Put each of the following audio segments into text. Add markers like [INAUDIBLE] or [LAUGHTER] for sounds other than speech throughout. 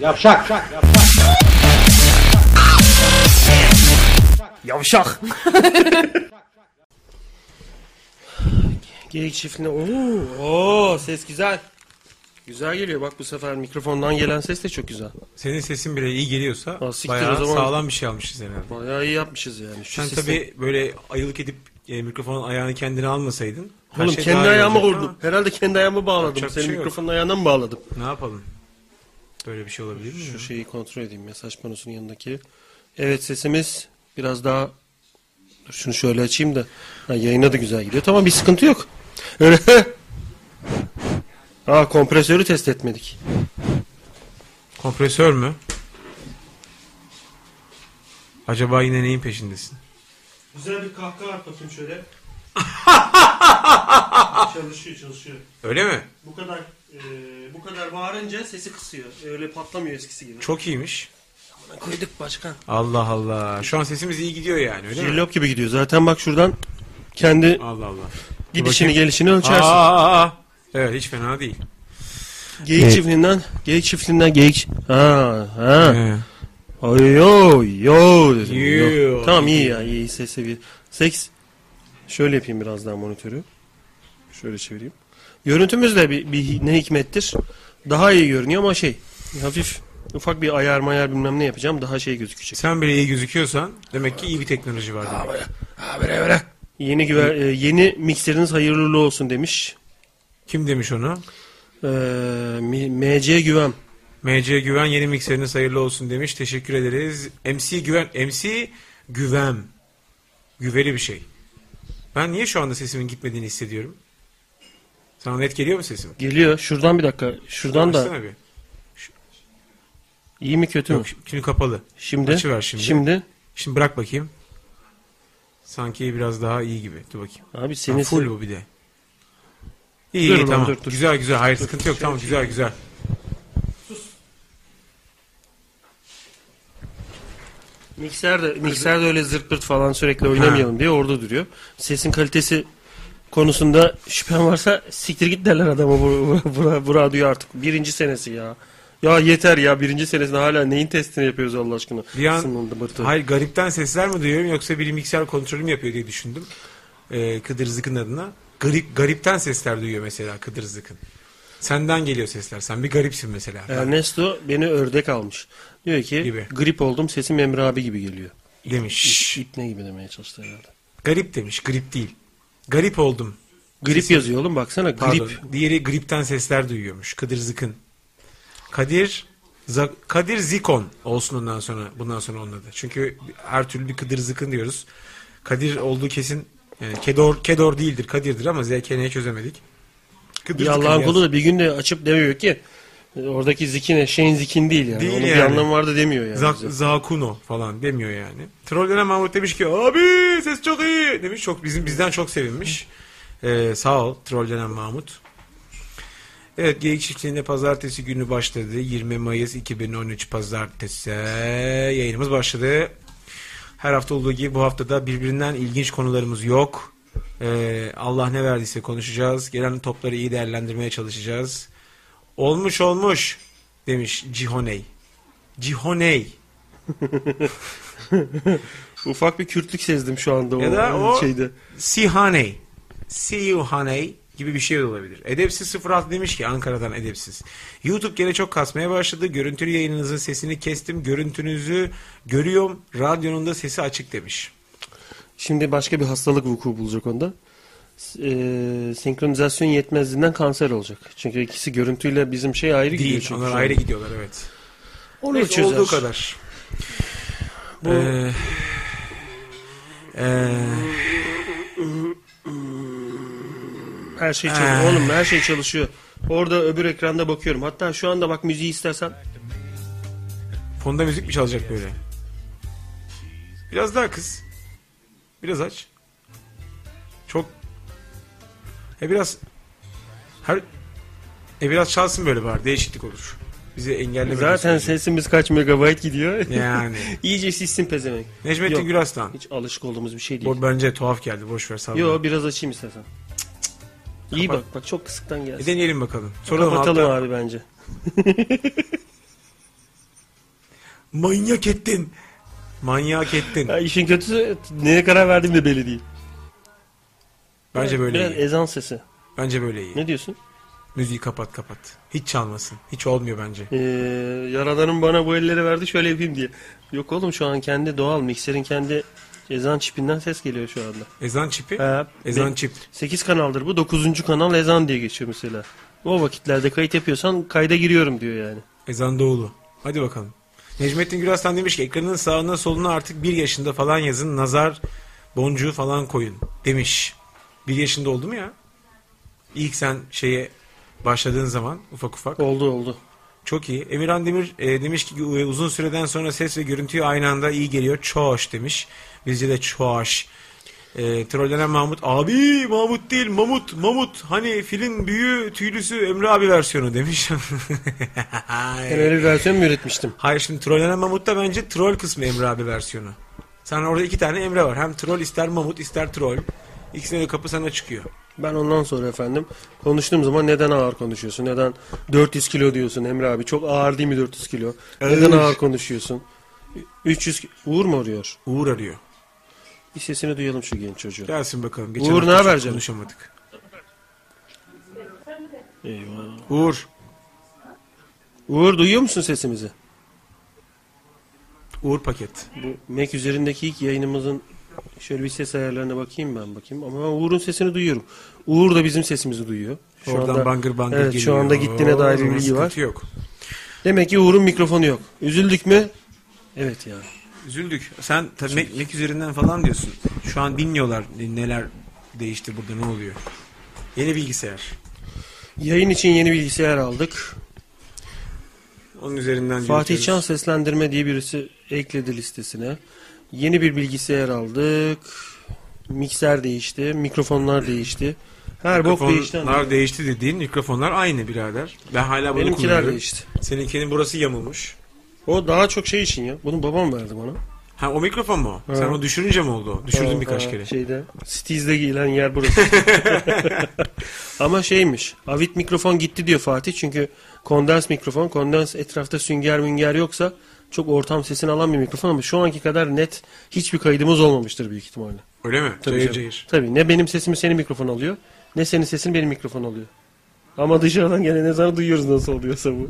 Yavşak. Yavşak. Geyik çiftliğine. Oo, oo, ses güzel. Güzel geliyor. Bak bu sefer mikrofondan gelen ses de çok güzel. Senin sesin bile iyi geliyorsa siktir bayağı o zaman. sağlam bir şey almışız herhalde. Bayağı iyi yapmışız yani. Şu Sen sistem- tabii böyle ayılık edip e, mikrofonun ayağını kendine almasaydın. her Oğlum şey kendi daha iyi ayağımı olacaktı vurdum. Herhalde kendi ayağımı bağladım. Yapacak bir Senin şey yok. mikrofonun ayağına mı bağladım? ama Ne yapalım? Böyle bir şey olabilir mi? Şu ya? şeyi kontrol edeyim. Mesaj panosunun yanındaki. Evet sesimiz biraz daha... Dur şunu şöyle açayım da. Ha, yayına da güzel gidiyor. Tamam bir sıkıntı yok. Öyle. [LAUGHS] Aa kompresörü test etmedik. Kompresör mü? Acaba yine neyin peşindesin? Güzel bir kahkaha at bakayım şöyle. [LAUGHS] çalışıyor çalışıyor. Öyle mi? Bu kadar e, bu kadar bağırınca sesi kısıyor. Öyle patlamıyor eskisi gibi. Çok iyiymiş. koyduk başkan. Allah Allah. Şu an sesimiz iyi gidiyor yani öyle mi? Jillop gibi gidiyor. Zaten bak şuradan kendi Allah Allah. gidişini bakayım. gelişini ölçersin. Aa, aa, aa. Evet hiç fena değil. Geyik Evet. çiftliğinden, geyik çiftliğinden geyik. Ha ha. Ee, Ay yo yo dedim. Yo. Yo. Tamam iyi ya iyi ses seviye. Seks. Şöyle yapayım biraz daha monitörü. Şöyle çevireyim. Görüntümüz de bir, bir ne hikmettir. Daha iyi görünüyor ama şey hafif ufak bir ayar mayar bilmem ne yapacağım daha şey gözükecek. Sen bile iyi gözüküyorsan demek ki iyi bir teknoloji var demek. Yeni güver, e, yeni mikseriniz hayırlı olsun demiş. Kim demiş onu? Ee, MC Güven. MC Güven yeni mikseriniz hayırlı olsun demiş. Teşekkür ederiz. MC Güven. MC Güven. Güveli bir şey. Ben niye şu anda sesimin gitmediğini hissediyorum? Sana net geliyor mu sesim? Geliyor. Şuradan bir dakika. Şuradan da bir. iyi mi kötü mü? Yok şimdi kapalı. Şimdi. Açıver şimdi. Şimdi. Şimdi bırak bakayım. Sanki biraz daha iyi gibi. Dur bakayım. Abi Ha, senin full bu bir de. İyi Dur iyi tamam. dur, dur. Güzel güzel. Hayır Dur, sıkıntı yok. şöyle Tamam güzel güzel. Mikser de, mikser de öyle zırt pırt falan sürekli oynamayalım diye orada duruyor. Sesin kalitesi konusunda şüphen varsa siktir git derler adama bu, bu, bu, bu radyo artık. Birinci senesi ya. Ya yeter ya birinci senesinde hala neyin testini yapıyoruz Allah aşkına. Bir an- Sınırında bırtı. Hayır garipten sesler mi duyuyorum yoksa biri mikser kontrolü mü yapıyor diye düşündüm. Ee, Kıdır Zık'ın adına. Garip, garipten sesler duyuyor mesela Kıdır Zık'ın. Senden geliyor sesler. Sen bir garipsin mesela. Ernesto beni ördek almış. Diyor ki Gibi. grip oldum sesim Emre abi gibi geliyor. Demiş. İpne gibi demeye çalıştı herhalde. Garip demiş. Grip değil. Garip oldum. Grip yazıyor oğlum baksana Pardon. grip. Diğeri gripten sesler duyuyormuş. Kadir Zık'ın. Kadir Za- Kadir Zikon olsun ondan sonra bundan sonra onun adı. Çünkü her türlü bir Kadir Zık'ın diyoruz. Kadir olduğu kesin yani Kedor Kedor değildir Kadir'dir ama ZKN'yi çözemedik. Bir Zık'ın Allah'ın kulu da bir günde açıp demiyor ki oradaki zikine şeyin zikin değil yani. Değil Onun bir yani. anlamı vardı demiyor yani. Zak- bize. Zakuno falan demiyor yani. Trollenen Mahmut demiş ki abi ses çok iyi demiş. Çok bizim bizden çok sevinmiş. Ee, sağ ol Trollenen Mahmut. Evet Geyik Çiftliği'nde pazartesi günü başladı. 20 Mayıs 2013 pazartesi yayınımız başladı. Her hafta olduğu gibi bu haftada birbirinden ilginç konularımız yok. Ee, Allah ne verdiyse konuşacağız. Gelen topları iyi değerlendirmeye çalışacağız. Olmuş olmuş demiş Cihoney. Cihoney. [LAUGHS] Ufak bir Kürtlük sezdim şu anda o, Ya da o- şeyde. Sihaney. Honey gibi bir şey de olabilir. Edepsiz 06 demiş ki Ankara'dan edepsiz. YouTube gene çok kasmaya başladı. Görüntülü yayınınızın sesini kestim. Görüntünüzü görüyorum. Radyonun da sesi açık demiş. Şimdi başka bir hastalık vuku bulacak onda. E, senkronizasyon yetmezliğinden kanser olacak. Çünkü ikisi görüntüyle bizim şey ayrı gidiyor. Değil. çünkü Onlar ayrı gidiyorlar evet. Olur Neyse, çözer. olduğu kadar. Bu- Ee, ee, Her şey çalışıyor. Ah. Oğlum her şey çalışıyor. Orada öbür ekranda bakıyorum. Hatta şu anda bak müziği istersen. fonda müzik mi çalacak böyle? Biraz daha kız. Biraz aç. E biraz her e biraz çalsın böyle var. Değişiklik olur. Bizi engelleme. Zaten sesimiz kaç megabayt gidiyor. Yani. [LAUGHS] İyice sissin pezevenk. Necmettin Yok. Güraslan. Hiç alışık olduğumuz bir şey değil. Bu bence tuhaf geldi. Boş ver salla. Yo biraz açayım istersen. İyi Kapat. bak bak çok kısıktan gelsin. deneyelim bakalım. Soralım Kapatalım altta. abi bence. [LAUGHS] Manyak ettin. Manyak ettin. Ya işin kötüsü neye karar verdiğim de belli değil. Bence böyle Biraz iyi. ezan sesi. Bence böyle iyi. Ne diyorsun? Müziği kapat kapat. Hiç çalmasın. Hiç olmuyor bence. Ee, Yaradan'ın bana bu elleri verdi şöyle yapayım diye. Yok oğlum şu an kendi doğal mikserin kendi ezan çipinden ses geliyor şu anda. Ezan çipi. Ha, Ezan çip. 8 kanaldır bu 9. kanal ezan diye geçiyor mesela. O vakitlerde kayıt yapıyorsan kayda giriyorum diyor yani. Ezan doğulu. Hadi bakalım. Necmettin Güraslan demiş ki ekranın sağına soluna artık bir yaşında falan yazın. Nazar boncuğu falan koyun demiş. Bir yaşında oldu mu ya? İlk sen şeye başladığın zaman ufak ufak. Oldu oldu. Çok iyi. Emirhan Demir e, demiş ki "U- uzun süreden sonra ses ve görüntüyü aynı anda iyi geliyor. Çoş demiş. Bizce de çoş. E, trollenen Mahmut. Abi Mahmut değil Mamut. Mamut. Hani filin büyüğü tüylüsü Emre abi versiyonu demiş. [LAUGHS] Ben öyle bir versiyon mu üretmiştim? Hayır şimdi trollenen Mamut da bence troll kısmı Emre abi versiyonu. Sen orada iki tane Emre var. Hem troll ister Mamut ister troll. İkisine de kapı sana çıkıyor. Ben ondan sonra efendim konuştuğum zaman neden ağır konuşuyorsun? Neden 400 kilo diyorsun Emre abi? Çok ağır değil mi 400 kilo? Neden Ağır. konuşuyorsun? 300 ki- Uğur mu arıyor? Uğur arıyor. Bir sesini duyalım şu genç çocuğu. Gelsin bakalım. Uğur, hafta ne haber canım? Konuşamadık. Eyvah. Uğur. Uğur duyuyor musun sesimizi? Uğur paket. Bu Mac üzerindeki ilk yayınımızın şöyle bir ses ayarlarına bakayım ben bakayım. Ama ben Uğur'un sesini duyuyorum. Uğur da bizim sesimizi duyuyor. Şu Oradan anda, bangır bangır evet, geliyor. şu anda gittiğine dair bir bilgi var. yok. Demek ki Uğur'un mikrofonu yok. Üzüldük mü? Evet ya. Üzüldük. Sen tabii Mac, Mac üzerinden falan diyorsun. Şu an bilmiyorlar neler değişti burada ne oluyor. Yeni bilgisayar. Yayın için yeni bilgisayar aldık. Onun üzerinden Fatih. Can seslendirme diye birisi ekledi listesine. Yeni bir bilgisayar aldık. Mikser değişti. Mikrofonlar değişti. Her bok değişti. Mikrofonlar değişti dediğin mikrofonlar aynı birader. Ben hala bunu Benimkiler kullanıyorum. değişti. Seninkinin burası yamulmuş. O daha çok şey için ya. Bunu babam verdi bana. Ha o mikrofon mu? Ha. Sen o düşürünce mi oldu? Düşürdün Aa, birkaç aa, kere. Şeyde, Steez'de giyilen yer burası. [LAUGHS] Ama şeymiş. Avit mikrofon gitti diyor Fatih. Çünkü kondens mikrofon. Kondens etrafta sünger münger yoksa çok ortam sesini alan bir mikrofon ama şu anki kadar net hiçbir kaydımız olmamıştır büyük ihtimalle. Öyle mi? Tabii, Cayır cayır. Tabii ne benim sesimi senin mikrofon alıyor ne senin sesini benim mikrofon alıyor. Ama dışarıdan gelen ezanı duyuyoruz nasıl oluyorsa bu.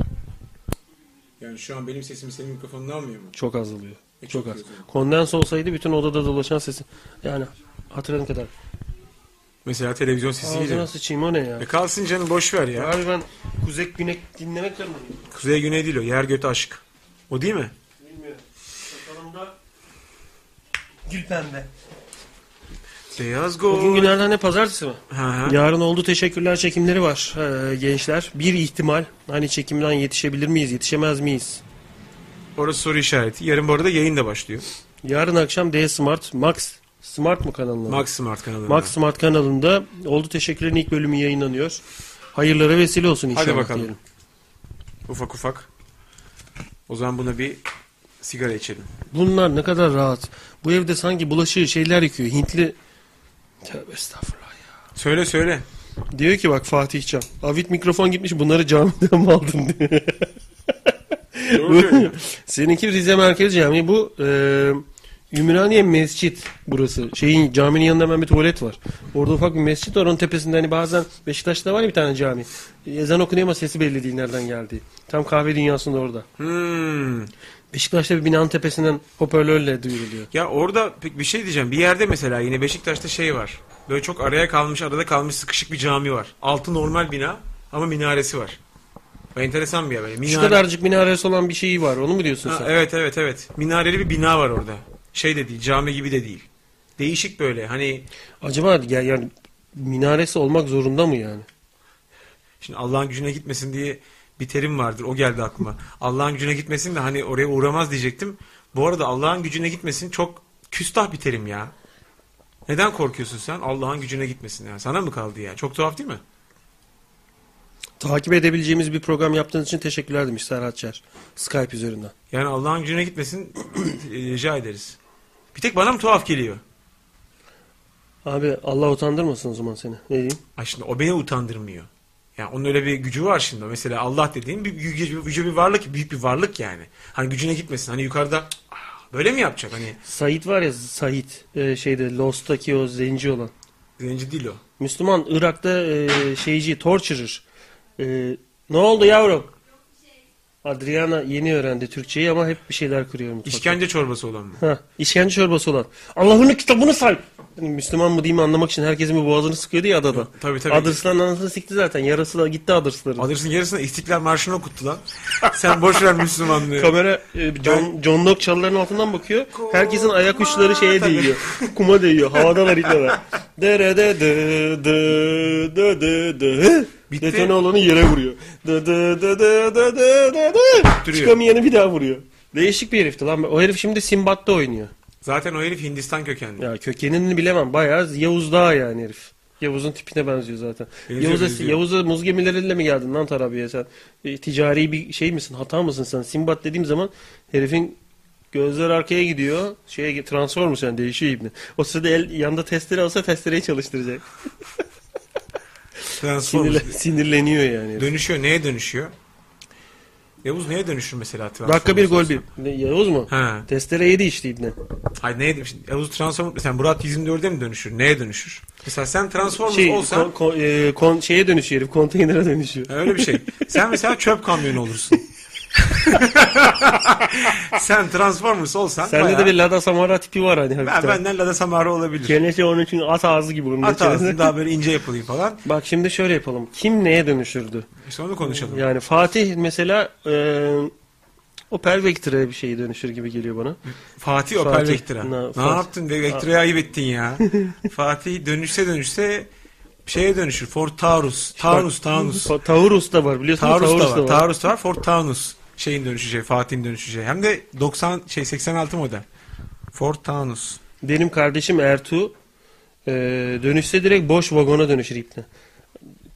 Yani şu an benim sesimi senin mikrofonun almıyor mu? Çok az oluyor. E, Çok çok az. Kondens olsaydı bütün odada dolaşan sesi. Yani hatırladığım kadar. Mesela televizyon sesi Ağzına gidiyor. sıçayım o ne ya? E kalsın canım boş ver ya. Abi ben kuzey günek dinlemek zorundayım. Kuzey güney değil o. Yer götü aşk. O değil mi? Bilmiyorum. Sakalımda gül pembe. Beyaz gol. Bugün günlerden ne pazartesi mi? Ha, ha. Yarın oldu teşekkürler çekimleri var ee, gençler. Bir ihtimal hani çekimden yetişebilir miyiz yetişemez miyiz? Orası soru işareti. Yarın bu arada yayın da başlıyor. Yarın akşam D Smart Max Smart mı kanalında? Max Smart kanalında. Max Smart kanalında oldu teşekkürlerin ilk bölümü yayınlanıyor. Hayırlara vesile olsun inşallah Hadi bakalım. diyelim. Ufak ufak. O zaman buna bir sigara içelim. Bunlar ne kadar rahat. Bu evde sanki bulaşığı şeyler yıkıyor. Hintli Tövbe estağfurullah ya. Söyle söyle. Diyor ki bak Fatih Can. Avit mikrofon gitmiş bunları camiden mi aldın söylüyor. [LAUGHS] Seninki Rize Merkez Camii. Bu e, Ümraniye Mescit burası. Şeyin caminin yanında hemen bir tuvalet var. Orada ufak bir mescit var. Onun tepesinde hani bazen Beşiktaş'ta var ya bir tane cami. Ezan okunuyor ama sesi belli değil nereden geldiği. Tam kahve dünyasında orada. Hmm. Beşiktaş'ta bir binanın tepesinden hoparlörle duyuruluyor. Ya orada pek bir şey diyeceğim. Bir yerde mesela yine Beşiktaş'ta şey var. Böyle çok araya kalmış, arada kalmış sıkışık bir cami var. Altı normal bina ama minaresi var. Enteresan bir yer. Böyle. Şu Minare- kadarcık minaresi olan bir şeyi var. Onu mu diyorsun Ha, sen? evet evet evet. Minareli bir bina var orada. Şey de değil, cami gibi de değil. Değişik böyle. Hani Acaba ya- yani minaresi olmak zorunda mı yani? şimdi Allah'ın gücüne gitmesin diye bir terim vardır. O geldi aklıma. [LAUGHS] Allah'ın gücüne gitmesin de hani oraya uğramaz diyecektim. Bu arada Allah'ın gücüne gitmesin çok küstah bir terim ya. Neden korkuyorsun sen? Allah'ın gücüne gitmesin ya. Sana mı kaldı ya? Çok tuhaf değil mi? Takip edebileceğimiz bir program yaptığınız için teşekkürler demiş Serhat Çer. Skype üzerinden. Yani Allah'ın gücüne gitmesin [CLEARS THROAT] e, rica ederiz. Bir tek bana mı tuhaf geliyor? Abi Allah utandırmasın o zaman seni. Ne diyeyim? Ay şimdi o beni utandırmıyor. Yani onun öyle bir gücü var şimdi. Mesela Allah dediğin bir yüce, bir varlık, büyük bir varlık yani. Hani gücüne gitmesin. Hani yukarıda "Ah, böyle mi yapacak? Hani Said var ya Said e, şeyde Lost'taki o zenci olan. zenci değil o. Müslüman Irak'ta e, şeyci torturer. E, ne oldu yavrum? Adriana yeni öğrendi Türkçeyi ama hep bir şeyler kırıyor mutfakta. İşkence çorbası olan mı? Ha, işkence çorbası olan. Allah'ın kitabını say. Yani Müslüman mı değil mi anlamak için herkesin bir boğazını sıkıyordu ya adada. Tabii tabii. Adırslan anasını sikti zaten. Yarası da gitti Adırsların. Adırsın yarısına İstiklal Marşı'nı okuttu lan. [LAUGHS] Sen boş ver Müslümanlığı. Kamera e, John, John Locke çalıların altından bakıyor. Herkesin ayak uçları şeye değiyor. Kuma değiyor. Havadalar ipneler. [LAUGHS] Dere de de de de de de. Bitti. Detone olanı yere vuruyor. De de de de de de de de. Duruyor. Çıkamayanı bir daha vuruyor. Değişik bir herifti lan. O herif şimdi Simbat'ta oynuyor. Zaten o herif Hindistan kökenli. Ya kökenini bilemem. Bayağı Yavuz Dağı yani herif. Yavuz'un tipine benziyor zaten. Benziyor, Yavuz'a, benziyor. Yavuz'a muz gemileriyle mi geldin lan Tarabya'ya sen? E, ticari bir şey misin? Hata mısın sen? Simbat dediğim zaman herifin gözler arkaya gidiyor. Şeye transformus yani değişiyor ibni. O sırada el, yanında testere olsa testereyi çalıştıracak. [LAUGHS] Transformers. Sinirle, [LAUGHS] sinirleniyor yani. Dönüşüyor. Neye dönüşüyor? Yavuz neye dönüşür mesela Transformers? Dakika bir gol bir. Ne, Yavuz mu? Ha. Testere yedi işte ibni. Hayır neye dönüşür? Yavuz Transformers mesela Murat 124'e mi dönüşür? Neye dönüşür? Mesela sen Transformers Şey, olsan kon, kon- e, kon- şeye dönüşüyor herif. Konteynere dönüşüyor. Öyle bir şey. Sen mesela çöp kamyonu olursun. [LAUGHS] [LAUGHS] Sen Transformers olsan Sende bayağı- de bir Lada Samara tipi var hani ben, benden Lada Samara olabilir. Çenesi onun için at ağzı gibi. Da At ağzını daha böyle ince yapılayım falan. [LAUGHS] Bak şimdi şöyle yapalım. Kim neye dönüşürdü? İşte onu konuşalım. Yani Fatih mesela e, Opel Vectra'ya bir şey dönüşür gibi geliyor bana. Fatih Opel Fatih. Vectra. Na- ne Fatih. yaptın? Ve Vectra'ya ayıp ettin ya. [LAUGHS] Fatih dönüşse dönüşse şeye dönüşür. Ford Taurus. Taurus, Taunus. Ta- Taurus da var biliyorsun. Taurus, Taurus, da var. Taurus da var. Ford Taunus. Şeyin dönüşeceği, Fatih'in dönüşeceği. Hem de 90 şey 86 model. Ford Taunus. Benim kardeşim Ertuğ e, dönüşse direkt boş vagona dönüşür ipne.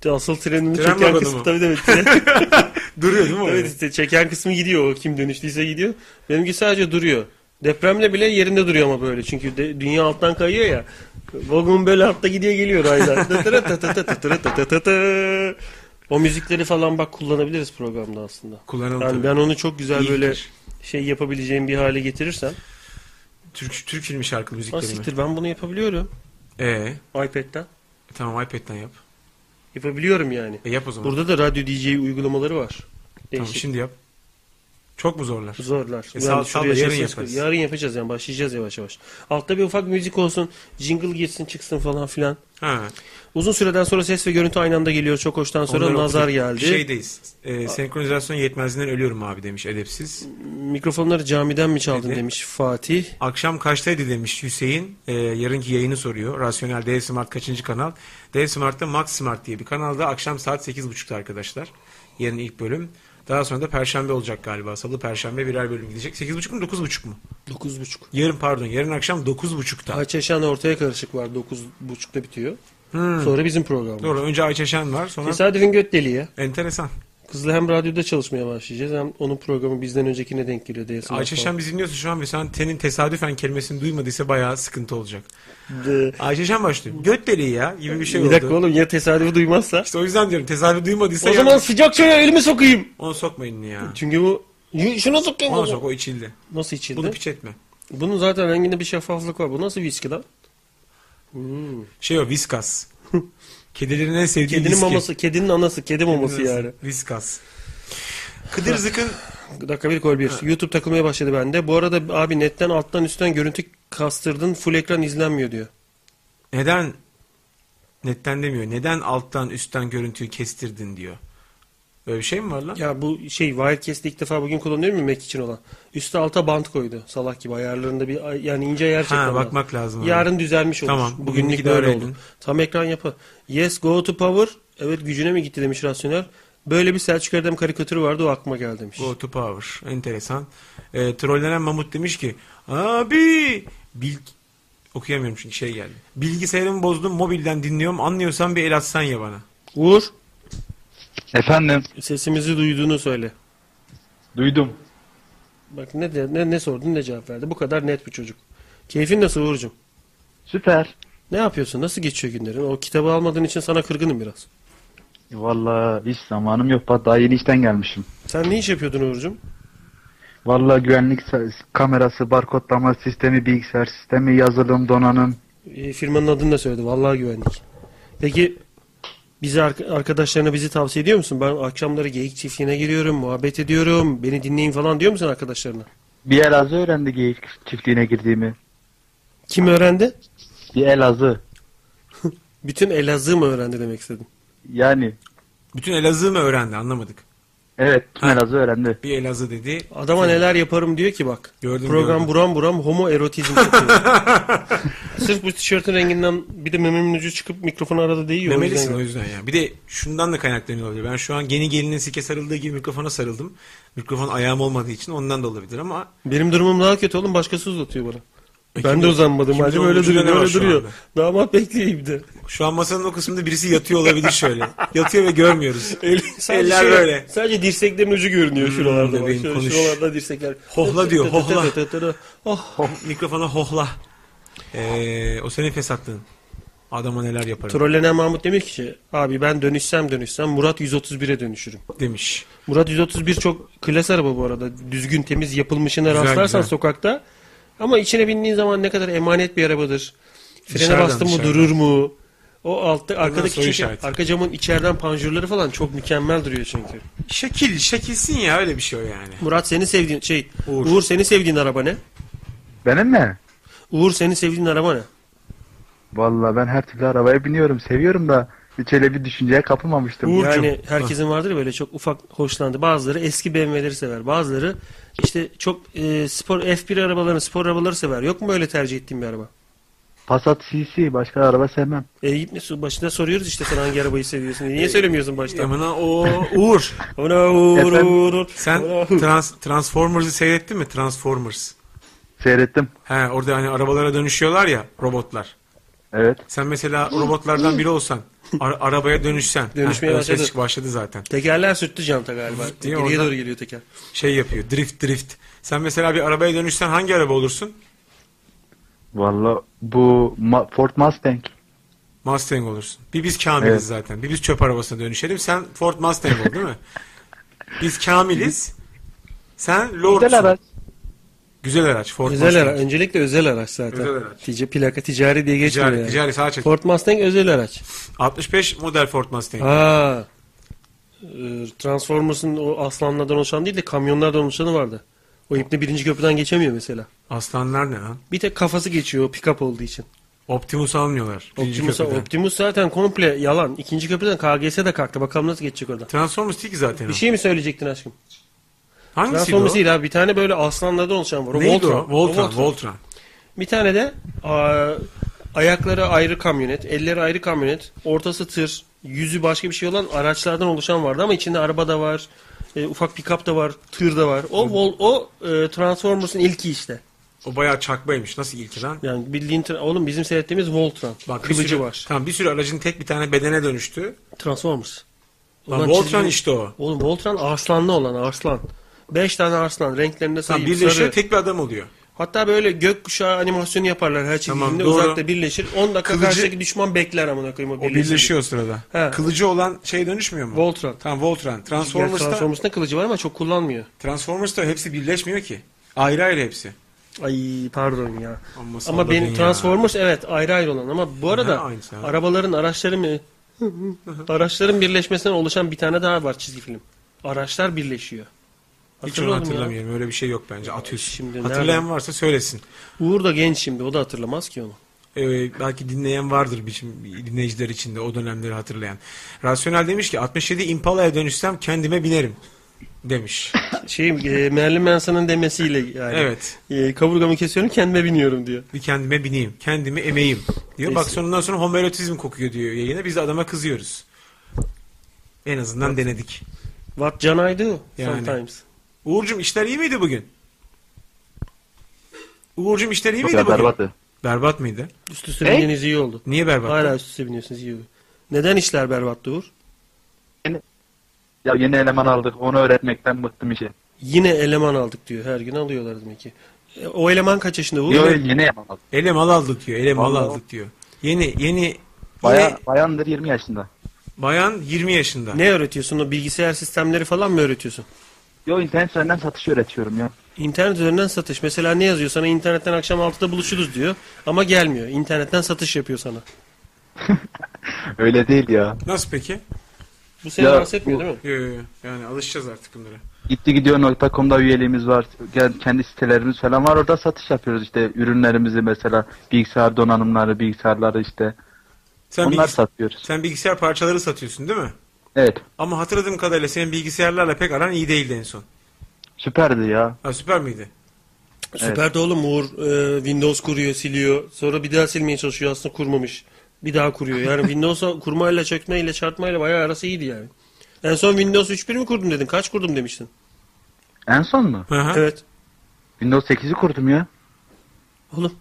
Asıl trenini Tren çeken kısmı mu? tabii. [LAUGHS] Tren- Duruyor değil mi? evet işte çeken kısmı gidiyor. O kim dönüştüyse gidiyor. Benimki sadece duruyor. Depremle bile yerinde duruyor ama böyle. Çünkü de, dünya alttan kayıyor ya. Vagon böyle altta gidiyor geliyor raylar. [LAUGHS] o müzikleri falan bak kullanabiliriz programda aslında. Kullanalım Yani tabii. ben onu çok güzel İyi böyle fikir. şey yapabileceğim bir hale getirirsem. Türk, Türk filmi şarkı Ha müzikleri mi? siktir ben bunu yapabiliyorum. Ee, iPad'den. tamam iPad'den yap. Yapabiliyorum yani. E yap o zaman. Burada da radyo DJ uygulamaları var. Tamam, Değişik. şimdi yap. Çok mu zorlar? Zorlar. E, da şuraya yarın yaparız. Yarın yapacağız yani başlayacağız yavaş yavaş. Altta bir ufak müzik olsun, jingle girsin çıksın falan filan. Ha. Uzun süreden sonra ses ve görüntü aynı anda geliyor. Çok hoştan sonra Onları nazar okuduk. geldi. Şeydeyiz. E, senkronizasyon yetmezliğinden ölüyorum abi demiş edepsiz. Mikrofonları camiden mi çaldın Evet. demiş Fatih. Akşam kaçtaydı demiş Hüseyin. E, yarınki yayını soruyor. Rasyonel D Smart kaçıncı kanal? D Smart'ta Max Smart diye bir kanalda akşam saat 8.30'da arkadaşlar. Yarın ilk bölüm. Daha sonra da perşembe olacak galiba. Salı perşembe birer bölüm gidecek. 8.30 mu 9.30 mu? 9.30. Yarın pardon. Yarın akşam 9.30'da. Ayçeşen ortaya karışık var. 9.30'da bitiyor. Hmm. Sonra bizim program. Doğru. Önce Ayçeşen var. Sonra Tesadüfün göt deliği. enteresan. Kızla hem radyoda çalışmaya başlayacağız hem onun programı bizden öncekine denk geliyor. DSM Ayçeşen bizi dinliyorsa şu an ve sen tenin tesadüfen kelimesini duymadıysa bayağı sıkıntı olacak. De- Ayçeşen başlıyor. Göt deliği ya gibi bir şey bir oldu. dakika oğlum ya tesadüfü duymazsa? İşte o yüzden diyorum tesadüf duymadıysa O ya- zaman sıcak çaya elimi sokayım. onu sokmayın ya. Çünkü bu Y- şuna sokayım. Ona onu. sok o içildi. Nasıl içildi? Bunu piç etme. Bunun zaten renginde bir şeffaflık var. Bu nasıl viski lan? Hmm. Şey o viskas. [LAUGHS] Kedilerin en sevdiği Kedinin viski. maması, kedinin anası, kedi maması Kedinin yani. Viskas. Kıdır zıkın Dakika bir gol bir. YouTube takılmaya başladı bende. Bu arada abi netten alttan üstten görüntü kastırdın. Full ekran izlenmiyor diyor. neden netten demiyor. Neden alttan üstten görüntüyü kestirdin diyor. Böyle bir şey mi var lan? Ya bu şey Wirecast'te ilk defa bugün kullanıyorum ya Mac için olan. Üste alta bant koydu. Salak gibi ayarlarında bir yani ince yer çekmem ha bakmak lazım. abi. Yarın düzelmiş olur. Tamam, Bugünlük bugünkü de böyle öyleydi. oldu. Tam ekran yapı. Yes go to power. Evet gücüne mi gitti demiş rasyonel. Böyle bir Selçuk Erdem karikatürü vardı o aklıma geldi demiş. Go to power. Enteresan. E, trollenen Mamut demiş ki abi bil okuyamıyorum çünkü şey geldi. Bilgisayarımı bozdum mobilden dinliyorum anlıyorsan bir el atsan ya bana. Uğur Efendim, sesimizi duyduğunu söyle. duydum. Bak ne de, ne, ne sordun ne cevap verdi. Bu kadar net bir çocuk. Keyfin nasıl Uğur'cum? Süper. Ne yapıyorsun? Nasıl geçiyor günlerin? O kitabı almadığın için sana kırgınım biraz. Vallahi hiç zamanım yok. Daha yeni işten gelmişim. Sen ne iş yapıyordun Uğur'cum? Vallahi güvenlik kamerası, barkodlama sistemi, bilgisayar sistemi, yazılım, donanım. E, firmanın adını da söyledi. Vallahi güvenlik. Peki bizi ark- arkadaşlarına bizi tavsiye ediyor musun? Ben akşamları geyik çiftliğine giriyorum, muhabbet ediyorum. Beni dinleyin falan diyor musun arkadaşlarına? Bir Elazığ öğrendi geyik çiftliğine girdiğimi. Kim öğrendi? Bir Elazığ. [LAUGHS] Bütün Elazığ mı öğrendi demek istedim. Yani Bütün Elazığ mı öğrendi anlamadık. Evet tüm. Elazığ öğrendi. Bir Elazığ dedi. Adama neler yaparım diyor ki bak. Gördüm, program gördüm. buram buram homo erotizm yapıyor. [LAUGHS] Sırf bu tişörtün renginden bir de mememin ucu çıkıp mikrofonu arada değiyor. o Memelisin yüzden. o yüzden ya. Bir de şundan da kaynaklanıyor olabilir. Ben şu an geni gelinin sike sarıldığı gibi mikrofona sarıldım. Mikrofon ayağım olmadığı için ondan da olabilir ama Benim durumum daha kötü oğlum başkası uzatıyor bana. E ben de uzanmadım. de öyle duruyor. Öyle duruyor. Damat bekliyor bir de. şu an masanın o kısmında birisi yatıyor olabilir şöyle. [LAUGHS] yatıyor ve görmüyoruz. El, Eller şey- böyle. Sadece dirseklerin ucu görünüyor Hmm, şuralarda. bebeğim, Şöyle konuş. Şuralarda dirsekler. Hohla diyor, hohla. Oh. Mikrofona hohla. Ee, o senin fesatlığın. Adama neler yaparım Trollenen Mahmut demiş ki abi ben dönüşsem dönüşsem Murat 131'e dönüşürüm. demiş. Murat 131 çok klas araba bu arada. Düzgün temiz yapılmışına Güzel, rastlarsan güzel. sokakta. Ama içine bindiğin zaman ne kadar emanet bir arabadır. Frene Dışarıdan, bastın mı dışarıdan. durur mu? O altta arkadaki çünkü işareti. arka camın içeriden panjurları falan çok mükemmel duruyor çünkü. Şekil, şekilsin ya öyle bir şey o yani. Murat seni sevdiğin şey Uğur. Uğur, seni sevdiğin araba ne? Benim mi? Uğur seni sevdiğin araba ne? Vallahi ben her türlü arabaya biniyorum. Seviyorum da hiç öyle bir düşünceye kapılmamıştım. Uğurcuğum. Yani herkesin vardır ya böyle çok ufak hoşlandı. Bazıları eski BMW'leri sever. Bazıları işte çok e, spor F1 arabalarını, spor arabaları sever. Yok mu öyle tercih ettiğin bir araba? Passat CC başka araba sevmem. E gitme su- başında soruyoruz işte sen hangi arabayı seviyorsun diye. Niye söylemiyorsun başta? Emine o Uğur. [LAUGHS] Ona Uğur Efendim? Uğur Uğur. Sen trans, Transformers'ı seyrettin mi? Transformers. Seyrettim. He orada hani arabalara dönüşüyorlar ya robotlar. Evet. Sen mesela robotlardan biri olsan ara- arabaya dönüşsen. Dönüşmeye Heh, başladı. başladı zaten. Tekerler sürttü canta galiba. diye Geriye doğru geliyor teker. Şey yapıyor drift drift. Sen mesela bir arabaya dönüşsen hangi araba olursun? Vallahi bu Ma- Ford Mustang. Mustang olursun. Bir biz kamiliz Evet. zaten. Bir biz çöp arabasına dönüşelim. Sen Ford Mustang ol değil mi? Biz kamiliz. Sen Lord'sun. Güzel araç. Güzel araç. Ford Özel Mustang. araç. Öncelikle özel araç zaten. Özel araç. Tic- plaka ticari diye geçmiyor Ticari, yani. ticari sağ çek. Ford Mustang özel araç. 65 model Ford Mustang. Ha. Ee, Transformers'ın o aslanlardan oluşan değil de kamyonlardan oluşanı vardı. O ipne birinci köprüden geçemiyor mesela. Aslanlar ne lan? Bir tek kafası geçiyor o pick-up olduğu için. Optimus almıyorlar. Optimus. Optimus zaten komple yalan. İkinci köprüden KGS de kalktı. Bakalım nasıl geçecek orada. Transformers değil ki zaten o. Bir şey mi söyleyecektin aşkım? Hangisiydi Transformers o? değil abi. Bir tane böyle aslanlardan oluşan var. O Neydi Voltron. o? Voltron. Voltron. Voltron. Bir tane de aa, ayakları ayrı kamyonet, elleri ayrı kamyonet, ortası tır, yüzü başka bir şey olan araçlardan oluşan vardı ama içinde araba da var, e, ufak pick-up da var, tır da var. O Vol- o e, Transformers'ın ilki işte. O bayağı çakmaymış. Nasıl ilki lan? Yani bildiğin tra- oğlum bizim seyrettiğimiz Voltron. Bak bir Kılıcı sürü, var. Tamam bir sürü aracın tek bir tane bedene dönüştü. Transformers. Lan Ulan Voltron çizgi- işte o. Oğlum Voltron arslanlı olan arslan. Beş tane arslan renklerinde Tamam sayayım. birleşiyor sarı. tek bir adam oluyor. Hatta böyle gökkuşağı animasyonu yaparlar her Tamam, çizginde doğru. uzakta birleşir. 10 dakika Kılıcı- karşıdaki düşman bekler amına koyayım o O birleşiyor o sırada. He. Kılıcı olan şey dönüşmüyor mu? Voltron. Tamam Voltron. Transformers'ta Transformers'ta kılıcı var ama çok kullanmıyor. Transformers'ta hepsi birleşmiyor ki. Ayrı ayrı hepsi. Ay pardon ya. Ama salladın benim ya. Transformers evet ayrı ayrı olan ama bu arada aynısı abi? arabaların araçları mı araçların birleşmesinden oluşan bir tane daha var çizgi film. Araçlar birleşiyor. Hiç onu Hatırladın mı ya? hatırlamıyorum. Öyle bir şey yok bence. Atıyorsun. Şimdi Hatırlayan nereden? varsa söylesin. Uğur da genç şimdi o da hatırlamaz ki onu. Ee, belki dinleyen vardır bizim dinleyiciler içinde o dönemleri hatırlayan. Rasyonel demiş ki 67 Impala'ya dönüşsem kendime binerim demiş. [LAUGHS] Şey e, Merlin Manson'ın demesiyle yani. Evet. E, kaburgamı kesiyorum kendime biniyorum diyor. Bir kendime bineyim. Kendimi emeyim. Diyor. Bak sonundan sonra homoerotizm kokuyor diyor yayına. Biz de adama kızıyoruz. En azından denedik. What can I do Yani. sometimes? Uğur'cum işler iyi miydi bugün? Uğur'cum işler iyi miydi Ya bugün? berbatı. Berbat mıydı? Üst üste bindiğiniz iyi oldu. Niye berbat? Hala üst üste biniyorsunuz iyi oldu. Neden işler berbattı Uğur? Ya yeni eleman aldık. Onu öğretmekten bıktım işe. Yine eleman aldık diyor. Her gün alıyorlar demek ki. E, O eleman kaç yaşında Uğur? Yok yeni eleman aldık. Ele mal aldık diyor. Ele mal Allah. aldık diyor. Yeni yeni Baya, yine bayandır 20 yaşında. bayan 20 yaşında. Ne öğretiyorsun? O bilgisayar sistemleri falan mı öğretiyorsun? Yo internet üzerinden satış öğretiyorum ya. İnternet üzerinden satış. Mesela ne yazıyor sana? internetten akşam 6'da buluşuruz diyor. Ama gelmiyor. İnternetten satış yapıyor sana. [LAUGHS] Öyle değil ya. Nasıl peki? Bu seni Ya, rahatsız etmiyor bu- değil mi? Yo, yo, yo. Yani alışacağız artık bunlara. Gittigidiyor.com'da üyeliğimiz var. Gel- Kendi sitelerimiz falan var. Orada satış yapıyoruz işte. Ürünlerimizi mesela bilgisayar donanımları, bilgisayarları işte. Sen, Onlar bilgis- satıyoruz. sen bilgisayar parçaları satıyorsun değil mi? Evet. Ama hatırladığım kadarıyla senin bilgisayarlarla pek aran iyi değildi en son. Süperdi ya. Ha süper miydi? Süper de oğlum Uğur e, Windows kuruyor, siliyor. Sonra bir daha silmeye çalışıyor. Aslında kurmamış. Bir daha kuruyor. Yani [LAUGHS] Windows'a kurmayla, çökmeyle, çarpmayla bayağı arası iyiydi yani. En son Windows 3.1 mi kurdum dedin? Kaç kurdum demiştin? En son mu? Hı. Evet. Windows 8'i kurdum ya. Oğlum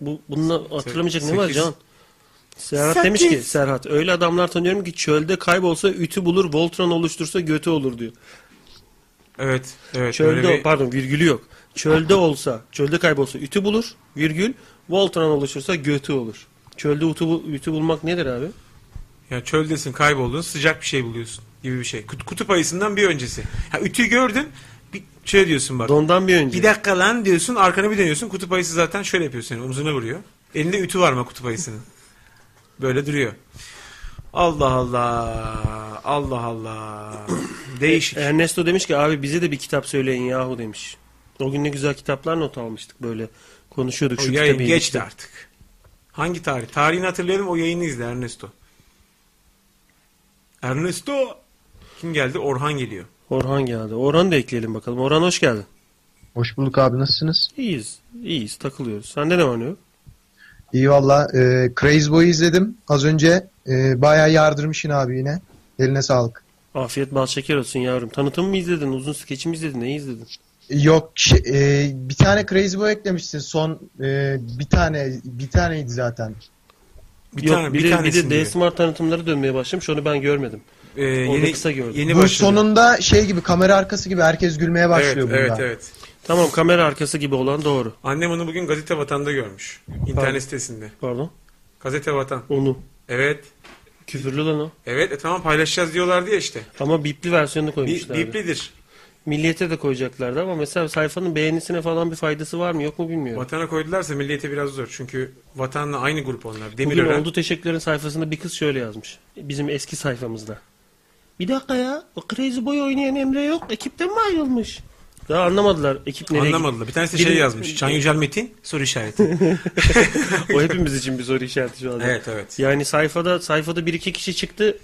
bu bununla hatırlamayacak ne sekiz- var Can? Serhat demiş ki Serhat öyle adamlar tanıyorum ki çölde kaybolsa ütü bulur Voltron oluştursa götü olur diyor. Evet. Evet. Çölde bir- pardon virgülü yok. Çölde olsa çölde kaybolsa ütü bulur virgül Voltron oluştursa götü olur. Çölde ütü, ütü bulmak nedir abi? Yani çöldesin kayboldun sıcak bir şey buluyorsun gibi bir şey. Kut- Kutup ayısından bir öncesi. Ha, ütüyü gördün bir şey diyorsun bak. Dondan bir önce. Bir dakika lan diyorsun arkana bir dönüyorsun kutup ayısı zaten şöyle yapıyor seni omzuna vuruyor. Elinde ütü var mı kutup ayısının? Böyle duruyor. Allah Allah. Allah Allah. Değişik. Ernesto demiş ki abi bize de bir kitap söyleyin yahu demiş. O gün ne güzel kitaplar not almıştık böyle. Konuşuyorduk O şu yayın kitabı. geçti artık. Hangi tarih? Tarihini hatırlayalım o yayını izle Ernesto. Ernesto. Kim geldi? Orhan geliyor. Orhan geldi. Orhan da ekleyelim bakalım. Orhan hoş geldin. Hoş bulduk abi nasılsınız? İyiyiz. İyiyiz. Takılıyoruz. Sende ne var ne yok? İyi valla. E, Crazy Boy'u izledim az önce. E, bayağı yardırmışsın abi yine. Eline sağlık. Afiyet bal şeker olsun yavrum. Tanıtım mı izledin? Uzun skeç mi izledin? Neyi izledin? Yok şey, e, bir tane Crazy Boy eklemişsin. Son e, bir tane bir taneydi zaten. Bir Yok, tane bir, bir, de, bir de. D-Smart tanıtımları dönmeye başlamış. Onu ben görmedim. Ee, Onu yeni, kısa gördüm. Yeni Bu başladı. sonunda şey gibi kamera arkası gibi herkes gülmeye Evet, başlıyor burada. evet, evet. Tamam kamera arkası gibi olan doğru. Annem onu bugün Gazete Vatan'da görmüş. İnternet Pardon. sitesinde. Pardon. Gazete Vatan. Onu. Evet. Küfürlü lan o. Evet e tamam paylaşacağız diyorlardı ya işte. Ama bipli versiyonunu Bi- koymuşlar. biplidir. Milliyete de koyacaklardı ama mesela sayfanın beğenisine falan bir faydası var mı yok mu bilmiyorum. Vatana koydularsa milliyete biraz zor. Çünkü vatanla aynı grup onlar. Bugün Demirören. oldu teşekkürlerin sayfasında bir kız şöyle yazmış. Bizim eski sayfamızda. Bir dakika ya. O Crazy Boy oynayan Emre yok. Ekipten mi ayrılmış? Daha anlamadılar ekip nereye Anlamadılar. Bir tanesi de Biri- şey yazmış. Can Yücel Metin soru işareti. [LAUGHS] o hepimiz için bir soru işareti şu anda. evet evet. Yani sayfada sayfada bir iki kişi çıktı.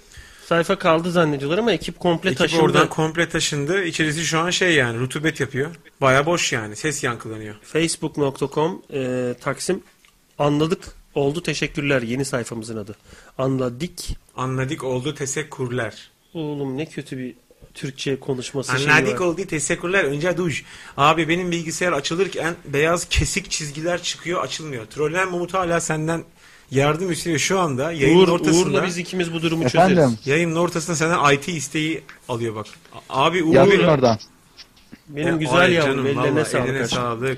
Sayfa kaldı zannediyorlar ama ekip komple Ekip taşındı. oradan komple taşındı. İçerisi şu an şey yani rutubet yapıyor. Baya boş yani. Ses yankılanıyor. Facebook.com e, Taksim anladık oldu teşekkürler yeni sayfamızın adı. Anladık. Anladık oldu tesekkurler. Oğlum ne kötü bir Türkçe konuşması şeyi Anladık var. oldu tesekkurler. Önce duş. Abi benim bilgisayar açılırken beyaz kesik çizgiler çıkıyor açılmıyor. Troller Mumut hala senden yardım istiyor şu anda. Yayının Uğur, ortasında. Uğur'la biz ikimiz bu durumu Efendim? çözeriz. Yayının ortasında senden IT isteği alıyor bak. Abi Uğur. Yazın oradan. Benim E, güzel ay yavrum canım, ellerine vallahi sağlık. Eline aşkım. sağlık.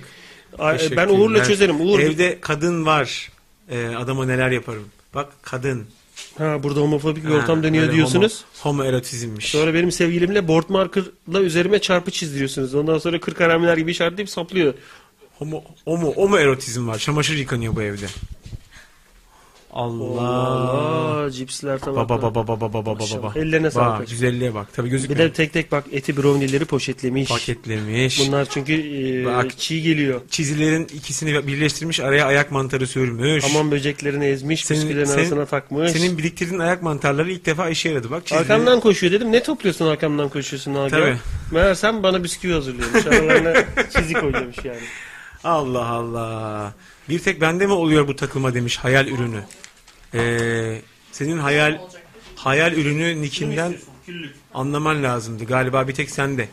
Ay, Ben Teşekkürler. Uğur'la çözerim. Uğur Evde kadın var. Ee, adama neler yaparım. Bak kadın. Ha, burada homofobik bir ortam dönüyor diyorsunuz. Homo, homoerotizmmiş. Sonra benim sevgilimle board marker'la üzerime çarpı çizdiriyorsunuz. Ondan sonra 40 haramiler gibi işaretleyip saplıyor. Homo, homo, homoerotizm var. Çamaşır yıkanıyor bu evde. Allah. Cipsler tamam. Baba baba baba baba baba baba. Ellerine sağlık Bak güzelliğe bak. Tabii Bir gözükmüyor. de tek tek bak eti brownie'leri poşetlemiş. Paketlemiş. Bunlar çünkü e, Bak. çiğ geliyor. Çizilerin ikisini birleştirmiş. Araya ayak mantarı sürmüş. Hamam böceklerini ezmiş, Senin- bisküvilerin senin- arasına takmış. Senin biriktirdiğin ayak mantarları ilk defa işe yaradı. Bak çizileri. Arkamdan koşuyor dedim. Ne topluyorsun arkamdan koşuyorsun Nagihan? Tabii. Meğersem bana bisküvi hazırlıyormuş. Aralarına [LAUGHS] çizik koyuyormuş yani. Allah Allah. Bir tek bende mi oluyor bu takıma demiş hayal ürünü. Ee, senin hayal hayal ürünü nickinden anlaman lazımdı. Galiba bir tek sende.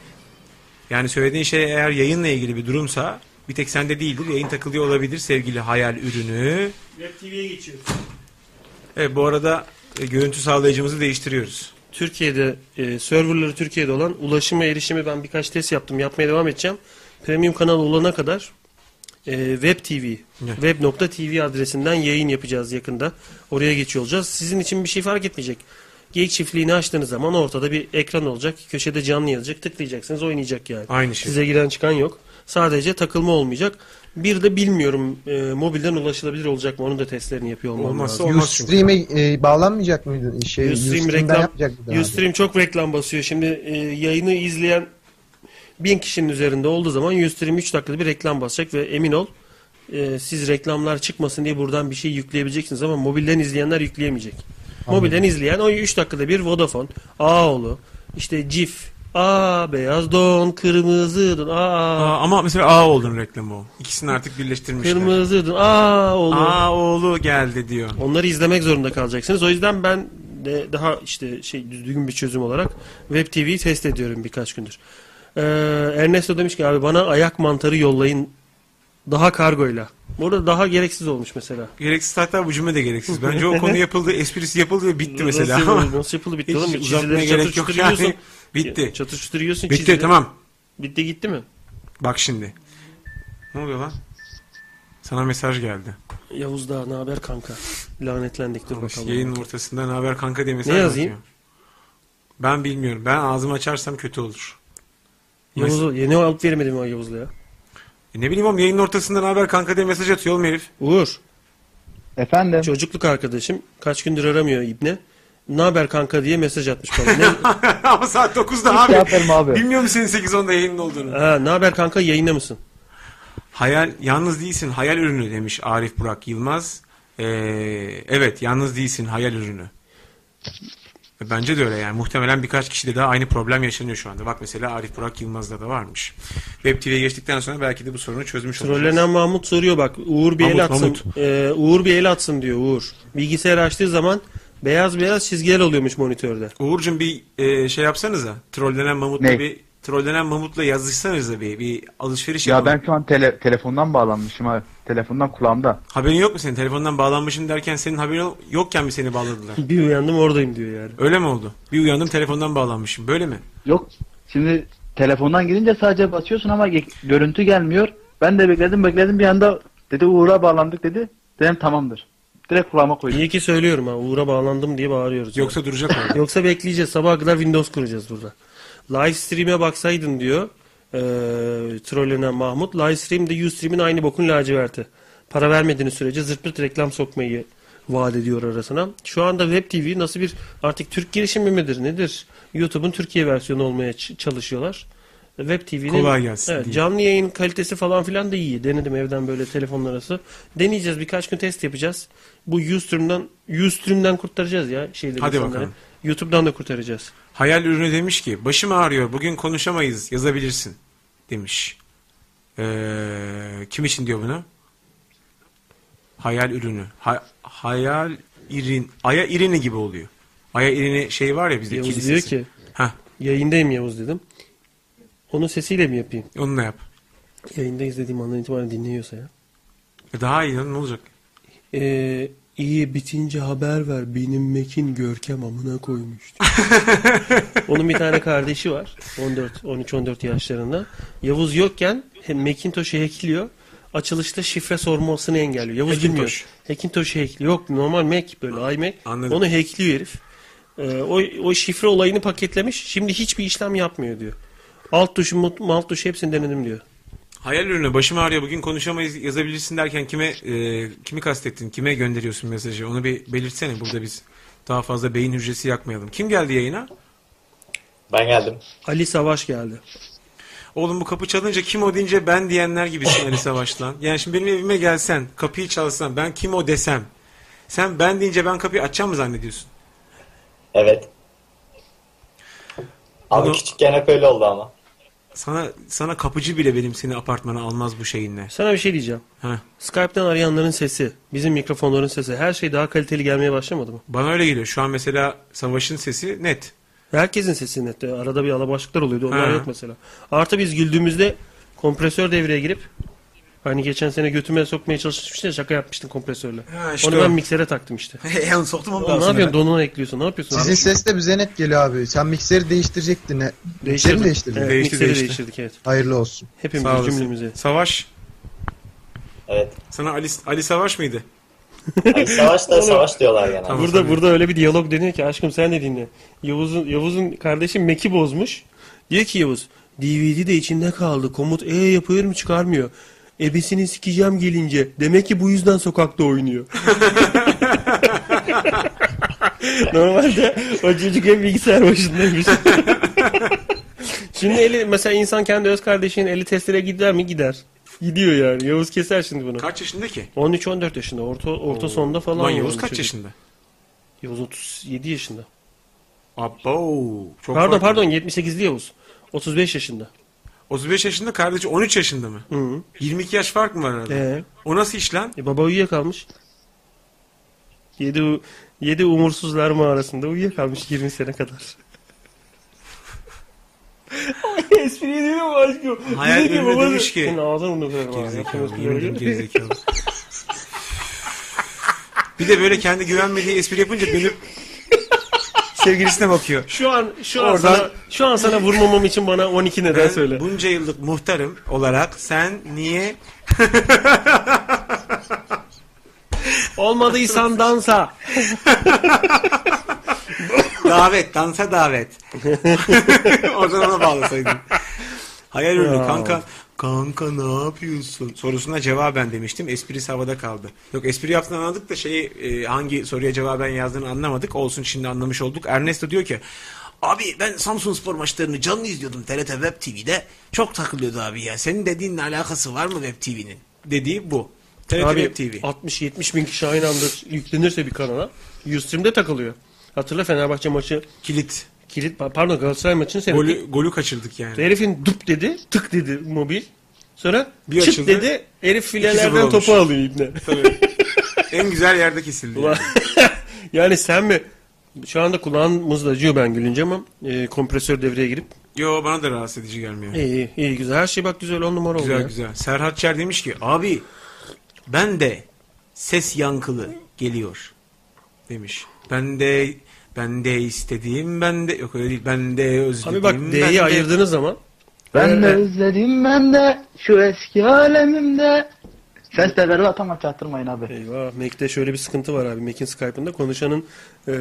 Yani söylediğin şey eğer yayınla ilgili bir durumsa bir tek sende değildir. Yayın takılıyor olabilir sevgili hayal ürünü. Web TV'ye geçiyoruz. Evet bu arada e, görüntü sağlayıcımızı değiştiriyoruz. Türkiye'de e, serverları Türkiye'de olan ulaşıma erişimi ben birkaç test yaptım. Yapmaya devam edeceğim. Premium kanal olana kadar e, Web TV, web.tv adresinden yayın yapacağız yakında. Oraya geçiyor olacağız. Sizin için bir şey fark etmeyecek. Geyik çiftliğini açtığınız zaman ortada bir ekran olacak. Köşede canlı yazacak. Tıklayacaksınız oynayacak yani. Aynı şey. Size giren çıkan yok. Sadece takılma olmayacak. Bir de bilmiyorum e, mobilden ulaşılabilir olacak mı? Onun da testlerini yapıyor olmam Olmazsa lazım. olmaz çünkü. Ustream'e e, bağlanmayacak mıydı? Şey, Ustream reklam? Ustream çok reklam basıyor. Şimdi e, yayını izleyen bin kişinin üzerinde olduğu zaman Ustream 3 dakikada bir reklam basacak ve emin ol e, siz reklamlar çıkmasın diye buradan bir şey yükleyebileceksiniz ama mobilden izleyenler yükleyemeyecek. Mobilden izleyen o 3 dakikada bir Vodafone, Ağoğlu, işte Cif, Aa beyaz don, kırmızı don, aa, Aa, ama mesela Ağoğlu'nun reklamı o. İkisini artık birleştirmişler. kırmızı don, aa oğlu. Ağoğlu geldi diyor. Onları izlemek zorunda kalacaksınız. O yüzden ben de daha işte şey düzgün bir çözüm olarak Web TV'yi test ediyorum birkaç gündür. Ee, Ernesto demiş ki abi bana ayak mantarı yollayın daha kargoyla. Burada daha gereksiz olmuş mesela. Gereksiz hatta bu cümle de gereksiz. Bence o [LAUGHS] konu yapıldı, esprisi yapıldı ve bitti mesela. Nasıl yapıldı, [LAUGHS] nasıl yapıldı bitti Hiç oğlum. uzatmaya gerek yok yani. [LAUGHS] Bitti. Yiyorsun. Bitti çizileri- tamam. Bitti gitti mi? Bak şimdi. Ne oluyor lan? Sana mesaj geldi. Yavuz daha ne haber kanka? Lanetlendik dur bakalım. Yayının ortasında ne haber kanka diye mesaj Ne yazayım? atıyor. Ben bilmiyorum. Ben ağzımı açarsam kötü olur. Yavuz'u yeni alıp vermedim o Yavuz'la ya. E ne bileyim oğlum yayının ortasında ne haber kanka diye mesaj atıyor oğlum herif. Uğur. Efendim? Çocukluk arkadaşım. Kaç gündür aramıyor İbne. Ne haber kanka diye mesaj atmış bana. Ne, [LAUGHS] Ama saat 9'da Hiç abi. cevap verme abi. Bilmiyor musun senin 8-10'da yayının olduğunu? ha, ne haber kanka yayında mısın? Hayal, yalnız değilsin hayal ürünü demiş Arif Burak Yılmaz. Ee, evet yalnız değilsin hayal ürünü. E, Bence de öyle yani. Muhtemelen birkaç kişide daha aynı problem yaşanıyor şu anda. Bak mesela Arif Burak Yılmaz'da da varmış. Web TV'ye geçtikten sonra belki de bu sorunu çözmüş olacağız. Trollenen Mahmut soruyor bak. Uğur bir el Mahmut, atsın. Mahmut. Ee, Uğur bir el atsın diyor Uğur. Bilgisayar açtığı zaman beyaz beyaz çizgiler oluyormuş monitörde. Uğur'cum bir e, şey yapsanıza. Trollenen Mamut'la Ne? bir trollenen Mamut'la yazışsanıza bir, bir alışveriş Ya yapalım. ben şu an tele, telefondan bağlanmışım abi. Telefondan kulağımda. Haberin yok mu senin? Telefondan bağlanmışım derken senin haberin yokken mi seni bağladılar? Bir uyandım oradayım diyor yani. Öyle mi oldu? Bir uyandım telefondan bağlanmışım. Böyle mi? Yok. Şimdi telefondan girince sadece basıyorsun ama görüntü gelmiyor. Ben de bekledim bekledim bir anda dedi Uğur'a bağlandık dedi. Dedim tamamdır. Direkt kulağıma koydum. İyi ki söylüyorum ha. Uğur'a bağlandım diye bağırıyoruz. Yoksa duracak orada. [LAUGHS] Yoksa bekleyeceğiz. Sabaha kadar Windows kuracağız burada. Live stream'e baksaydın diyor. E, trollenen Mahmut. Live stream de Ustream'in aynı bokun laciverti. Para vermediğiniz sürece zırt pırt reklam sokmayı vaat ediyor arasına. Şu anda Web TV nasıl bir artık Türk girişimi midir nedir? YouTube'un Türkiye versiyonu olmaya çalışıyorlar. Web TV'nin Kolay gelsin evet, diyeyim. canlı yayın kalitesi falan filan da iyi. Denedim evden böyle telefonlar arası. Deneyeceğiz birkaç gün test yapacağız. Bu Ustream'den Ustream'den kurtaracağız ya şeyleri Hadi insanları. bakalım. YouTube'dan da kurtaracağız. Hayal ürünü demiş ki başım ağrıyor bugün konuşamayız yazabilirsin demiş. Ee, kim için diyor bunu? Hayal ürünü. Ha- hayal irin. Aya irini gibi oluyor. Aya irini şey var ya bizde Yavuz kilisesi. diyor ki Heh, yayındayım Yavuz dedim. Onun sesiyle mi yapayım? onunla yap. Yayında izlediğim andan itibaren dinliyorsa ya. E daha iyi lan ne olacak? Ee, iyi bitince haber ver. Benim Mekin Görkem amına koymuştu. [LAUGHS] Onun bir tane kardeşi var. 14 13-14 yaşlarında. Yavuz yokken Macintosh'u hackliyor. Açılışta şifre sormasını engelliyor. Yavuz Hackintosh. bilmiyor. Hackintosh'u hackliyor. Yok normal Mac böyle iMac. Anladım. Onu hackliyor herif. Ee, o, o şifre olayını paketlemiş. Şimdi hiçbir işlem yapmıyor diyor. Alt tuşu, alt tuşu hepsini denedim diyor. Hayal ürünü başım ağrıyor bugün konuşamayız yazabilirsin derken kime e, kimi kastettin? Kime gönderiyorsun mesajı? Onu bir belirtsene burada biz daha fazla beyin hücresi yakmayalım. Kim geldi yayına? Ben geldim. Ali Savaş geldi. Oğlum bu kapı çalınca kim o deyince ben diyenler gibisin Ali Savaş'tan. [LAUGHS] Yani şimdi benim evime gelsen, kapıyı çalsan, ben kim o desem. Sen ben deyince ben kapıyı açacağım mı zannediyorsun? Evet. Abi Onu- küçükken hep öyle oldu ama. Sana sana kapıcı bile benim seni apartmana almaz bu şeyinle. Sana bir şey diyeceğim. Heh. Skype'den arayanların sesi, bizim mikrofonların sesi, her şey daha kaliteli gelmeye başlamadı mı? Bana öyle geliyor. Şu an mesela Savaş'ın sesi net. Herkesin sesi net. Arada bir alabaşlıklar oluyordu. Onlar Ha. yok mesela. Artı biz güldüğümüzde kompresör devreye girip hani geçen sene götüme sokmaya çalışmıştın ya şaka yapmıştın kompresörle. Ha, işte Onu ben o. miksere taktım işte. [LAUGHS] Onu soktum Oğlum ne yapıyorsun? Donuna ekliyorsun. Ne yapıyorsun? Sizin ses de bize net geliyor abi. Sen mikseri değiştirecektin. Ne? Mikseri Değiştirdim. mi değiştirdin? Evet, Değişti, mikseri değişti. değiştirdik evet. Hayırlı olsun. Hepimiz cümlemizi. Savaş. Evet. Sana Ali, Ali Savaş mıydı? Ali Savaş da [LAUGHS] savaş diyorlar genelde. Tamam. Burada burada öyle bir diyalog deniyor ki aşkım sen de dinle. Yavuz'un Yavuz'un kardeşi Mac'i bozmuş. Diyor ki Yavuz DVD de içinde kaldı. Komut E yapıyorum çıkarmıyor. Ebesini sikeceğim gelince. Demek ki bu yüzden sokakta oynuyor. [LAUGHS] Normalde o çocuk hep bilgisayar başındaymış. [LAUGHS] şimdi eli mesela insan kendi öz kardeşinin eli testere gider mi? Gider. Gidiyor yani. Yavuz keser şimdi bunu. Kaç yaşında ki? 13-14 yaşında. Orta orta sonda falan. Lan Yavuz kaç çocuk. yaşında? Yavuz 37 yaşında. Abo. Çok Pardon farklı. pardon 78'li Yavuz. 35 yaşında. 35 yaşında kardeşi 13 yaşında mı? Hı -hı. 22 yaş fark mı var arada? Ee, O nasıl iş lan? e, baba uyuyakalmış. 7 7 umursuzlar mağarasında uyuyakalmış 20 sene kadar. [LAUGHS] Ay espri değil mi aşkım? Hayal ürünü demiş ki- Senin ağzını onu kırarım. Gerizekalı. Yemin ederim gerizekalı. [LAUGHS] bir de böyle kendi güvenmediği espri yapınca dönüp sevgilisine bakıyor. Şu an şu an Oradan- sana şu an sana vurmamam için bana 12 neden Ben söyle. bunca yıllık muhtarım olarak sen niye [LAUGHS] Olmadıysan dansa. [LAUGHS] davet dansa davet. [LAUGHS] o zaman ona bağlasaydın. Hayal ürünü kanka. Kanka ne yapıyorsun? Sorusuna cevaben demiştim. Esprisi havada kaldı. Yok espri yaptığını anladık da şeyi e, hangi soruya cevaben yazdığını anlamadık. Olsun şimdi anlamış olduk. Ernesto diyor ki Abi ben Samsun Spor maçlarını canlı izliyordum TRT Web TV'de. Çok takılıyordu abi ya. Senin dediğinle alakası var mı Web TV'nin? Dediği bu. TRT Abi Web TV. 60-70 bin kişi aynı anda yüklenirse bir kanala Ustream'de takılıyor. Hatırla Fenerbahçe maçı Kilit. Kilit pardon Galatasaray maçını seyrettik. Golü, golü kaçırdık yani. Herifin dup dedi, tık dedi mobil. Sonra Bir çıt açıldı. dedi, herif 2-0 filelerden topu alıyor ibne. Tabii. en güzel yerde kesildi. Ulan, [LAUGHS] yani sen mi şu anda kulağımız da acıyor ben gülünce ama e, kompresör devreye girip Yo bana da rahatsız edici gelmiyor. iyi iyi, iyi güzel her şey bak güzel on numara oldu Güzel güzel. Serhat Çer demiş ki abi ben de ses yankılı geliyor demiş. Ben de ben de istediğim ben de yok öyle değil. Ben de özlediğim Abi bak D'yi de- ayırdığınız zaman Ben de Evet. özledim ben de şu eski alemimde. Ses teleri atama çaktırmayın abi. Eyvah Mac'te şöyle bir sıkıntı var abi. Mac'in Skype'ında konuşanın e,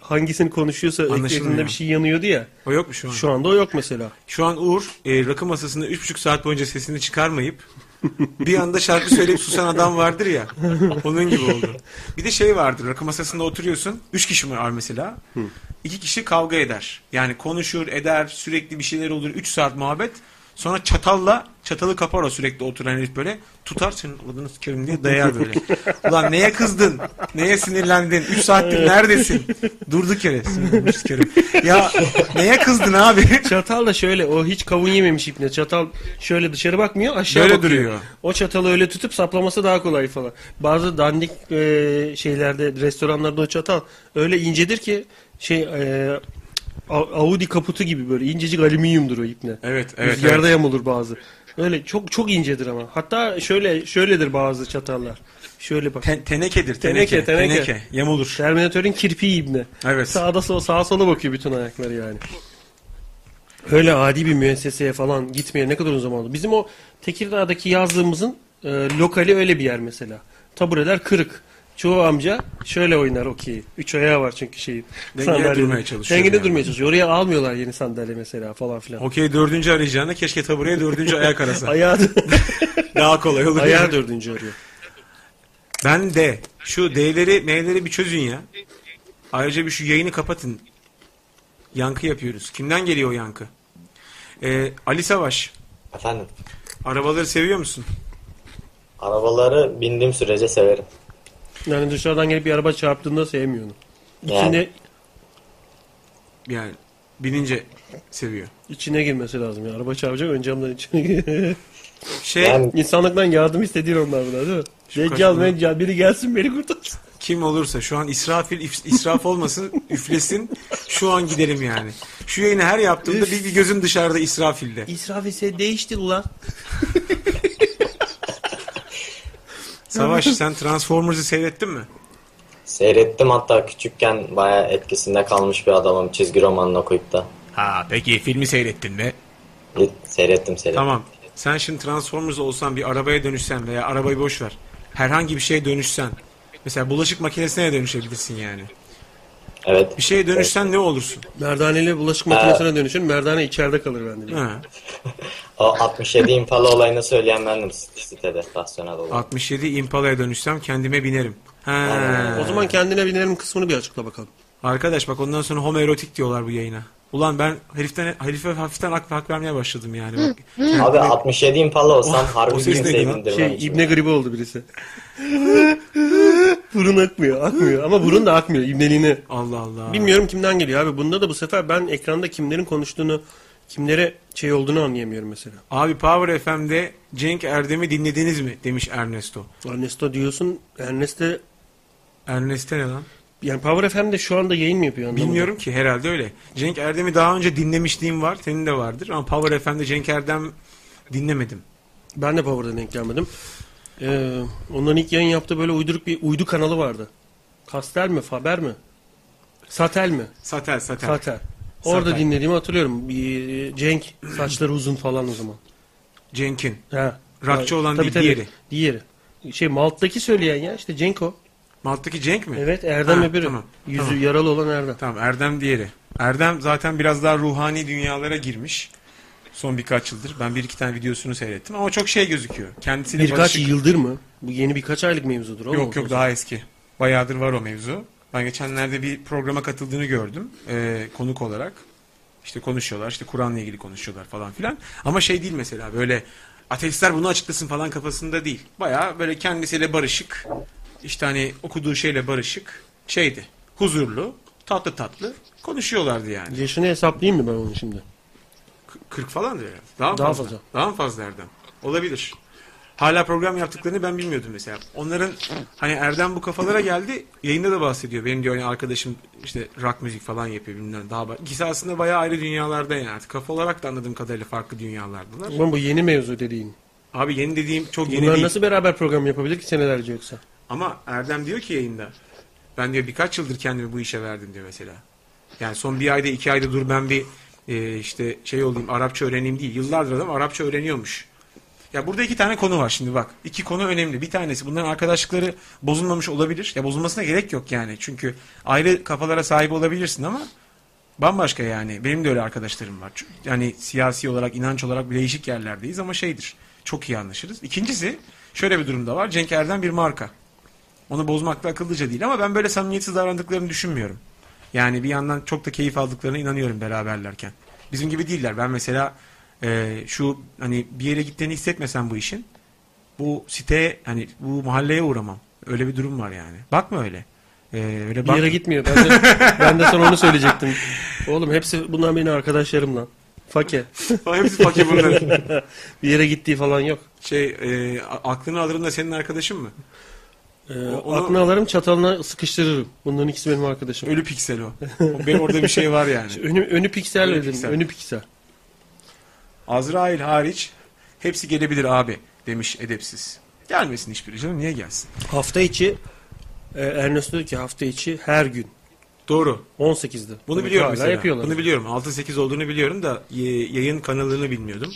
hangisini konuşuyorsa ekranında bir şey yanıyordu ya. O yok mu şu an? Şu, Şu anda o yok mesela. an Uğur e, rakı masasında 3,5 saat boyunca sesini çıkarmayıp bir anda şarkı söyleyip susan adam vardır ya. [LAUGHS] Onun gibi oldu. Bir de şey vardır rakı masasında oturuyorsun. 3 kişi var mesela. İki kişi kavga eder. Yani konuşur eder sürekli bir şeyler olur. 3 saat muhabbet. Sonra çatalla çatalı kapar o sürekli oturan herif böyle. Tutar senin adını sikerim diye dayar böyle. [LAUGHS] Ulan neye kızdın? Neye sinirlendin? 3 saattir neredesin? Durduk yere. Sinirlendim, sikerim. Ya neye kızdın abi? [LAUGHS] Çatal da şöyle o hiç kavun yememiş ipne. Çatal şöyle dışarı bakmıyor aşağı Böyle bakıyor. duruyor. O çatalı öyle tutup saplaması daha kolay falan. Bazı dandik e, şeylerde restoranlarda o çatal öyle incedir ki şey e, Audi kaputu gibi böyle incecik alüminyumdur o ipne. Evet, evet, Rüzgarda evet. yamulur bazı. Öyle çok çok incedir ama. Hatta şöyle şöyledir bazı çatallar. Şöyle bak. Ten- tenekedir. Teneke, Teneke, teneke. teneke. Yamulur. Terminatörün kirpiği ibne. Evet. Sağda sola, sağa sola bakıyor bütün ayakları yani. Öyle adi bir müesseseye falan gitmeye ne kadar uzun zaman oldu. Bizim o Tekirdağ'daki yazdığımızın e, lokali öyle bir yer mesela. Tabureler kırık. Çoğu amca şöyle oynar okey. Üç ayağı var çünkü şeyin. Dengede sandalyenin. durmaya çalışıyor Dengede yani. durmaya çalışıyor. Oraya almıyorlar yeni sandalye mesela falan filan. Okey dördüncü arayacağına keşke tabureye dördüncü ayak arasa. [LAUGHS] Ayağı, [LAUGHS] Daha kolay olur. ayağı yani. dördüncü arıyor. Ben de şu D'leri M'leri bir çözün ya. Ayrıca bir şu yayını kapatın. Yankı yapıyoruz. Kimden geliyor o yankı? Ee, Ali Savaş. Efendim. Arabaları seviyor musun? Arabaları bindiğim sürece severim. Yani dışarıdan gelip bir araba çarptığında sevmiyor onu. Yani. Binince seviyor. içine girmesi lazım ya. Araba çarpacak ön camdan içine gir. [LAUGHS] Şey Yani İnsanlıktan yardım istediğin onlar bunlar değil mi? Deccal, kaçma. meccal biri gelsin beni kurtarsın. kim olursa şu an israfil if- israf olmasın [LAUGHS] üflesin şu an giderim yani. Şu yayını her yaptığımda bir, bir gözüm dışarıda israfilde. İsraf ise değiştir ulan. [LAUGHS] Savaş sen Transformers'ı seyrettin mi? seyrettim hatta küçükken bayağı etkisinde kalmış bir adamım çizgi romanını okuyup da. Ha peki filmi seyrettin mi? Seyrettim seyrettim. Tamam. Sen şimdi Transformers olsan bir arabaya dönüşsen veya arabayı boş ver. Herhangi bir şeye dönüşsen. Mesela bulaşık makinesine dönüşebilirsin yani. Evet. Bir şeye dönüşsen ne olursun? Merdaneyle bulaşık makinesine dönüşün. Merdane içeride kalır bende. [LAUGHS] O 67 Impala olayını söyleyen bendim sitede. Rasyonel olarak. 67 Impala'ya dönüşsem kendime binerim. Ha. O zaman kendine binerim kısmını bir açıkla bakalım. Arkadaş bak ondan sonra homoerotik diyorlar bu yayına. Ulan ben heriften herife hafiften hak, hak vermeye başladım yani. Bak, Abi 67 Impala olsam o harbi bindirmem. Şey. İbne gribi oldu birisi. [LAUGHS] burun akmıyor, akmıyor. Ama burun da akmıyor ibneliğini. Allah Allah. Bilmiyorum kimden geliyor abi. Bunda da bu sefer ben ekranda kimlerin konuştuğunu, kimlere şey olduğunu anlayamıyorum mesela. Abi Power FM'de Cenk Erdem'i dinlediniz mi? Demiş Ernesto. Ernesto diyorsun. Ernesto Ernesto ne lan? yani Power FM'de şu anda yayın mı yapıyor anlamadım. Bilmiyorum ki herhalde öyle. Cenk Erdem'i daha önce dinlemişliğim var. Senin de vardır. Ama Power FM'de Cenk Erdem dinlemedim. Ben de Power'dan denk gelmedim. Ee, onların ilk yayın yaptığı böyle uyduruk bir uydu kanalı vardı. Kastel mi? Faber mi? Satel mi? Satel Satel. Satel. Orada Satel. dinlediğimi hatırlıyorum. Bir, Cenk saçları uzun falan o zaman. Cenk'in. Ha. Rockçı olan Tabii, değil, tabii. diğeri. Diğeri. Şey Malt'taki söyleyen ya işte Cenk o. Malt'taki Cenk mi? Evet Erdem Ha, öbürü. tamam, Yüzü tamam. yaralı olan Erdem. Tamam Erdem diğeri. Erdem zaten biraz daha ruhani dünyalara girmiş. Son birkaç yıldır. Ben bir iki tane videosunu seyrettim ama çok şey gözüküyor. Kendisiyle Birkaç barışık. yıldır mı? Bu yeni birkaç aylık mevzudur. Yok yok daha eski. Bayağıdır var o mevzu. Ben geçenlerde bir programa katıldığını gördüm. Ee, konuk olarak. İşte konuşuyorlar. işte Kur'an'la ilgili konuşuyorlar falan filan. Ama şey değil mesela böyle ateistler bunu açıklasın falan kafasında değil. Bayağı böyle kendisiyle barışık. işte hani okuduğu şeyle barışık. Şeydi. Huzurlu. Tatlı tatlı. Konuşuyorlardı yani. Yaşını hesaplayayım mı ben onu şimdi? K- 40 falan herhalde. Daha, Daha fazla. fazla. Daha fazla Erdem? Olabilir. Hala program yaptıklarını ben bilmiyordum mesela. Onların hani Erdem bu kafalara geldi. Yayında da bahsediyor. Benim diyor hani arkadaşım işte rock müzik falan yapıyor bilmem daha. İkisi aslında bayağı ayrı dünyalarda yani. Artık kafa olarak da anladığım kadarıyla farklı dünyalardalar. Ulan bu yeni mevzu dediğin. Abi yeni dediğim çok yeni Bunlar değil. nasıl beraber program yapabilir ki senelerce yoksa? Ama Erdem diyor ki yayında. Ben diyor birkaç yıldır kendimi bu işe verdim diyor mesela. Yani son bir ayda iki ayda dur ben bir e, işte şey olayım Arapça öğreneyim değil. Yıllardır adam Arapça öğreniyormuş. Ya burada iki tane konu var şimdi bak. İki konu önemli. Bir tanesi bunların arkadaşlıkları bozulmamış olabilir. Ya bozulmasına gerek yok yani. Çünkü ayrı kafalara sahip olabilirsin ama bambaşka yani. Benim de öyle arkadaşlarım var. Yani siyasi olarak, inanç olarak değişik yerlerdeyiz ama şeydir. Çok iyi anlaşırız. İkincisi şöyle bir durumda var. Cenk Erdem bir marka. Onu bozmak da akıllıca değil ama ben böyle samimiyetsiz davrandıklarını düşünmüyorum. Yani bir yandan çok da keyif aldıklarına inanıyorum beraberlerken. Bizim gibi değiller. Ben mesela e, şu hani bir yere gittiğini hissetmesem bu işin bu siteye hani bu mahalleye uğramam. Öyle bir durum var yani. Bakma öyle. E, öyle Bir bak. yere gitmiyor. Ben de, ben de sana onu söyleyecektim. Oğlum hepsi bunlar benim arkadaşlarım lan. Fake. [LAUGHS] Hepsi fakir bunların. [LAUGHS] Bir yere gittiği falan yok. Şey e, aklını alırım da senin arkadaşın mı? Ee, onu- Aklını alırım çatalına sıkıştırırım. Bunların ikisi benim arkadaşım. Ölü piksel o. o benim orada bir şey var yani. [LAUGHS] Önü, önü piksel Önü dedim. piksel. Önü piksel. Azrail hariç hepsi gelebilir abi demiş edepsiz. Gelmesin hiçbiri canım niye gelsin? Hafta içi e, Ernesto diyor ki hafta içi her gün. Doğru. 18'de. Bunu Demek biliyorum hala mesela. yapıyorlar. Bunu biliyorum. 6-8 olduğunu biliyorum da y- yayın kanalını bilmiyordum.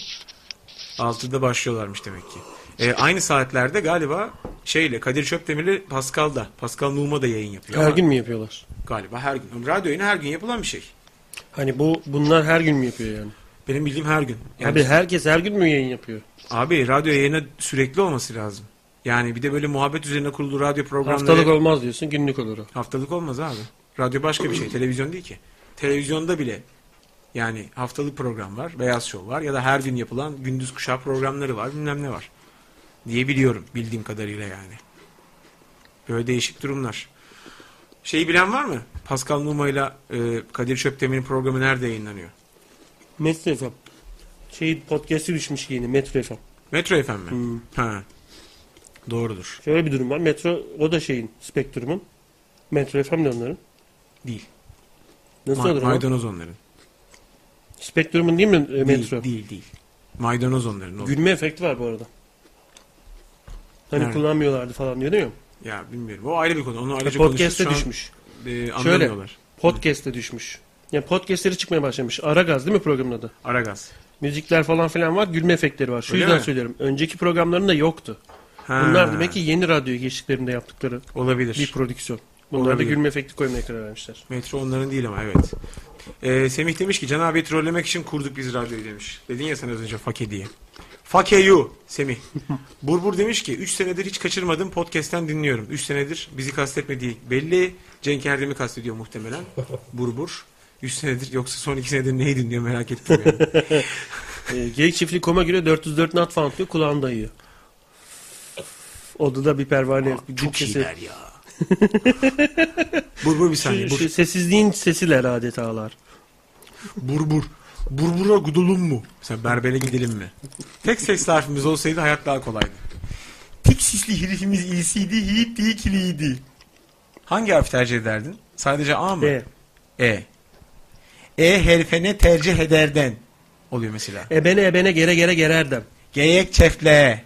6'da başlıyorlarmış demek ki. E, aynı saatlerde galiba şeyle Kadir Çöpdemir'le Pascal da Pascal Numa da yayın yapıyor. Her gün mü yapıyorlar? Galiba her gün. Radyo yayını her gün yapılan bir şey. Hani bu bunlar her gün mü yapıyor yani? Benim bildiğim her gün. Yani, Abi herkes her gün mü yayın yapıyor? abi radyo yayını sürekli olması lazım. Yani bir de böyle muhabbet üzerine kurulu radyo programları... Haftalık olmaz diyorsun günlük olur o. Haftalık olmaz abi. Radyo başka bir şey. Televizyon değil ki. Televizyonda bile yani haftalık program var. Beyaz Show var. Ya da her gün yapılan gündüz kuşağı programları var. Bilmem ne var. Diye biliyorum. Bildiğim kadarıyla yani. Böyle değişik durumlar. Şeyi bilen var mı? Pascal Numa ile e, Kadir Çöptemir'in programı nerede yayınlanıyor? Metro FM. Şey podcast'i düşmüş yeni Metro FM. Metro FM mi? Hmm. Ha. Doğrudur. Şöyle bir durum var. Metro o da şeyin Spektrum'un. Metro FM de onların. Değil. Nasıl Ma- olur ama? maydanoz onların. Spektrum'un değil mi e, Metro? Değil, değil, değil. Maydanoz onların. o. Gülme efekti var bu arada. Hani Nerede? kullanmıyorlardı falan diyor değil mi? Ya bilmiyorum. O ayrı bir konu. Onu ayrıca Podcast'e konuşuruz. Şu an, düşmüş. e, Şöyle. anlamıyorlar. Podcast'e düşmüş. Yani podcastleri çıkmaya başlamış. Aragaz değil mi programın adı? Aragaz. Müzikler falan filan var. Gülme efektleri var. Şu Öyle yüzden mi? söylüyorum. Önceki programlarında yoktu. Ha, Bunlar demek ki yeni radyoya geçtiklerinde yaptıkları olabilir. bir prodüksiyon. Bunlar Olabilir. da gülme efekti koymaya karar vermişler. Metro onların değil ama evet. Ee, Semih demiş ki Can abi trollemek için kurduk biz radyoyu demiş. Dedin ya sen az önce fake diye. You Semih. [LAUGHS] Burbur demiş ki 3 senedir hiç kaçırmadım podcast'ten dinliyorum. 3 senedir bizi kastetmediği belli. Cenk Erdem'i kastediyor muhtemelen. [LAUGHS] Burbur. 3 senedir yoksa son 2 senedir neyi dinliyor merak ettim yani. [LAUGHS] Ee, Geyik çiftliği koma göre 404 not found diyor. Kulağını dayıyor. Odada bir pervane. bir Çok iyiler ya. Burbur bir saniye. Şu, Bur. şu sessizliğin sesiler adetalar. Burbur. Burbura gidelim mu? Mesela berbere gidelim mi? Tek ses harfimiz olsaydı hayat daha kolaydı. Tek sesli herifimiz iyisiydi, yiğit değil kiliydi. Hangi harf tercih ederdin? Sadece A mı? E. E. E herifene tercih ederden. Oluyor mesela. Ebene ebene gere gere gererdem. Geyek çeftle.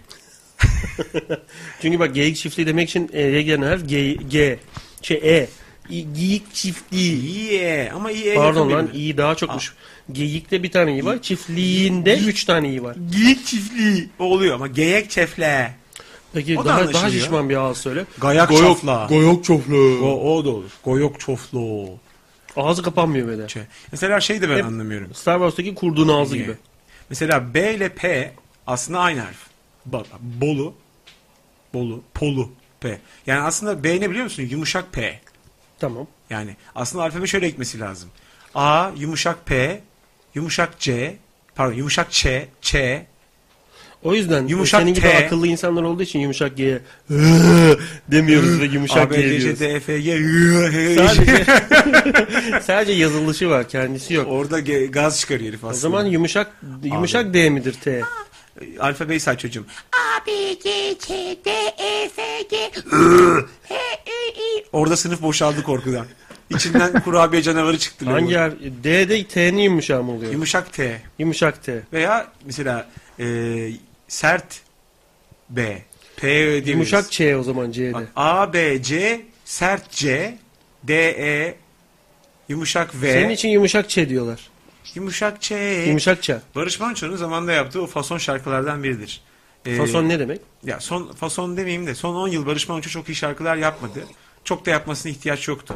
[LAUGHS] Çünkü bak geyik çiftliği demek için E'ye gelen harf G. G. Şey E. Geyik çiftliği. E. Ama iyi E Pardon lan iyi daha çokmuş. Geyikte bir tane iyi var. Çiftliğinde üç tane iyi var. Geyik çiftliği. Oluyor ama geyek çeftle. Peki O da daha, daha anlaşılıyor. şişman bir ağız söyle. Gayak Goyok- çofla. Goyok çoflu. O, o da olur. Goyok çoflo. Ağzı kapanmıyor böyle. Şey. Mesela şey de ben Hep- anlamıyorum. Star Wars'taki kurduğun ağzı gibi. Mesela B ile P aslında aynı harf. Bak, Bolu. Bolu. Polu. P. Yani aslında B ne biliyor musun? Yumuşak P. Tamam. Yani aslında alfabe şöyle gitmesi lazım. A, yumuşak P, yumuşak C, pardon yumuşak Ç, Ç, O yüzden Yumuşak senin gibi T. akıllı insanlar olduğu için yumuşak G'ye demiyoruz ve yumuşak A, B, G C, diyoruz. D, E, F, G, Sadece [LAUGHS] sadece yazılışı var, kendisi yok. Orada ge- gaz çıkarıyor herif O aslında. zaman yumuşak yumuşak D midir T? Alfabeyi say çocuğum. A, B, C, Ç, D, E, F, G, H, I, I. Orada sınıf boşaldı korkudan. İçinden [LAUGHS] kurabiye canavarı çıktı. Hangi harf? D'de T'nin yumuşağı mı oluyor? Yumuşak T. Yumuşak T. Veya mesela e, sert B. P diyebiliriz. Yumuşak Ç o zaman C'de. Bak, A, B, C, sert C, D, E, yumuşak V, Senin için yumuşak Ç diyorlar. Yumuşak Ç. Yumuşak Ç. Barış Manço'nun zamanında yaptığı o fason şarkılardan biridir. Ee, Fason ne demek? Ya son fason demeyeyim de son 10 yıl Barış Manço çok iyi şarkılar yapmadı. Çok da yapmasına ihtiyaç yoktu.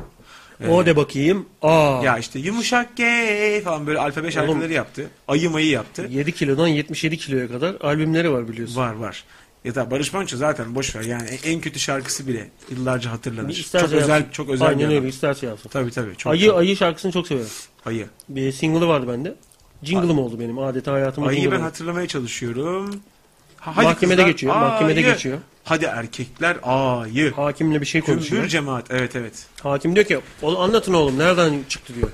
O de bakayım. A. Ya işte yumuşak G falan böyle alfabe şarkıları yaptı. Ayı mayı yaptı. 7 kilodan 77 kiloya kadar albümleri var biliyorsun. Var var. Ya da Barış Manço zaten boş ver yani en kötü şarkısı bile yıllarca hatırlanır. İsterse Çok özel yapsın. çok özel bir Aynen adam. öyle isterse yapsın. Tabii tabii. Çok ayı çok- ayı şarkısını çok severim. ayı. Bir single'ı vardı bende. Jingle'ım oldu benim. Adeta hayatımın Ayıyı ben oldu. hatırlamaya çalışıyorum. Ha, Mahkemede geçiyor, mahkemede ayı. geçiyor. Hadi erkekler ayı. Hakimle bir şey konuşuyor. Kümbür cemaat. Evet evet. Hakim diyor ki "Oğlum anlatın oğlum nereden çıktı diyor.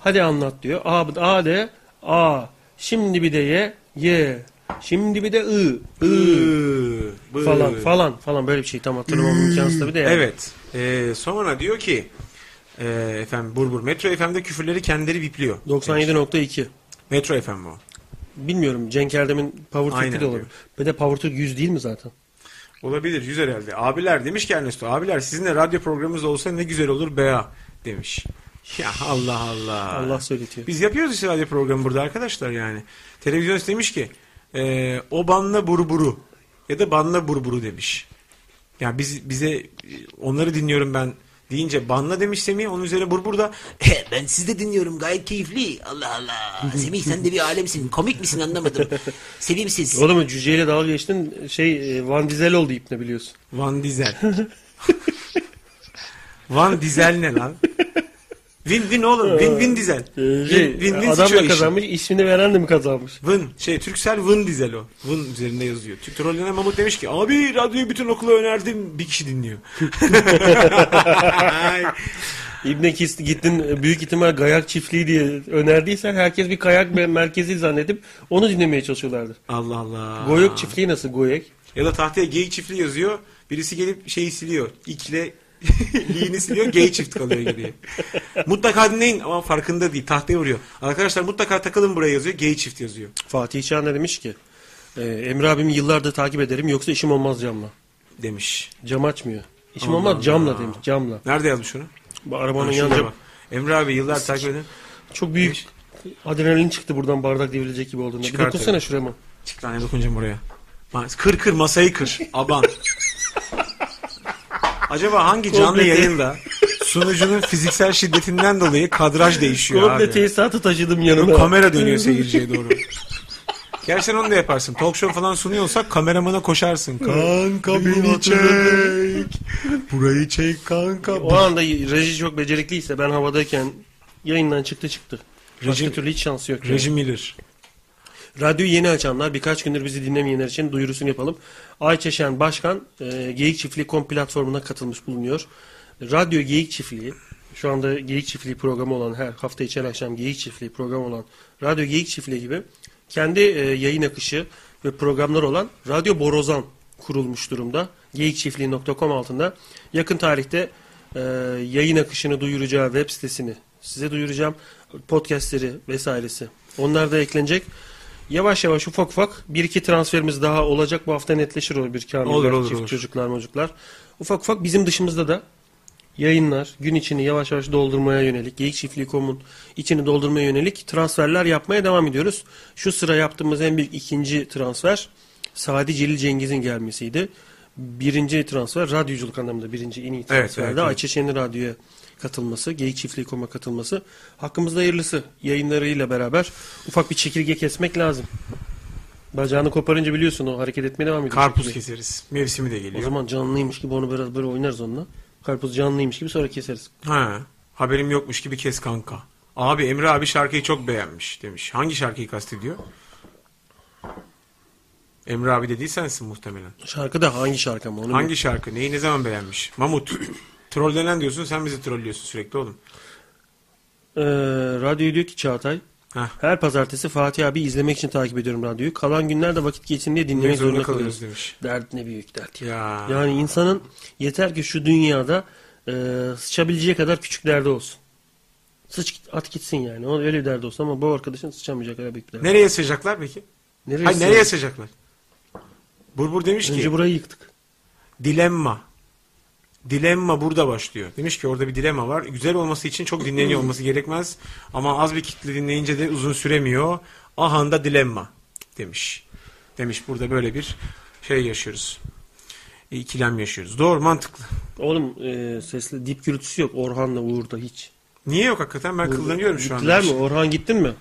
Hadi anlat diyor. A, A de A. Şimdi bir de ye ye. Şimdi bir de. I. Iı, bı. Falan falan falan böyle bir şey tam hatırlamam imkansız tabii de yani. Evet. Ee, sonra diyor ki e, efendim Burbur Metro FM'de küfürleri kendileri bipliyor. 97.2. Metro FM o. Bilmiyorum Cenk Erdem'in Power Türk'ü de olabilir. Bir de Power Türk 100 değil mi zaten? Olabilir yüz herhalde. Abiler demiş ki Ernesto abiler sizinle radyo programımız olsa ne güzel olur bea demiş. Ya Allah Allah. Allah söyletiyor. Biz yapıyoruz işte radyo programı burada arkadaşlar yani. Televizyon demiş ki e, o banla burburu ya da banla burburu demiş. Yani biz bize onları dinliyorum ben deyince banla demiş Semih onun üzerine burbur da He, ben sizi de dinliyorum gayet keyifli. Allah Allah. [LAUGHS] Semih sen de bir alemsin. Komik misin anlamadım. [LAUGHS] Sevimsiz. Oğlum cüceyle dalga geçtin şey e, Van Diesel oldu ipne biliyorsun. Van Diesel. [LAUGHS] Van Diesel ne lan? Win win oğlum. Win win Diesel. Ee, Win şey, win win adam da kazanmış ismini veren de mi kazanmış? Vın şey Türksel Vın Diesel o. Vın üzerinde yazıyor. Tü- Trollenen Mamut demiş ki abi radyoyu bütün okula önerdim bir kişi dinliyor. [LAUGHS] İbne gittin büyük ihtimal Gayak çiftliği diye önerdiysen herkes bir kayak me- merkezi zannedip onu dinlemeye çalışıyorlardır. Allah Allah. Goyuk çiftliği nasıl Goyek? Ya da tahtaya geyik çiftliği yazıyor. Birisi gelip şeyi siliyor. İkle [LAUGHS] liğini siliyor. Gay çift kalıyor geriye. mutlaka dinleyin ama farkında değil. Tahtaya vuruyor. Arkadaşlar mutlaka takılın buraya yazıyor. Gay çift yazıyor. Fatih Çağan da demiş ki e, Emre abimi yıllardır takip ederim yoksa işim olmaz camla. Demiş. Cam açmıyor. İşim Allah olmaz camla Allah. demiş camla. Nerede yazmış onu? Bu arabanın Ha, şurada yanınca bak. Emre abi yıllar takip eden. Çok büyük adrenalin çıktı buradan bardak devrilecek gibi olduğunda. Bir Çıkar dokunsana şuraya mı? Çık lan ne dokunacağım buraya. Ma- Kır kır masayı kır. [LAUGHS] Aban. Acaba hangi canlı Komple- yayında [LAUGHS] sunucunun fiziksel şiddetinden dolayı kadraj değişiyor Komple abi? tesisatı taşıdım Yok, yanına. kamera dönüyor seyirciye doğru. Gerçi onu da yaparsın. Talk show falan sunuyorsak kameramana koşarsın. Kanka beni çek. Burayı çek kanka. O anda reji çok becerikliyse ben havadayken yayından çıktı çıktı. Başka Rejim- türlü hiç şansı yok. yani. Reggie Miller. Radyoyu yeni açanlar birkaç gündür bizi dinlemeyenler için duyurusunu yapalım. Ayça Şen Başkan e, Geyik Çiftliği.com platformuna katılmış bulunuyor. Radyo Geyik Çiftliği şu anda Geyik Çiftliği programı olan her hafta içi her akşam Geyik Çiftliği programı olan Radyo Geyik Çiftliği gibi kendi e, yayın akışı ve programlar olan Radyo Borazan kurulmuş durumda. Geyikçiftliği.com altında yakın tarihte e, yayın akışını duyuracağı web sitesini size duyuracağım. Podcastleri vesairesi. Onlar da eklenecek. Yavaş yavaş ufak ufak bir iki transferimiz daha olacak. Bu hafta netleşir o bir kamiller, Olur, olur, çift olur. çocuklar mocuklar. Ufak ufak bizim dışımızda da yayınlar, gün içini yavaş yavaş doldurmaya yönelik, Geyik Çiftliği.com'un içini doldurmaya yönelik transferler yapmaya devam ediyoruz. Şu sıra yaptığımız en büyük ikinci transfer Sadi Celil Cengiz'in gelmesiydi. Birinci transfer radyoculuk anlamında birinci en iyi Evet, transferde evet, evet. Ayça Şen'in radyoya katılması, Geyik Çiftliği.com'a katılması. Hakkımızda hayırlısı yayınlarıyla beraber ufak bir çekirge kesmek lazım. Bacağını koparınca biliyorsun o hareket etmeye devam ediyor. Karpuz çekirge. keseriz. Mevsimi de O geliyor. zaman canlıymış gibi onu biraz böyle oynarız onunla. Karpuz canlıymış gibi sonra keseriz. Ha, haberim yokmuş gibi kes kanka. Abi Emre abi şarkıyı çok beğenmiş demiş. Hangi şarkıyı kastediyor? Emre abi dediği sensin muhtemelen. Şarkı da hangi şarkı ama onu Hangi şarkı? Neyi ne zaman beğenmiş? Mamut. Trollenen diyorsun sen bizi trollüyorsun sürekli oğlum. Ee, radyoyu diyor ki Çağatay. Heh. Her pazartesi Fatih abi izlemek için takip ediyorum radyoyu. Kalan günlerde vakit geçsin diye dinlemek zorunda zorunda kalıyoruz. demiş. Dert ne büyük dert ya. Ya. Yani insanın yeter ki şu dünyada e, sıçabileceği kadar küçük derdi olsun. Sıç at gitsin yani. O öyle bir derdi olsun ama bu arkadaşın sıçamayacak kadar büyük derdi. Nereye sığacaklar peki? Nereye Hayır nereye sığacaklar? Burbur demiş Önce ki burayı yıktık. dilemma. Dilemma burada başlıyor. Demiş ki orada bir dilema var. Güzel olması için çok dinleniyor olması gerekmez. Ama az bir kitle dinleyince de uzun süremiyor. Ahanda dilemma demiş. Demiş burada böyle bir şey yaşıyoruz. İkilem yaşıyoruz. Doğru mantıklı. Oğlum e, sesli dip gürültüsü yok Orhan'la Uğur'da hiç. Niye yok hakikaten ben kullanıyorum şu Gittiler anda. mi? Orhan gittin mi?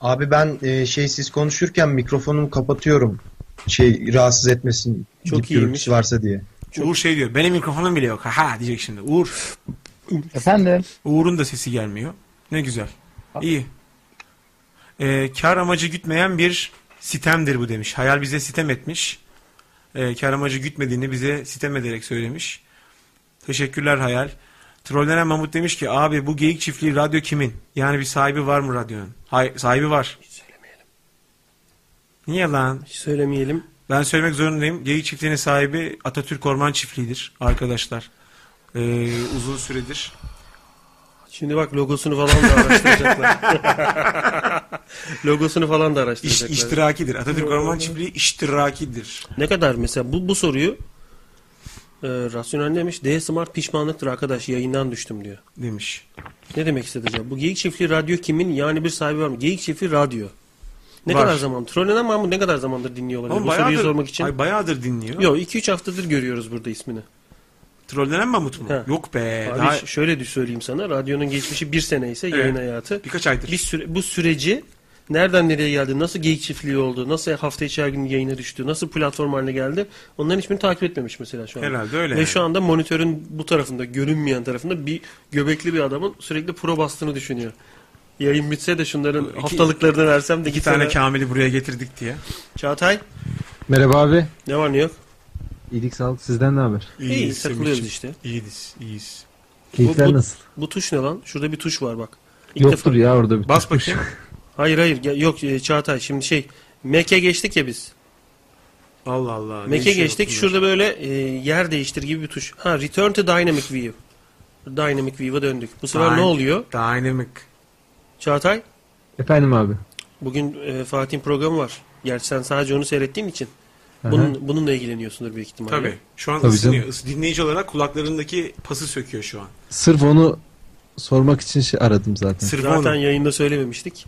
Abi ben e, şey siz konuşurken mikrofonumu kapatıyorum. Şey rahatsız etmesin. Çok dip iyiymiş. gürültüsü varsa diye. Uğur şey diyor. Benim mikrofonum bile yok. Ha diyecek şimdi. Uğur. Efendim? Uğur'un da sesi gelmiyor. Ne güzel. İyi. Ee, kar amacı gütmeyen bir sitemdir bu demiş. Hayal bize sitem etmiş. Ee, kar amacı gütmediğini bize sitem ederek söylemiş. Teşekkürler Hayal. Trollenen Mahmut demiş ki abi bu geyik çiftliği radyo kimin? Yani bir sahibi var mı radyonun? Hay sahibi var. Hiç söylemeyelim. Niye lan? Hiç söylemeyelim. Ben söylemek zorundayım. Geyik çiftliğinin sahibi Atatürk Orman Çiftliği'dir arkadaşlar. Ee, uzun süredir. Şimdi bak logosunu falan da araştıracaklar. [LAUGHS] logosunu falan da İş, araştıracaklar. iştirakidir. Atatürk Orman Çiftliği iştirakidir. Ne kadar mesela bu, bu soruyu e, rasyonel demiş. D Smart pişmanlıktır arkadaş yayından düştüm diyor. Demiş. Ne demek istedi acaba? Bu Geyik Çiftliği radyo kimin? Yani bir sahibi var mı? Geyik Çiftliği radyo. Ne Var. kadar zaman? Trollenen Mahmut ne kadar zamandır dinliyor olabilir? Ama Bu soruyu bayağıdır, sormak için. ay bayağıdır dinliyor. Yok 2-3 haftadır görüyoruz burada ismini. Trollenen Mamut mu? He. Yok be. Abi daha şöyle de söyleyeyim sana. Radyonun geçmişi bir sene ise Evet. yayın hayatı. birkaç aydır. Bir süre, bu süreci nereden nereye geldi, nasıl geyik çiftliği oldu, nasıl hafta içi her gün yayına düştü, nasıl platform haline geldi onların hiçbirini takip etmemiş mesela şu anda. Herhalde öyle Ve yani. şu anda monitörün bu tarafında, görünmeyen tarafında bir göbekli bir adamın sürekli pro bastığını düşünüyor. Yayın bitse de şunların İki- haftalıklarını versem de İki gitsene. tane Kamil'i buraya getirdik diye. Çağatay Merhaba abi. ne var ne yok? İyilik sağlık sizden ne haber? İyi, takılıyoruz Semih'ciğim. işte. İyiyiz, iyiyiz. Keyifler bu- nasıl? Bu tuş ne lan? Şurada bir tuş var bak. İlk Yoktur defa- ya orada bir Bas tuş. bakayım. [LAUGHS] Hayır hayır yok e, Çağatay şimdi şey Mac'e geçtik ya biz. Allah Allah. Mac'e geçtik. bunlar. Şurada böyle e, yer değiştir gibi bir tuş. Ha Return to Dynamic View. Dynamic View'a döndük. Bu sefer Dyna- ne oluyor? Dynamic. Çağatay Efendim abi. bugün e, Fatih'in programı var. Gerçi sen sadece onu seyrettiğin için Aha. bunun, bununla ilgileniyorsundur büyük ihtimalle. Tabii. Şu an Tabii ısınıyor. canım. Dinleyici olarak kulaklarındaki pası söküyor şu an. Sırf onu sormak için şey aradım zaten. Sırf Zaten onu. yayında söylememiştik.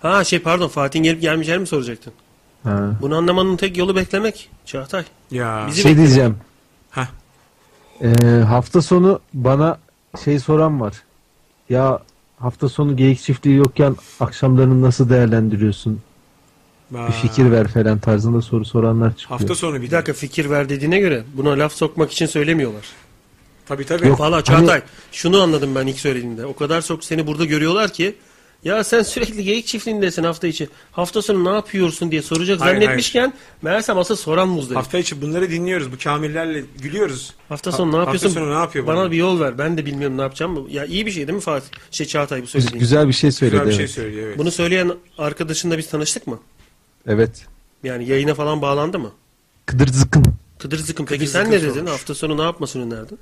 Ha şey pardon Fatih'in gelip gelmeyeceğini mi soracaktın? Ha. Bunu anlamanın tek yolu beklemek. Çağatay. Ya. Bizi Şey bekle. diyeceğim. Heh. Ee, hafta sonu bana şey soran var. Ya hafta sonu geyik çiftliği yokken akşamlarını nasıl değerlendiriyorsun? Aa, Bir fikir ver falan tarzında soru soranlar çıkıyor. Hafta sonu bir dakika fikir ver dediğine göre buna laf sokmak için söylemiyorlar. Tabii tabii. Yok. Valla Hani- Çağatay şunu anladım ben ilk söylediğinde. O kadar çok seni burada görüyorlar ki ya sen sürekli geyik çiftliğindesin hafta içi. Hafta sonu ne yapıyorsun diye soracak Hayır, zannetmişken meğersem asıl soran muzdayım. Hafta, Hafta içi bunları dinliyoruz. Bu kamillerle gülüyoruz. sonu ne yapıyorsun? Hafta sonu ne yapıyor Bana bunlar? bir yol ver. Ben de bilmiyorum ne yapacağım. Ya iyi bir şey değil mi Fatih? Şey Çağatay bu söylediğin. güzel bir şey söyledi. Güzel bir şey evet. söylüyor evet. Bunu söyleyen arkadaşınla biz tanıştık mı? Evet. Yani yayına falan bağlandı mı? Kıdır zıkkın. Kıdır zıkın. Peki Kıdır sen ne dedin? sormuş. Hafta sonu ne yapmasını önerdin?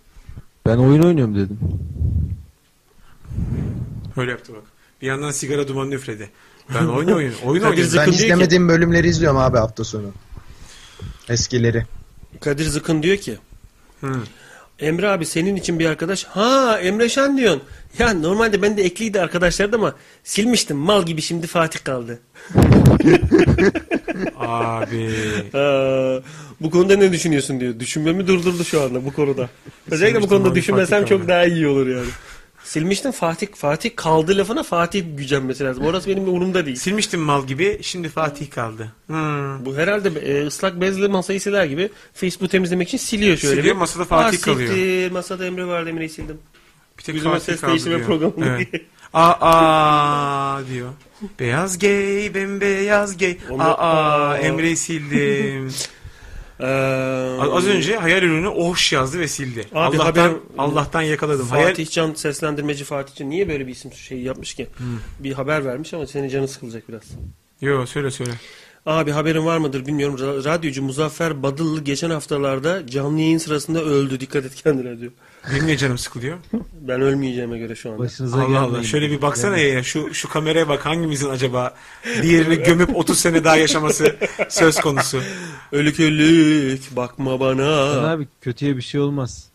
Ben oyun oynuyorum dedim. Öyle yaptı bak. Bir yandan sigara dumanını üfledi. Ben oyun oyun. Oyun. Zıkkın Ben diyor ki- izlemediğim bölümleri izliyorum abi hafta sonu. Eskileri. Kadir Zıkın diyor ki Hı. Emre abi senin için bir arkadaş. Ha Emre Şen diyorsun. [LAUGHS] Ya normalde ben de ekliydi arkadaşlardı ama silmiştim. Mal gibi şimdi Fatih kaldı. [LAUGHS] Abi. Ha, bu konuda ne düşünüyorsun diyor. Düşünmemi durdurdu şu anda bu konuda. Özellikle bu konuda düşünmesem çok daha iyi olur yani. Silmiştim Fatih Fatih kaldı lafına Fatih gücenmesi lazım. Orası benim umurumda değil. Silmiştim mal gibi. Şimdi Fatih kaldı. Hmm. Bu herhalde e, ıslak bezli masayı siler gibi Facebook temizlemek için siliyor şöyle. Siliyor, bir. masada Fatih Aa, kalıyor. siktir, Masada Emre vardı Emre'yi sildim. Bir tek Yüzüme Fatih ses kaldı değiştirme diyor. programı Evet. diye. [LAUGHS] Aa diyor. Beyaz gay, bembeyaz gay. Aa, Aa. Emre'yi sildim. [LAUGHS] Ee, Az önce hayal ürünü hoş yazdı ve sildi. Abi Allah'tan haber- Allah'tan yakaladım. Fatih Can seslendirmeci Fatih Can niye böyle bir isim şey yapmış ki? Bir haber vermiş ama senin canı sıkılacak biraz. Yo söyle söyle. Abi haberin var mıdır bilmiyorum. Ra- Radyocu Muzaffer Badıllı geçen haftalarda canlı yayın sırasında öldü. Dikkat et kendine diyor. Benim niye canım sıkılıyor? [LAUGHS] Ben ölmeyeceğime göre şu anda. Başınıza Allah. Allah. Şöyle bir baksana ya şu şu kameraya bak hangimizin acaba diğerini [LAUGHS] gömüp 30 sene daha yaşaması söz konusu. Ölük ölük bakma bana. abi kötüye bir şey olmaz.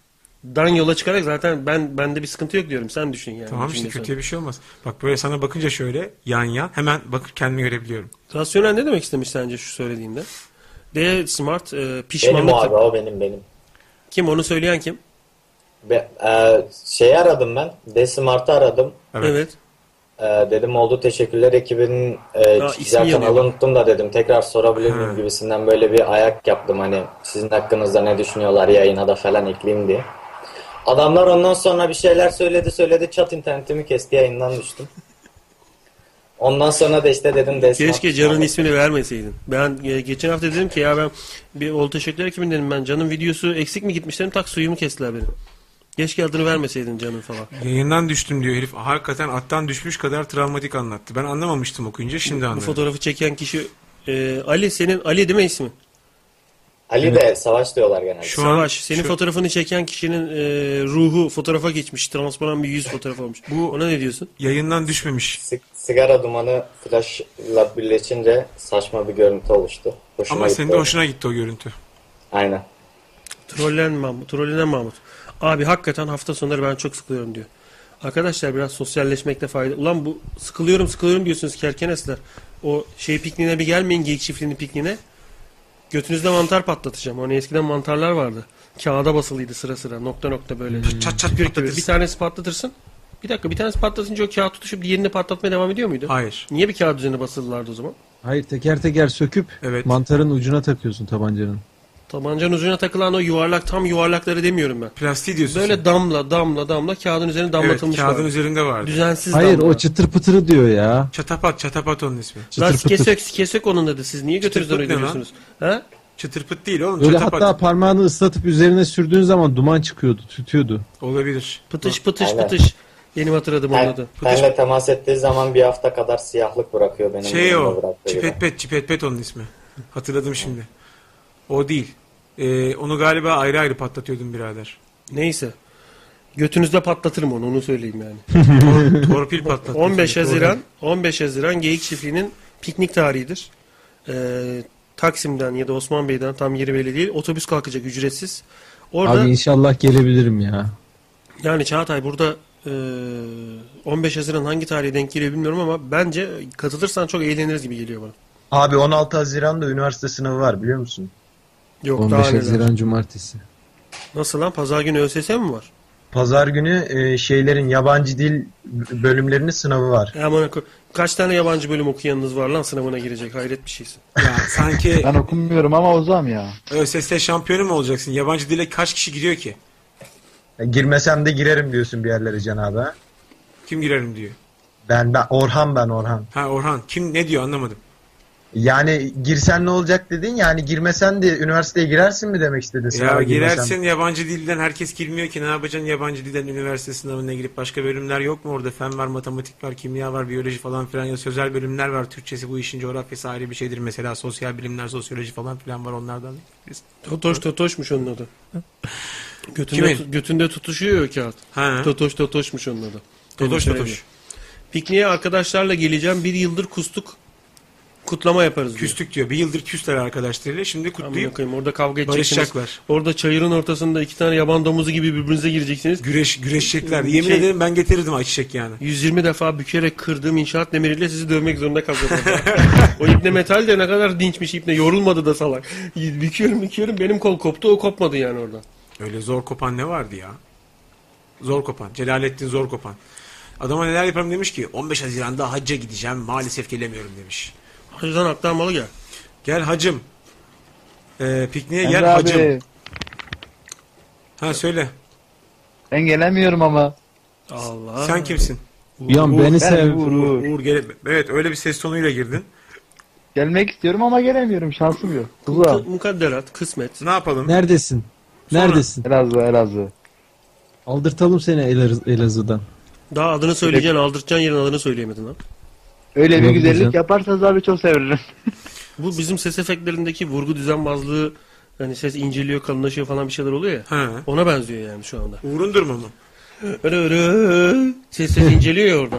Dan yola çıkarak zaten ben bende bir sıkıntı yok diyorum. Sen düşün yani. Tamam işte kötüye bir şey olmaz. Bak böyle sana bakınca şöyle yan yan hemen bakıp kendimi görebiliyorum. Rasyonel ne demek istemiş sence şu söylediğinde? D Smart e, Benim pişmanlık. o abi o benim benim. Kim onu söyleyen kim? Be, e, şeyi aradım ben. Desimart'ı aradım. Evet. Evet. E, dedim oldu teşekkürler ekibinin e, kanalı yanıyor. unuttum da dedim. Tekrar sorabilir miyim gibisinden böyle bir ayak yaptım hani sizin hakkınızda ne düşünüyorlar yayına da falan ekleyeyim diye. Adamlar ondan sonra bir şeyler söyledi söyledi çat internetimi kesti yayından düştüm. Ondan sonra da işte dedim Desmart. Keşke Can'ın ismini vermeseydin. Ben e, geçen hafta dedim ki ya ben bir Ol Teşekkürler ekibin dedim ben. Can'ın videosu eksik mi gitmiş dedim. Tak suyumu kestiler benim. Keşke adını vermeseydin Can'ın falan. Yayından düştüm diyor herif. Hakikaten attan düşmüş kadar travmatik anlattı. Ben anlamamıştım okuyunca şimdi Bu anladım. fotoğrafı çeken kişi e, Ali senin Ali değil mi ismi? Ali de savaş diyorlar genelde. Şu an Savaş. Senin şu- fotoğrafını çeken kişinin e, ruhu fotoğrafa geçmiş. Transparan bir yüz fotoğrafı olmuş. Bu ona ne diyorsun? yayından düşmemiş. Si- sigara dumanı flashla birleşince saçma bir görüntü oluştu. Hoşuma Ama gitti senin de hoşuna gitti o görüntü. Aynen. Trollen Mahmut. Trollenen Mahmut. Abi hakikaten hafta sonları ben çok sıkılıyorum diyor. Arkadaşlar biraz sosyalleşmekte fayda. Ulan bu sıkılıyorum sıkılıyorum diyorsunuz kerkenesler. O şey pikniğine bir gelmeyin geyik çiftliğinin pikniğine. Götünüzde mantar patlatacağım. Hani eskiden mantarlar vardı. Kağıda basılıydı sıra sıra nokta nokta böyle. Çat çat gibi. Bir tanesi patlatırsın. Bir dakika bir tanesi patlatınca o kağıt tutuşup diğerini patlatmaya devam ediyor muydu? Hayır. Niye bir kağıt üzerine basılırlardı o zaman? Hayır teker teker söküp Evet. mantarın ucuna takıyorsun tabancanın. Tabancanın ucuna takılan o yuvarlak tam yuvarlakları demiyorum ben. Plastiği diyorsun Böyle sen. damla damla damla kağıdın üzerine Evet damlatılmış kağıdın var. üzerinde vardı. Düzensiz Hayır damla. o çıtır pıtırı diyor ya. Çatapat çatapat onun ismi. Lan Çıtır sike pıtır. sök sike sök onun dedi. Siz niye ne uyduruyorsunuz? Ha? Çıtır pıt değil oğlum Böyle çatapat. hatta parmağını ıslatıp üzerine sürdüğün zaman duman çıkıyordu, tütüyordu. Olabilir. Pıtış pıtış Aynen. pıtış. Benim hatırladım onun Ten, adı. tenle temas ettiği zaman bir hafta kadar siyahlık bırakıyor benim. Şey o. Çipet pet çipet pet onun ismi. Hatırladım şimdi. O değil. Ee, onu galiba ayrı ayrı patlatıyordum birader. Neyse. Götünüzde patlatırım onu onu söyleyeyim yani. [LAUGHS] Tor- torpil patlatıyordum. 15 Haziran 15 Haziran Geyik Çiftliği'nin piknik tarihidir. Ee, Taksim'den ya da Osman Bey'den tam yeri belli değil. Otobüs kalkacak ücretsiz. Orada Abi inşallah gelebilirim ya. yani Çağatay burada Ee, 15 Haziran hangi tarihe denk geliyor bilmiyorum ama bence katılırsan çok eğleniriz gibi geliyor bana. Abi 16 Haziran'da üniversite sınavı var biliyor musun? Yok 15 daha neler. Haziran Cumartesi. Nasıl lan? Pazar günü ÖSS mi var? Pazar günü e, şeylerin yabancı dil bölümlerinin sınavı var. E aman Kaç tane yabancı bölüm okuyanınız var lan sınavına girecek? Hayret bir şeysin. Ya sanki Ben okumuyorum ama Ozam ya. ÖSS şampiyonu mu olacaksın? Yabancı dile kaç kişi giriyor ki? Ya, girmesem de girerim diyorsun bir yerlere Can abi. Kim girerim diyor. Ben, ben Orhan ben Orhan. Ha Orhan kim ne diyor anlamadım. Yani girsen ne olacak dedin yani girmesen de üniversiteye girersin mi demek istedin? Ya girmesen? girersin yabancı dilden herkes girmiyor ki ne yapacaksın yabancı dilden üniversite sınavına girip başka bölümler yok mu orada fen var matematik var kimya var biyoloji falan filan ya sözel bölümler var Türkçesi bu işin coğrafyası ayrı bir şeydir mesela sosyal bilimler sosyoloji falan filan var onlardan. Totoş Totoş'muş onun adı. [LAUGHS] Götünde, Kimin? tu- götünde tutuşuyor ya kağıt. Ha. Totoş Totoş'muş onun adı. Totoş totoş. Pikniğe arkadaşlarla geleceğim. Bir yıldır kustuk. Kutlama yaparız diyor. Küstük diyor bir yıldır küsler arkadaşlarıyla şimdi kutlayıp koyayım, orada kavga edeceksiniz. barışacaklar. Orada çayırın ortasında iki tane yaban domuzu gibi birbirinize gireceksiniz. Güreş, güreşecekler. Yemin Şey- ederim ben getirirdim ayçiçek yani. 120 defa bükerek kırdığım inşaat demiriyle sizi dövmek zorunda kalacağım. [LAUGHS] o ipne metal de ne kadar dinçmiş ipne. Yorulmadı da salak. Büküyorum büküyorum benim kol koptu o kopmadı yani oradan. Öyle zor kopan ne vardı ya? Zor kopan. Celalettin zor kopan. Adama neler yaparım demiş ki 15 Haziran'da hacca gideceğim maalesef gelemiyorum demiş. Hacıdan aktarmalı gel. Gel hacım. Ee, pikniğe Emre gel hacım. abi Ha söyle. ben gelemiyorum ama. Allah. Sen kimsin? Bir an Uğur, beni Ben sev. Uğur, Uğur. Uğur gel. Evet öyle bir ses tonuyla girdin. Gelmek istiyorum ama gelemiyorum. Şansım yok. Uzağım. Mukadderat, kısmet. Ne yapalım? Neredesin? Sonra- Neredesin? Elazığ, Elazığ. Aldırtalım seni Elaz- Elazığ'dan. Daha adını söyleyeceksin, aldırtacaksın yerin adını söyleyemedin lan. Öyle bir güzellik güzel. yaparsanız abi çok sevinirim. Bu bizim ses efektlerindeki vurgu düzenbazlığı hani ses inceliyor, kalınlaşıyor falan bir şeyler oluyor ya. Ha. Ona benziyor yani şu anda. Uğur'un durumu mu? Öyle öyle ses ses inceliyor ya orada.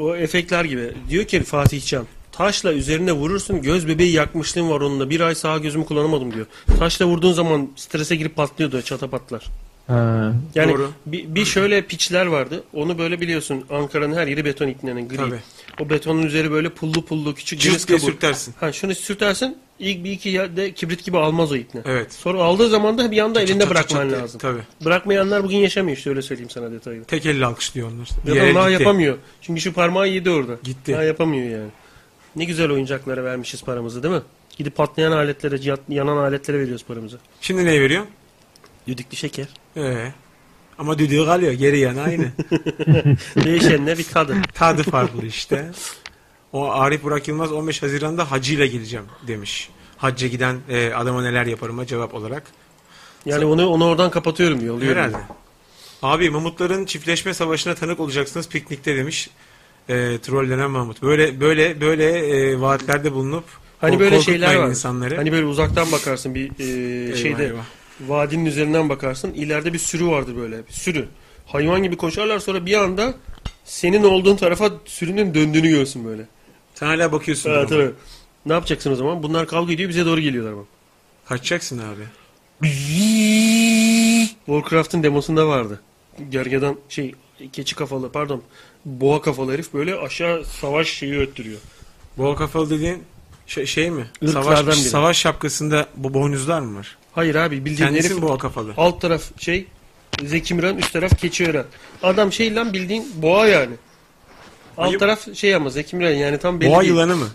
O efektler gibi. Diyor ki Fatih Can. Taşla üzerine vurursun göz bebeği yakmışlığım var onunla. Bir ay sağ gözümü kullanamadım diyor. Taşla vurduğun zaman strese girip patlıyor diyor çata patlar. Ha. Yani Doğru. bir, bir şöyle piçler vardı. Onu böyle biliyorsun Ankara'nın her yeri beton iknenin gri. Tabii. O betonun üzeri böyle pullu pullu küçük Cırt deniz diye kabuğu. sürtersin. Ha şunu sürtersin ilk bir iki yerde kibrit gibi almaz o ipne. Evet. Sonra aldığı zaman da bir anda Çıt elinde çıt bırakman çıt diye. lazım. Tabii. Bırakmayanlar bugün yaşamıyor işte öyle söyleyeyim sana detayını. Tek elle alkışlıyor onlar. Ya da daha gitti. yapamıyor. Çünkü şu parmağı yedi orada. Gitti. Daha yapamıyor yani. Ne güzel oyuncaklara vermişiz paramızı değil mi? Gidip patlayan aletlere, yanan aletlere veriyoruz paramızı. Şimdi ne veriyor? Düdüklü şeker. Ee, ama düdüğü kalıyor. Geri yana aynı. [LAUGHS] Değişenle bir kadın. Tadı farklı işte. O Arif Burak Yılmaz 15 Haziran'da hacıyla geleceğim demiş. Hacca giden e, adama neler yaparıma cevap olarak. Yani onu onu oradan kapatıyorum diyor. Oluyor Herhalde. Abi Mamutların çiftleşme savaşına tanık olacaksınız piknikte demiş. E, trollenen Mahmut. Böyle böyle böyle e, vaatlerde bulunup Hani böyle şeyler var. insanları. Hani böyle uzaktan bakarsın bir e, Eyvah, şeyde eyvah. Vadinin üzerinden bakarsın. İleride bir sürü vardır böyle. Bir sürü. Hayvan gibi koşarlar sonra bir anda senin olduğun tarafa sürünün döndüğünü görsün böyle. Sen hala bakıyorsun. Evet, evet. Ne yapacaksın o zaman? Bunlar kavga ediyor bize doğru geliyorlar bak. Kaçacaksın abi. Warcraft'ın demosunda vardı. Gergedan şey keçi kafalı pardon boğa kafalı herif böyle aşağı savaş şeyi öttürüyor. Boğa kafalı dediğin şey, şey mi? Irklardan Savaş, biri. savaş şapkasında bu boynuzlar mı var? Hayır abi bildiğin Kendisi herif mi boğa kafalı? alt taraf şey Zeki Müren üst taraf Keçiören. Adam şey lan bildiğin boğa yani. Alt Ayıp. taraf şey ama Zeki Müren yani tam belli Boğa değil. yılanı mı?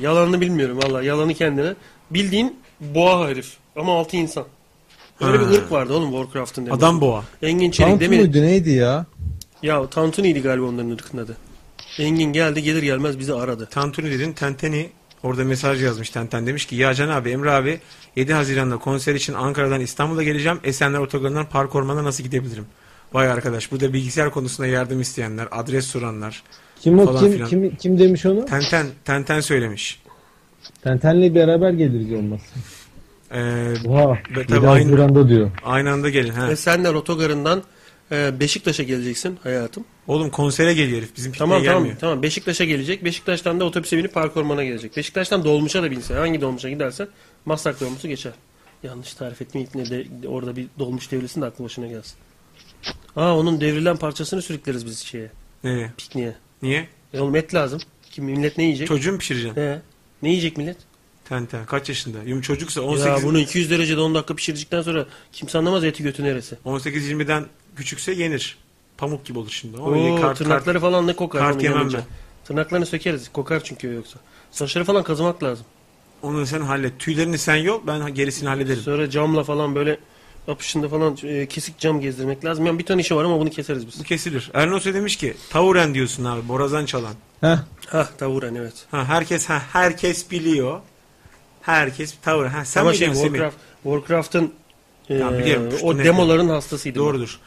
Yalanını bilmiyorum valla yalanı kendine. Bildiğin boğa herif ama altı insan. Öyle Ha. bir ırk vardı oğlum Warcraft'ın. Adam boğa. Engin Çelik Tantu demin muydu neydi ya? Ya Tantuni'ydi galiba onların ırkının adı. Engin geldi gelir gelmez bizi aradı. Tantuni dedin Tenteni orada mesaj yazmış Tenten demiş ki ya Can abi Emre abi 7 Haziran'da konser için Ankara'dan İstanbul'a geleceğim. Esenler Otogarı'ndan Park Orman'a nasıl gidebilirim? Vay arkadaş burada bilgisayar konusunda yardım isteyenler, adres soranlar. Kim o kim filan. kim kim demiş onu? Tenten Tenten söylemiş. Tenten'le beraber geliriz olmazsa. Ee, Oha. Be- 7 tabii aynı- Haziran'da diyor. aynı anda gelin ha. Esenler Otogarı'ndan e, Beşiktaş'a geleceksin hayatım. Oğlum konsere geliyor herif. Bizim pikniğe Tamam tamam gelmiyor. tamam Beşiktaş'a gelecek. Beşiktaş'tan da otobüse binip Park Orman'a gelecek. Beşiktaş'tan dolmuşa da binse hangi dolmuşa gidersen Maslak dolmuşu geçer. Yanlış tarif etmeyeyim ne de orada bir dolmuş devrilsin de aklı başına gelsin. Aa onun devrilen parçasını sürükleriz biz şeye. Nereye? Pikniğe. Niye? E oğlum et lazım. Kim millet ne yiyecek? Çocuğu mu pişireceksin? He. Ne yiyecek millet? Ten ten. Kaç yaşında? Yum çocuksa 18 Ya bunu 200 derecede 10 dakika pişirdikten sonra kimse anlamaz eti götü neresi. 18-20'den küçükse yenir. Pamuk gibi olur şimdi. O Oo, kart- tırnakları falan ne kokar kart yemem ben. Tırnaklarını sökeriz. Kokar çünkü yoksa. Saçları falan kazımak lazım. Onu sen hallet. Tüylerini sen yol ben gerisini hallederim. Sonra camla falan böyle apışında falan e, kesik cam gezdirmek lazım. Yani bir ton işi var ama bunu keseriz biz. Bu kesilir. Ernosu demiş ki tavuren diyorsun abi borazan çalan. Heh. Hah tavuren evet. Ha herkes ha herkes biliyor. Herkes tavuren. Ha sen ama mi şey? Warcraft, Warcraft'ın e, Ya biliyorum, puştu o demoların hastasıydı. Doğrudur.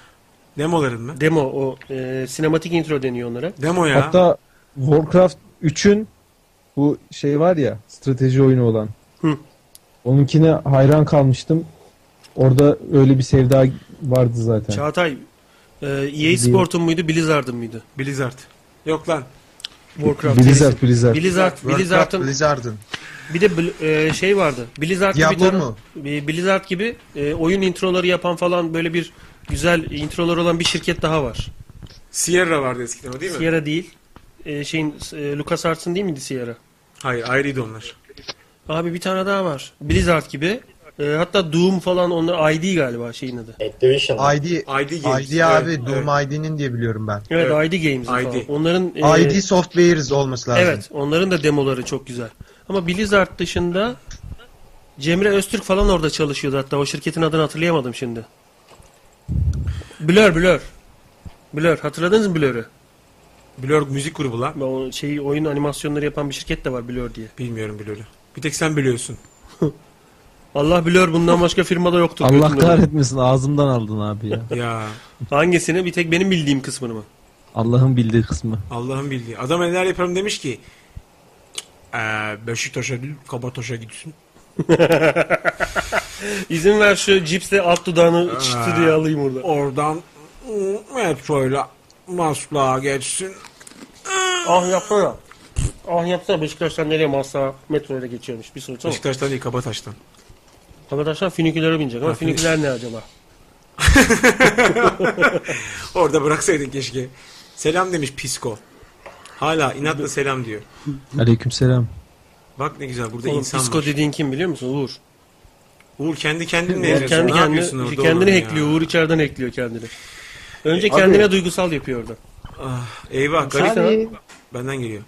Demoların mı? Demo o e, sinematik intro deniyor onlara. Demo ya. Hatta Warcraft 3'ün bu şey var ya strateji oyunu olan. Hı. Onunkine hayran kalmıştım. Orada öyle bir sevda vardı zaten. Çağatay e, EA Sport'un muydu Blizzard'ın mıydı? Blizzard. Yok lan. Warcraft Blizzard. Blizzard. Blizzard, Blizzard'ın Blizzard'ın. bir de e, şey vardı. Blizzard gibi Diablo tane- mu? bir Blizzard gibi e, oyun introları yapan falan böyle bir güzel introlar olan bir şirket daha var. Sierra vardı eskiden o değil mi? Sierra değil. E, şeyin e, LucasArts'ın değil miydi Sierra? Hayır ayrıydı onlar. Abi bir tane daha var. Blizzard gibi. E, hatta Doom falan onlar ID galiba şeyin adı. Activision. ID, ID Games. ID abi Evet, Doom ID'nin diye biliyorum ben. Evet, Evet. ID Games falan. ID. Onların e, ID Softwares olması lazım. Evet, onların da demoları çok güzel. Ama Blizzard dışında Cemre Öztürk falan orada çalışıyordu hatta. O şirketin adını hatırlayamadım şimdi. Blur, Blur. Blur. Hatırladınız mı Blur'ü? Blur müzik grubu lan. O şeyi oyun animasyonları yapan bir şirket de var Blur diye. Bilmiyorum Blur'u. Bir tek sen biliyorsun. [LAUGHS] Allah Blur bundan başka firmada yoktur. Allah Götünden. kahretmesin ağzımdan aldın abi ya. Ya Hangisini? Bir tek benim bildiğim kısmını mı? Allah'ın bildiği kısmı. Allah'ın bildiği. Adam neler yaparım demiş ki eee Beşiktaş'a değil Kabataş'a gitsin. [LAUGHS] İzin ver şu cipsle alt dudağını çıtı diye alayım orada. Oradan ıı, metroyla Maslak'a geçsin. Ah yapsana. Ah yapsana Beşiktaş'tan nereye Masla metro ile geçiyormuş. Bir sorsana. Beşiktaş'tan değil Kabataş'tan. Kabataş'tan finikülere binecek ama Ha, finik- finiküler ne acaba? [LAUGHS] Orada bıraksaydın keşke. Selam demiş Pisko. Hala inatla selam diyor. Aleykümselam. Bak ne güzel burada Oğlum insan Pisko var. dediğin kim biliyor musun? Uğur. Uğur kendi kendinle Uğur yazıyorsun. kendi ne yapıyorsun kendine, orada kendini oğlum hackliyor. ya? Uğur içeriden hackliyor kendini. Önce Abi- kendine duygusal yapıyor orada. Ah, eyvah garip. Sen- Benden geliyor.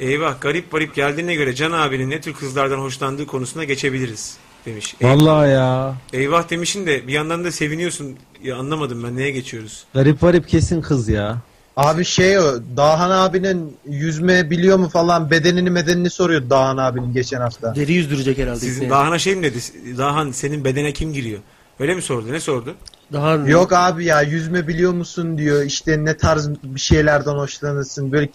Eyvah garip garip geldiğine göre Can abinin ne tür kızlardan hoşlandığı konusuna geçebiliriz demiş. Ey- Vallahi ya. eyvah demişin de bir yandan da seviniyorsun. Ya anlamadım ben neye geçiyoruz? Garip garip kesin kız ya. Abi şey o Dahan abinin yüzme biliyor mu falan bedenini medenini soruyor Dahan abinin geçen hafta. Deri yüzdürecek herhalde. Sizin ipneye. Dahan'a şey mi dedi? Dahan senin bedene kim giriyor? Öyle mi sordu? Ne sordu? Daha Yok abi ya yüzme biliyor musun diyor işte ne tarz bir şeylerden hoşlanırsın böyle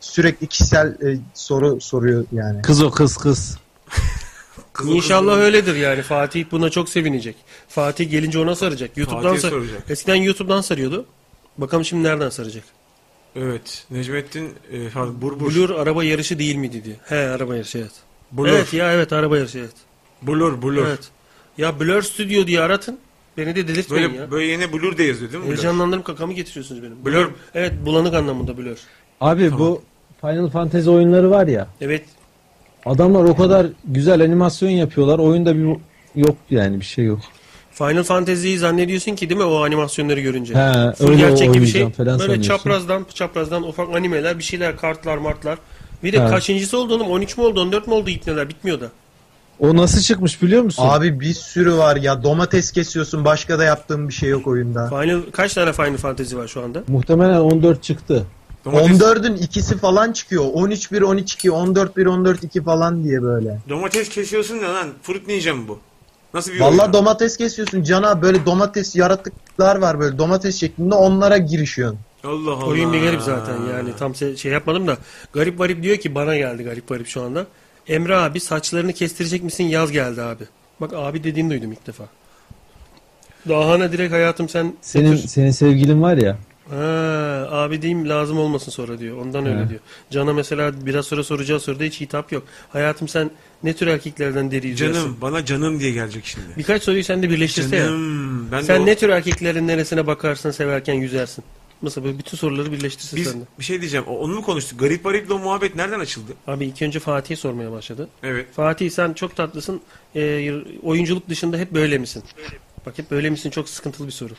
sürekli kişisel e, soru soruyor yani. Kız o kız kız. [LAUGHS] Kızı İnşallah kızı- öyledir yani. Fatih buna çok sevinecek. Fatih gelince ona saracak. YouTube'dan sar- soracak. Eskiden YouTube'dan sarıyordu. Bakalım şimdi nereden saracak? Evet. Necmettin e, pardon, Burbur. Blur araba yarışı değil miydi diye. He araba yarışı evet. Blur. Evet ya evet araba yarışı evet. Blur, Blur. Evet. Ya Blur Studio diye aratın. Beni de delirtmeyin Böyle ya. böyle yine Blur de yazıyor değil mi? Heyecanlandırıp kakamı getiriyorsunuz benim. Blur. Evet bulanık anlamında Blur. Abi Tamam. bu Final Fantasy oyunları var ya. Evet. Adamlar o kadar güzel animasyon yapıyorlar. Oyunda bir yok yani bir şey yok. Final Fantasy'yi zannediyorsun ki değil mi o animasyonları görünce? He, Full öyle gerçek gibi şey. falan Böyle çaprazdan çaprazdan ufak animeler bir şeyler kartlar martlar. Bir de Evet. kaçıncısı oldu oğlum? 13 mü oldu 14 mü oldu ipneler bitmiyor da. O nasıl çıkmış biliyor musun? Abi bir sürü var ya domates kesiyorsun başka da yaptığın bir şey yok oyunda. Final kaç tane Final Fantasy var şu anda? Muhtemelen 14 çıktı. Domates, 14'ün ikisi falan çıkıyor. 13 1 12 2 14 1 14 2 falan diye böyle. domates kesiyorsun da lan. Fruit Ninja mı bu? Nasıl bir oyun? Vallahi domates kesiyorsun cana böyle domates yaratıklar var böyle domates şeklinde onlara girişiyorsun. Allah Allah. Oyun bir garip zaten yani tam se- şey yapmadım da. Garip garip diyor ki bana geldi garip garip şu anda. Emre abi saçlarını kestirecek misin yaz geldi abi. Bak abi dediğini duydum ilk defa. Dahana direkt hayatım sen Senin götür. senin sevgilin var ya. Ha, abi diyeyim lazım olmasın sonra diyor. Ondan öyle He. diyor. Can'a mesela biraz sonra soracağı soruda hiç hitap yok. Hayatım sen ne tür erkeklerden deri yüzersin? Canım bana canım diye gelecek şimdi. Birkaç soruyu sen de birleştirse ya. Canım. Ben de Sen o- ne tür erkeklerin neresine bakarsın severken yüzersin? Mesela böyle bütün soruları birleştirse Biz sen de. bir şey diyeceğim. O- Onu mu konuştuk? Garip Garip'le o muhabbet nereden açıldı? Abi ilk önce Fatih'e sormaya başladı. Evet. Fatih sen çok tatlısın. Ee, oyunculuk dışında hep böyle misin? Bak hep böyle misin çok sıkıntılı bir soru.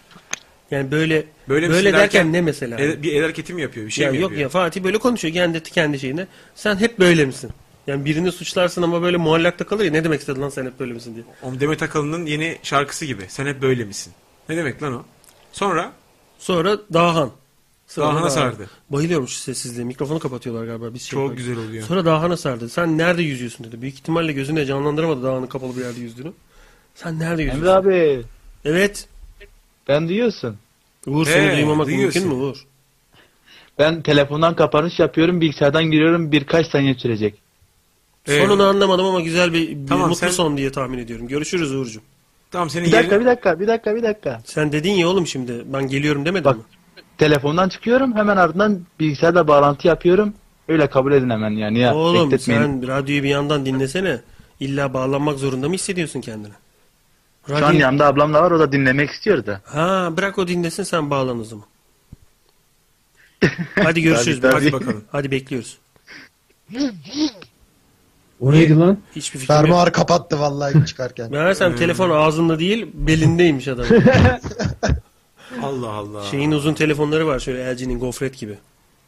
Yani böyle Böyle böyle, misin derken derken ne mesela? El- bir el hareketi mi yapıyor? Bir şey ya mi yok yapıyor? ya Fatih böyle konuşuyor kendi kendi şeyine. Sen hep böyle misin? Yani birini suçlarsın ama böyle muallakta kalır ya ne demek istedin lan sen hep böyle misin diye. O Demet Akalın'ın yeni şarkısı gibi. Sen hep böyle misin? Ne demek lan o? Sonra Sonra Dahan. Dahan'a Dahan. sardı. Bayılıyorum şu sessizliğe. Mikrofonu kapatıyorlar galiba. Biz şey Çok yapalım. güzel oluyor. Sonra Dahan'a sardı. Sen nerede yüzüyorsun dedi. Büyük ihtimalle gözünde canlandıramadı Dahan'ın kapalı bir yerde yüzdüğünü. Sen nerede yüzüyorsun? Emre abi Evet. ben duyuyorsun. Uğur He, seni duymamak duyuyorsun. mümkün mü Uğur? Ben telefondan kapanış yapıyorum bilgisayardan giriyorum birkaç saniye sürecek. Ee, Sonunu anlamadım ama güzel bir, bir Tamam, mutlu sen- son diye tahmin ediyorum. Görüşürüz Uğur'cum. Tamam senin Bir dakika yerin... bir dakika bir dakika bir dakika. Sen dedin ya oğlum şimdi ben geliyorum demedin Bak. mi? Telefondan çıkıyorum hemen ardından bilgisayarda bağlantı yapıyorum. Öyle kabul edin hemen yani ya. oğlum bekletmeyin. sen radyoyu bir yandan dinlesene. İlla bağlanmak zorunda mı hissediyorsun kendini? Şu an Radyo- yanında ablam da var o da dinlemek istiyor da. Ha bırak o dinlesin sen bağlan o zaman. [LAUGHS] Hadi görüşürüz. Tabii, Hadi tabii. bakalım. Hadi bekliyoruz. O neydi lan? Hiçbir fikrim yok. Fermuar kapattı vallahi çıkarken. [LAUGHS] Meğersem telefon ağzında değil belindeymiş adam. [LAUGHS] Allah Allah. Şeyin uzun telefonları var şöyle LG'nin gofret gibi.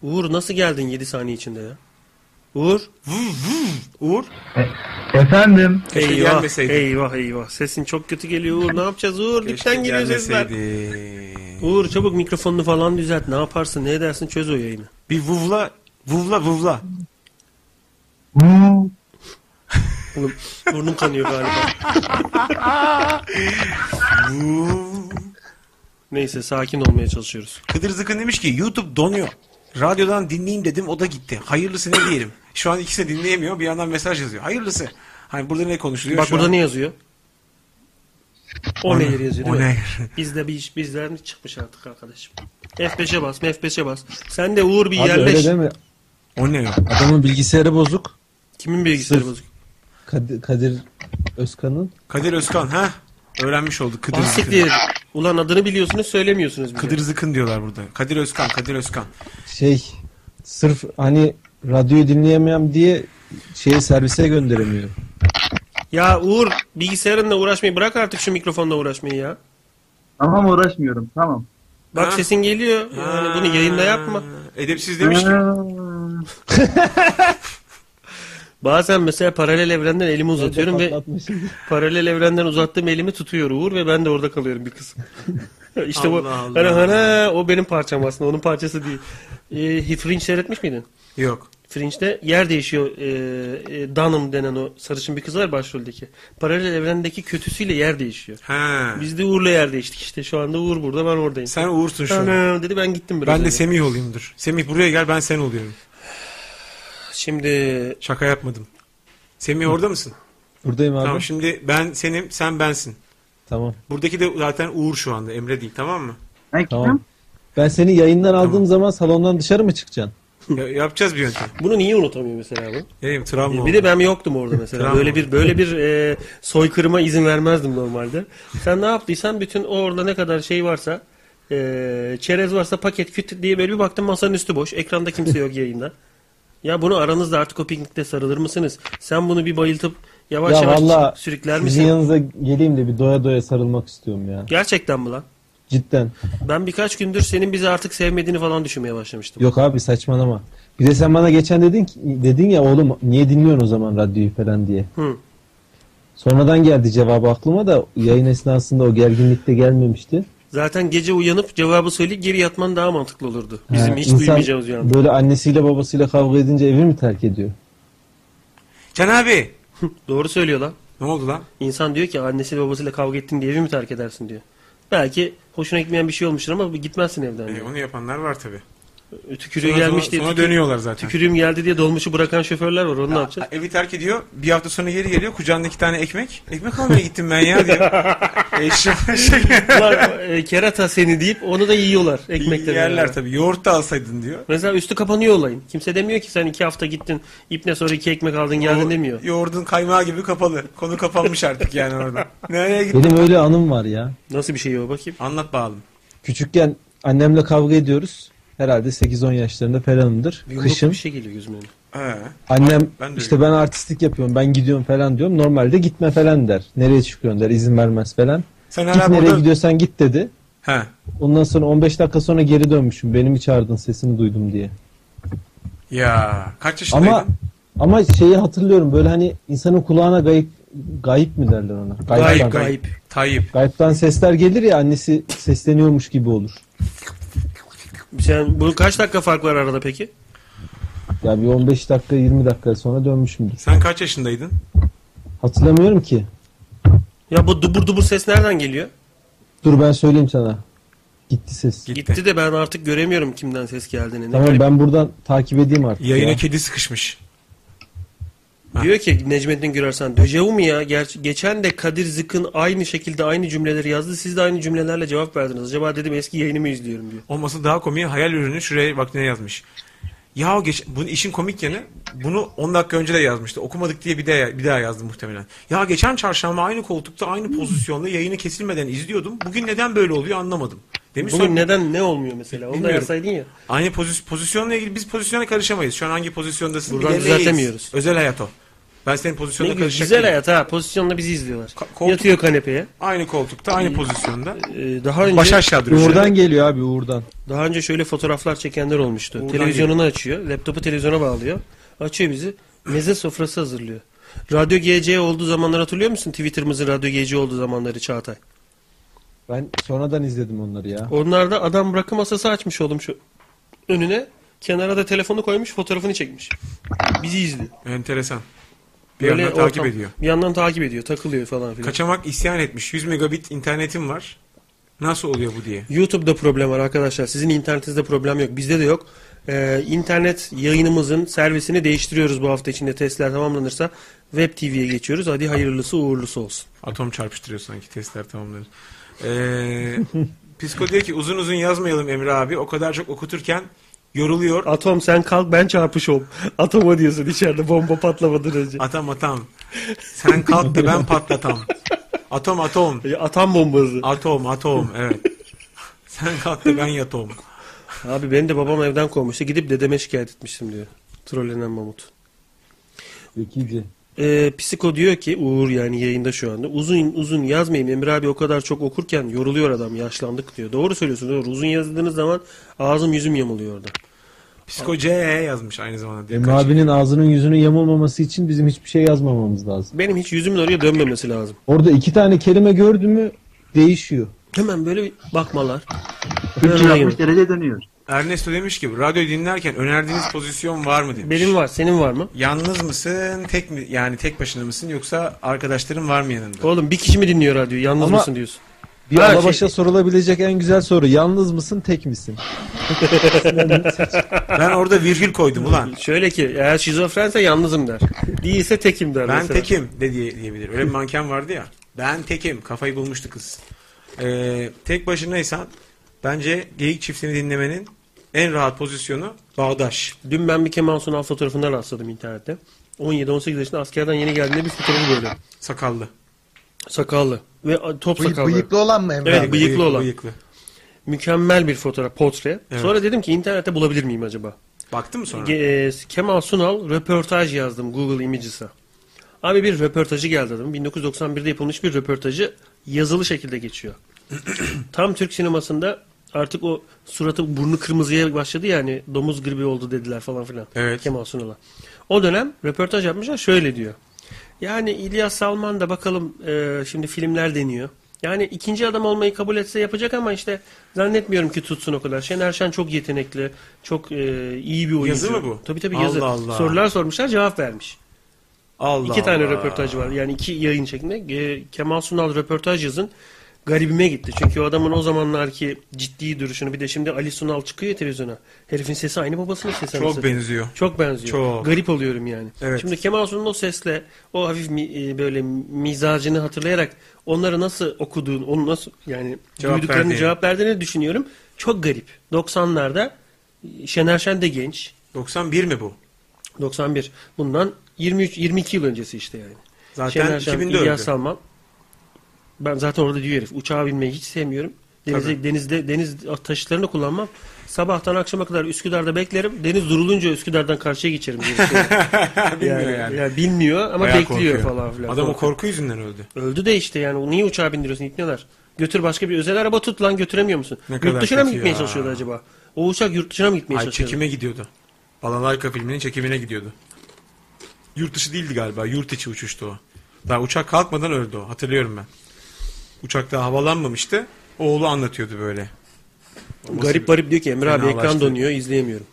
Uğur nasıl geldin 7 saniye içinde ya? Uğur. Uğur. Efendim. Keşke eyvah, gelmeseydin. eyvah eyvah. Sesin çok kötü geliyor Uğur. Ne yapacağız Uğur? Keşke Dipten geliyor sesler. Uğur çabuk mikrofonunu falan düzelt. Ne yaparsın? Ne edersin? Çöz o yayını. Bir vuvla, vuvla, vuvla. Oğlum burnun kanıyor galiba. Neyse sakin olmaya çalışıyoruz. Kıdır Zıkın demiş ki YouTube donuyor. Radyodan dinleyeyim dedim o da gitti. Hayırlısı ne diyelim. Şu an ikisi de dinleyemiyor. Bir yandan mesaj yazıyor. Hayırlısı. Hani burada ne konuşuluyor Bak şu burada an? ne yazıyor? O, nehir yazıyor değil O mi? nehir. Bizde bir iş bizden çıkmış artık arkadaşım. F5'e bas, F5'e bas. Sen de Uğur bir Abi öyle yerleş. deme. O ne ya? Adamın bilgisayarı bozuk. Kimin bilgisayarı Sırf- bozuk? Kadir, Kadir Özkan'ın. Kadir Özkan ha? Öğrenmiş olduk. Kıdır Zıkın. Ulan adını biliyorsunuz söylemiyorsunuz bize. Kıdır Zıkın diyorlar burada. Kadir Özkan, Kadir Özkan. Şey sırf hani radyoyu dinleyemem diye şeye servise gönderemiyor. Ya Uğur bilgisayarınla uğraşmayı bırak artık şu mikrofonla uğraşmayı ya. Tamam uğraşmıyorum tamam. Bak Ha? sesin geliyor. Yani bunu yayında yapma. Edepsiz demiş ki. [LAUGHS] Bazen mesela paralel evrenden elimi uzatıyorum ve [LAUGHS] paralel evrenden uzattığım elimi tutuyor Uğur ve ben de orada kalıyorum bir kısım. [LAUGHS] işte bu Allah Allah. hani hani o benim parçam aslında onun parçası değil. Ee, Fringe seyretmiş miydin? Yok. Fringe'de yer değişiyor. Ee, e, Dunham denen o sarışın bir kız var başroldeki. Paralel evrendeki kötüsüyle yer değişiyor. Ha. Biz de Uğur'la yer değiştik işte. Şu anda Uğur burada ben oradayım. Sen Uğur'sun şu an. Dedi ben gittim biraz Ben de önce. Semih olayım dur. Semih buraya gel ben sen oluyorum. Şimdi Şaka yapmadım. Semih orada mısın? Buradayım abi. Tamam Tamam. şimdi ben senim sen bensin. Buradaki de zaten Uğur şu anda Emre değil tamam mı? Ben Tamam. Ben seni yayından aldığım zaman salondan dışarı mı çıkacaksın? Ya- yapacağız bir yöntem. bunu niye unutamıyor mesela bu? Yayım travma Bir oldu. de ben yoktum orada mesela. Travma böyle bir böyle bir e, soykırıma izin vermezdim normalde. Sen ne yaptıysan bütün o orada ne kadar şey varsa e, çerez varsa paket küt diye böyle bir baktım masanın üstü boş. Ekranda kimse yok yayında. Ya bunu aranızda artık o piknikte sarılır mısınız? Sen bunu bir bayıltıp yavaş ya yavaş valla sürükler sizin misin? yanınıza geleyim de bir doya doya sarılmak istiyorum ya. Gerçekten mi lan? Cidden. Ben birkaç gündür senin bizi artık sevmediğini falan düşünmeye başlamıştım. Yok abi saçmalama. Bir de sen bana geçen dedin ki, dedin ya oğlum niye dinliyorsun o zaman radyoyu falan diye. Hı. Sonradan geldi cevabı aklıma da yayın esnasında o gerginlikte gelmemişti. Zaten gece uyanıp cevabı söyleyip geri yatman daha mantıklı olurdu. Bizim Ha, hiç insan duymayacağımız yani. Böyle annesiyle babasıyla kavga edince evi mi terk ediyor? Can abi. Doğru söylüyor lan. Ne oldu lan? İnsan diyor ki annesi babasıyla kavga ettin diye evi mi terk edersin diyor. Belki hoşuna gitmeyen bir şey olmuştur ama gitmezsin evden E, diyor. onu yapanlar var tabi. Tükürüğü Sonra, gelmiş sonra, diye sonra tükür- dönüyorlar zaten. tükürüğüm geldi diye dolmuşu bırakan şoförler var. Onu ne yapacağız? Evi terk ediyor. Bir hafta sonra geri geliyor. Kucağında iki tane ekmek. Ekmek almaya gittim ben ya diyor. [LAUGHS] Eşim şey. [LAUGHS] Ulan, e, kerata seni deyip onu da yiyorlar ekmekle Yerler beraber. tabii. Yoğurt da alsaydın diyor. Mesela üstü kapanıyor olayın. Kimse demiyor ki sen iki hafta gittin ipne sonra iki ekmek aldın geldin O demiyor. Yoğurdun kaymağı gibi kapalı. Konu kapanmış artık yani orada. Nereye gittin? Benim öyle anım var ya. Nasıl bir şey o bakayım? Anlat bakalım. Küçükken annemle kavga ediyoruz. Herhalde 8-10 yaşlarında falanımdır. Yumruk Kışın bir şey geliyor gözüme. He. annem Ben de işte ben artistlik yapıyorum ben gidiyorum falan diyorum. Normalde gitme falan der. Nereye çıkıyorsun der izin vermez falan. Sen Git nereye burada... gidiyorsan git dedi. He. Ondan sonra 15 dakika sonra geri dönmüşüm. Beni mi çağırdın sesini duydum diye. Ya kaç yaşındaydın? Ama ama şeyi hatırlıyorum böyle hani insanın kulağına gayip gayip mi derler ona? Gayip, Gayipten, gayip. Tayyip. gayipten sesler gelir ya annesi sesleniyormuş gibi olur. Sen bu kaç dakika fark var arada peki? Ya bir 15 dakika 20 dakika sonra dönmüşümdür. Sen kaç yaşındaydın? Hatırlamıyorum ki. Ya bu dubur dubur ses nereden geliyor? Dur ben söyleyeyim sana. Gitti ses. Gitti. Gitti de ben artık göremiyorum kimden ses geldiğini. Ne Tamam garip. ben buradan takip edeyim artık. Yayına ya. kedi sıkışmış. Diyor ki Necmettin Gürarsan Döcevu mu ya? Gerçi geçen de Kadir Zık'ın aynı şekilde aynı cümleleri yazdı. Siz de aynı cümlelerle cevap verdiniz. Acaba dedim eski yayınımı izliyorum diyor. Olması daha komik. Hayal ürünü şuraya bak ne yazmış. Ya geç, bunun işin komik yanı bunu 10 dakika önce de yazmıştı. Okumadık diye bir daha, bir daha yazdı muhtemelen. Ya geçen çarşamba aynı koltukta aynı pozisyonda yayını kesilmeden izliyordum. Bugün neden böyle oluyor anlamadım. Demiş Bugün sonra- neden ne olmuyor mesela? Onu da yazsaydın ya. Aynı pozis- pozisyonla ilgili biz pozisyona karışamayız. Şu an hangi pozisyondasın Buradan düzeltemiyoruz. Özel hayat o. Ben senin Ne pozisyonuna güzel, karışacak güzel değilim. hayat ha. Pozisyonla bizi izliyorlar. Ka- koltuk- Yatıyor kanepeye. Aynı koltukta, aynı pozisyonda. Ee, daha önce Baş aşağı duruyor. Uğur'dan geliyor abi Uğur'dan. daha önce şöyle fotoğraflar çekenler olmuştu. Buradan Televizyonunu açıyor. Laptopu televizyona bağlıyor. Açıyor bizi. Meze sofrası hazırlıyor. Radyo GC olduğu zamanlar hatırlıyor musun? Twitter'ımızın Radyo GC olduğu zamanları Çağatay. Ben sonradan izledim onları ya. Onlarda adam rakı masası açmış oğlum şu önüne. Kenara da telefonu koymuş fotoğrafını çekmiş. Bizi izliyor. Enteresan. Bir Böyle yandan takip ortam- ediyor. Bir yandan takip ediyor. Takılıyor falan filan. Kaçamak isyan etmiş. 100 megabit internetim var. Nasıl oluyor bu diye. YouTube'da problem var arkadaşlar. Sizin internetinizde problem yok. Bizde de yok. Ee, internet yayınımızın servisini değiştiriyoruz bu hafta içinde. Testler tamamlanırsa Web TV'ye geçiyoruz. Hadi hayırlısı uğurlusu olsun. Atom çarpıştırıyor sanki testler tamamlanır. Ee, [LAUGHS] Psiko diyor ki uzun uzun yazmayalım Emre abi. O kadar çok okuturken yoruluyor. Atom sen kalk ben çarpış ol. [LAUGHS] Atoma diyorsun içeride bomba patlamadan önce. Atam atam. Sen kalk da ben patlatam. Atom atom. Atom bombası. Atom atom evet. Sen kalk da ben yatom. Abi beni de babam evden kovmuştu. Gidip dedeme şikayet etmiştim diyor. Trollenen Mamut. Zekice. Ee, Psiko diyor ki Uğur yani yayında şu anda uzun uzun yazmayayım Emre abi o kadar çok okurken yoruluyor adam yaşlandık diyor. Doğru söylüyorsun doğru. Uzun yazdığınız zaman ağzım yüzüm yamuluyor orada. Psiko C yazmış aynı zamanda. Emre abinin ağzının yüzünün yamulmaması için bizim hiçbir şey yazmamamız lazım. Benim hiç yüzümün oraya dönmemesi lazım. Orada iki tane kelime gördü mü değişiyor. Hemen böyle bir bakmalar. 360 derece dönüyor. Ernesto demiş ki radyo dinlerken önerdiğiniz pozisyon var mı demiş. Benim var senin var mı? Yalnız mısın? Tek mi yani tek başına mısın yoksa arkadaşların var mı yanında? Oğlum bir kişi mi dinliyor radyoyu yalnız Ama- mısın diyorsun. Bir Ha, alabaşa şey- sorulabilecek en güzel soru. Yalnız mısın tek misin? [LAUGHS] Ben orada virgül koydum ulan. Şöyle ki eğer şizofrense yalnızım der. Değilse tekim der Ben mesela. tekim de diye, diyebilir. Öyle bir manken vardı ya. Ben tekim. Kafayı bulmuştu kız. Ee, tek başınaysan bence geyik çiftini dinlemenin en rahat pozisyonu bağdaş. Dün ben bir Kemal Sunal fotoğrafına rastladım internette. 17-18 yaşında askerden yeni geldiğinde bir fotoğrafı böyle. Sakallı. Sakallı. Ve top Bıy- sakallı. bıyıklı olan mı Emre Evet, abi? bıyıklı olan. Bıyıklı. Mükemmel bir fotoğraf, portre. Evet. Sonra dedim ki internette bulabilir miyim acaba? Baktın mı sonra? Ge- e, Kemal Sunal röportaj yazdım Google Images'a. Abi bir röportajı geldi adamın. 1991'de yapılmış bir röportajı yazılı şekilde geçiyor. [CLEARS THROAT] Tam Türk sinemasında artık o suratı burnu kırmızıya başladı yani domuz gribi oldu dediler falan filan. Evet. Kemal Sunal'a. O dönem röportaj yapmışlar şöyle diyor. Yani İlyas Salman da bakalım e, şimdi filmler deniyor. Yani ikinci adam olmayı kabul etse yapacak ama işte zannetmiyorum ki tutsun o kadar. Şener Şen çok yetenekli, çok e, iyi bir oyuncu. Yazı mı bu? Tabii tabii yazı. Allah Allah. Sorular sormuşlar cevap vermiş. Allah iki tane Allah. röportaj var. Yani iki yayın şeklinde. E, Kemal Sunal röportaj yazın. Garibime gitti. Çünkü o adamın o zamanlarki ciddi duruşunu bir de şimdi Ali Sunal çıkıyor ya televizyona. Herifin sesi aynı babasının sesi. Çok benziyor. Çok benziyor. Çok. Garip oluyorum yani. Evet. Şimdi Kemal Sunal'ın o sesle o hafif mi- e, böyle mizacını hatırlayarak onları nasıl okuduğun, onu nasıl yani Cevap duyduklarını verdiğini. cevap verdiğini düşünüyorum. Çok garip. 90'larda Şener Şen de genç. 91 mi bu? 91. Bundan 23 22 yıl öncesi işte yani. Zaten Şener Şen, 2000'de İlyas öldü. Salman. Ben zaten orada diyor herif. Uçağa binmeyi hiç sevmiyorum. Denize, Tabii. denizde deniz taşıtlarını kullanmam. Sabahtan akşama kadar Üsküdar'da beklerim. Deniz durulunca Üsküdar'dan karşıya geçerim. diye. [LAUGHS] Bilmiyor yani, yani. yani bilmiyor ama Bayağı bekliyor korkuyor. falan filan. Adam o korku yüzünden öldü. Öldü de işte yani. Niye uçağa bindiriyorsun? İtmiyorlar. Götür başka bir özel araba tut lan götüremiyor musun? Ne yurt dışına mı gitmeye ya. çalışıyordu acaba? O uçak yurt dışına mı gitmeye Ay çalışıyordu? çekime gidiyordu. Balalayka filminin çekimine gidiyordu. Yurt dışı değildi galiba. Yurt içi uçuştu o. Daha uçak kalkmadan öldü o. Hatırlıyorum ben. Uçak daha havalanmamıştı. Oğlu anlatıyordu böyle. Garip garip diyor ki Emre abi ekran Fenalaştı. donuyor izleyemiyorum.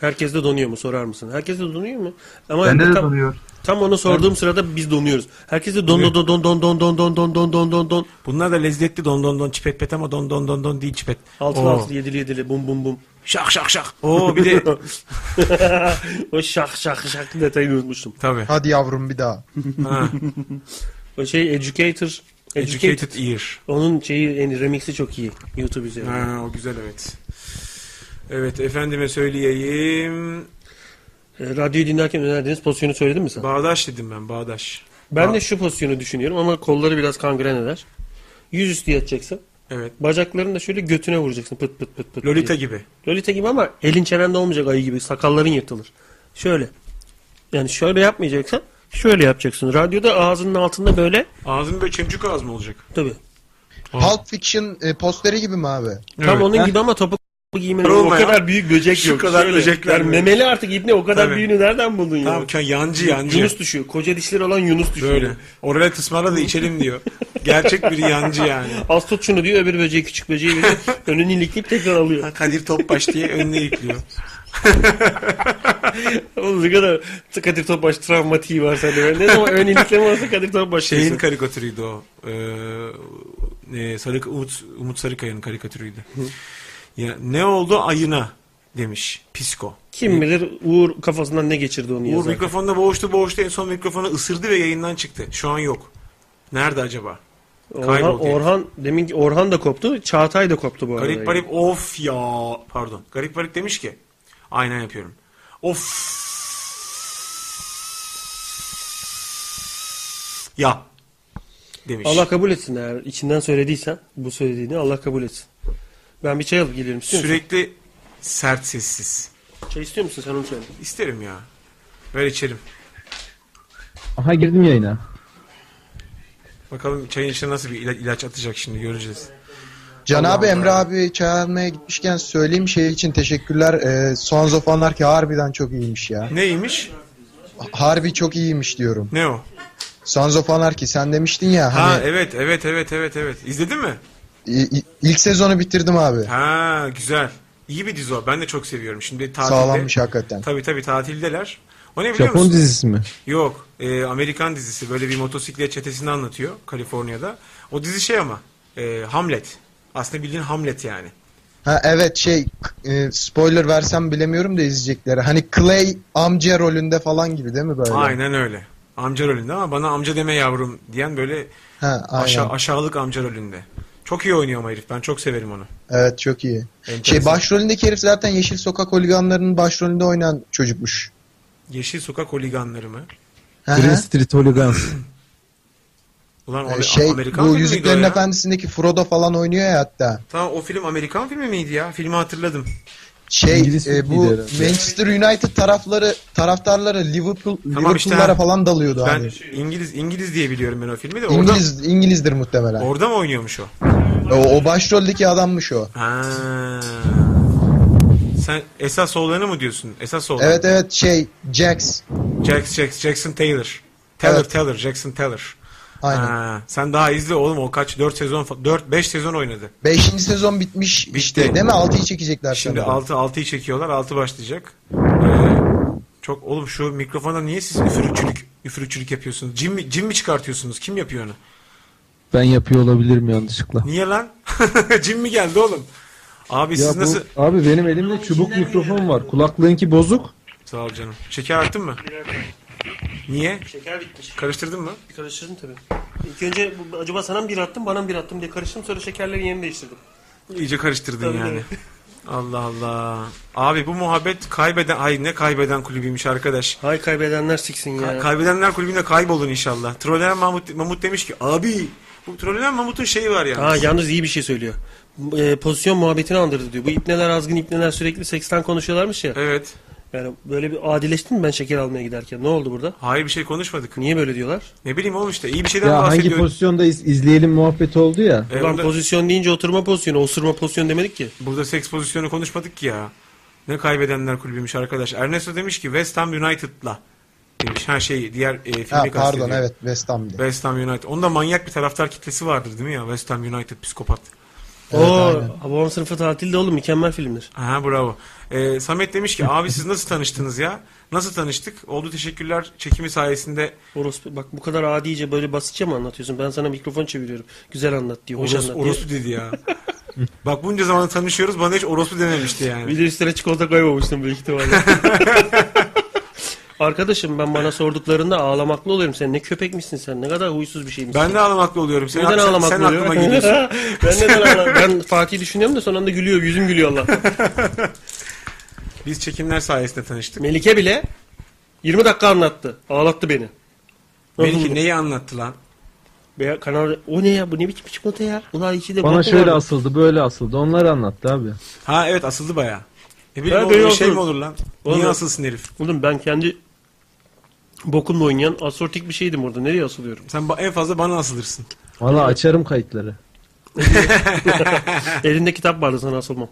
Herkes de donuyor mu sorar mısın? Herkes de donuyor mu? Ama Bende de tam, donuyor. tam onu sorduğum sırada biz donuyoruz. Herkes de don don don don don don don don don don don don don. Bunlar da lezzetli don don don çipet pet ama don don don don değil çipet. Altılı Oo. altılı yedili yedili bum bum bum. Şak şak şak. Oo bir de o şak şak şak detayını unutmuştum. tabii. Hadi yavrum bir daha. Ha, O şey Educator. Educated. educated ear. Onun şeyi en remixi çok iyi. YouTube üzerinde. Ha, o güzel evet. Evet efendime söyleyeyim. E, radyoyu dinlerken önerdiğiniz pozisyonu söyledin mi sen? Bağdaş dedim ben bağdaş. Ben de şu pozisyonu düşünüyorum ama kolları biraz kangren eder. Yüzüstü yatacaksın. Evet. Bacaklarını da şöyle götüne vuracaksın pıt pıt pıt pıt. Lolita diye. gibi. Lolita gibi ama elin çenende olmayacak ayı gibi. Sakalların yırtılır. Şöyle. Yani şöyle yapmayacaksan şöyle yapacaksın. Radyoda ağzının altında böyle Ağzın böyle çemçük ağız mı olacak? tabii. Pulp Fiction e, posteri gibi mi abi? Tam Evet. onun gibi ama topuk giymenin o Olmayan, kadar büyük böcek şu yok. kadar Şöyle. böcekler Yani böyle. memeli artık ibne o kadar Tabii. büyüğünü nereden buldun ya? Tamam kö- yancı yancı. Yunus düşüyor. Koca dişleri olan Yunus düşüyor. Böyle. Oraya ısmarla da içelim diyor. [LAUGHS] Gerçek bir yancı yani. Az tut şunu diyor öbür böceği küçük böceği veriyor. [LAUGHS] önünü ilikleyip tekrar alıyor. Kadir Topbaş diye önüne yıklıyor. [LAUGHS] Oğlum ne kadar Kadir Topbaş travmatiği var sende. Ben ne zaman ön ilikleme olsa Kadir Topbaş Şeyin diyorsun. karikatürüydü o. Ee, e, Sarı, Umut, Umut Sarıkaya'nın karikatürüydü. Ya, ne oldu ayına demiş Pisko. Kim bilir Uğur kafasından ne geçirdi onu Uğur yazarken. mikrofonda boğuştu boğuştu en son mikrofonu ısırdı ve yayından çıktı. Şu an yok. Nerede acaba? Orhan, Kayboldu. Orhan demin Orhan da koptu. Çağatay da koptu bu arada. Garip garip of ya pardon. Garip garip demiş ki aynen yapıyorum. Of ya demiş. Allah kabul etsin eğer içinden söylediysen bu söylediğini Allah kabul etsin. Ben bir çay alıp geliyorum. İstiyor musun? Sürekli sert sessiz. Çay istiyor musun sen onu söyle. İsterim ya. Ver içerim. Aha girdim yayına. Bakalım çayın içine nasıl bir ila- ilaç atacak şimdi göreceğiz. Allah. Emre abi çay almaya gitmişken söyleyeyim şey için teşekkürler. E, Sons of Anarchy harbiden çok iyiymiş ya. Neymiş? Harbi çok iyiymiş diyorum. Ne o? Sons of Anarchy sen demiştin ya Ha hani evet evet evet evet evet. İzledin mi? i- ilk sezonu bitirdim abi. Ha güzel. İyi bir dizi o. Ben de çok seviyorum. Şimdi tatilde. Sağlammış hakikaten. Tabii tabii tatildeler. O ne biliyor Japon musun? dizisi mi? Yok. e, Amerikan dizisi. Böyle bir motosiklet çetesini anlatıyor. Kaliforniya'da. O dizi şey ama. e, Hamlet. Aslında bildiğin Hamlet yani. Ha evet şey e, spoiler versem bilemiyorum da izleyecekleri. Hani Clay amca rolünde falan gibi değil mi böyle? Aynen öyle. Amca rolünde ama bana amca deme yavrum diyen böyle Ha, aynen. aşa- aşağılık amca rolünde. Çok iyi oynuyor ama herif. Ben çok severim onu. Evet çok iyi. Enteresan. Şey başrolündeki herif zaten Yeşil Sokak Holiganları'nın başrolünde oynayan çocukmuş. Yeşil Sokak Holiganları mı? Green Street Hooligans. [CLEARS THROAT] Ulan o Ee, şey Amerikan bu filmi miydi Yüzüklerin o ya? Efendisi'ndeki Frodo falan oynuyor ya hatta. Tamam o film Amerikan filmi miydi ya? Filmi hatırladım. Şey İngiliz e, bu. Manchester United tarafları taraftarları Liverpool Tamam işte, Liverpool'lara ha. falan dalıyordu Ben hani. İngiliz İngiliz diye biliyorum ben o filmi de. Orada, İngiliz İngilizdir muhtemelen. orada mı oynuyormuş o? O, o başroldeki adammış o. Ha. Sen esas oğlanı mı diyorsun? Esas oğlan. Evet evet şey Jax. Jax, Jax, Jackson Taylor. Taylor Evet. Taylor, Jackson Taylor. Aynen. Ha, sen daha izle oğlum o kaç 4 sezon 4 5 sezon oynadı. Beşinci sezon bitmiş Bitti. işte değil mi? Altıyı çekecekler Şimdi sanırım. 6 6'yı çekiyorlar. 6 başlayacak. Ee, çok oğlum şu mikrofona niye siz üfürükçülük üfürükçülük yapıyorsunuz? Cin mi, cin mi çıkartıyorsunuz? Kim yapıyor onu? Ben yapıyor olabilirim yanlışlıkla. Niye lan? [LAUGHS] Cin mi geldi oğlum? Abi Ya siz bu, nasıl... abi benim elimde çubuk mikrofon var. Kulaklığınki bozuk. Sağ ol canım. Şeker arttın mı? Niye? Şeker bitmiş. Karıştırdın mı? Karıştırdım tabii. İlk önce bu- acaba sana mı bir attım bana mı bir attım diye karıştırdım sonra şekerlerin yerini değiştirdim. İyice karıştırdın Tabii, yani. [LAUGHS] Allah Allah. Abi bu muhabbet kaybeden... Ay ne kaybeden kulübüymüş arkadaş. Hay kaybedenler siksin ya. Ka- kaybedenler kulübünde kaybolun inşallah. Trollenen Mahmut, Mahmut demiş ki abi bu Trollenen Mahmut'un şeyi var yani. Ha yalnız iyi bir şey söylüyor. E, pozisyon muhabbetini andırdı diyor. Bu ipneler azgın ipneler sürekli seksten konuşuyorlarmış ya. Evet. Yani böyle bir adileştin mi ben şeker almaya giderken? Ne oldu burada? Hayır bir şey konuşmadık. Niye böyle diyorlar? Ne bileyim oğlum işte iyi bir şeyden Ya hangi bahsediyor. pozisyonda iz- izleyelim muhabbeti oldu ya. E, Ulan burada, pozisyon deyince oturma pozisyonu, osurma pozisyonu demedik ki. burada seks pozisyonu konuşmadık ki ya. Ne kaybedenler kulübüymüş arkadaş. Ernesto demiş ki West Ham United'la. Demiş ha şey diğer e, filmi Ha, pardon kastediyor. evet West Ham'di. West Ham United. Onda manyak bir taraftar kitlesi vardır değil mi ya? West Ham United psikopat. Evet, Oo, sınıfı tatilde oğlum mükemmel filmdir. Aha bravo. Ee, Samet demiş ki abi siz nasıl tanıştınız ya? Nasıl tanıştık? Oldu teşekkürler. Çekimi sayesinde Orospu, bak bu kadar adice böyle basitçe mi anlatıyorsun? Ben sana mikrofon çeviriyorum. Güzel anlat diyor, hoş orospu, anlat diyor. orospu dedi ya. [LAUGHS] Bak bunca zaman tanışıyoruz bana hiç orospu dememişti yani. Bir de üstüne çikolata koymamıştım büyük ihtimalle. [LAUGHS] Arkadaşım ben bana sorduklarında ağlamaklı oluyorum. Sen ne köpekmişsin sen? Ne kadar huysuz bir şeymişsin. Ben de ağlamaklı oluyorum. Sen, Neden sen, ağlamaklı sen oluyor? aklıma geliyorsun. [LAUGHS] ben neden ağla- Ben Fatih düşünüyorum da son anda gülüyor. Yüzüm gülüyor Allah. [LAUGHS] Biz çekimler sayesinde tanıştık. Melike bile 20 dakika anlattı. Ağlattı beni. Melike neyi anlattı lan? Veya kanal o ne ya bu ne biçim çikolata ya? Ulan içi de Bana şöyle var. asıldı böyle asıldı. Onları anlattı abi. Ha evet asıldı baya. Ne bileyim Ha, oğlum, böyle bir şey mi olur lan? Oğlum- Niye asılsın herif? Oğlum ben kendi bokumla oynayan asortik bir şeydim orada. Nereye asılıyorum? Sen ba- en fazla bana asılırsın. Valla açarım kayıtları. [LAUGHS] Elinde kitap vardı sana asılmam.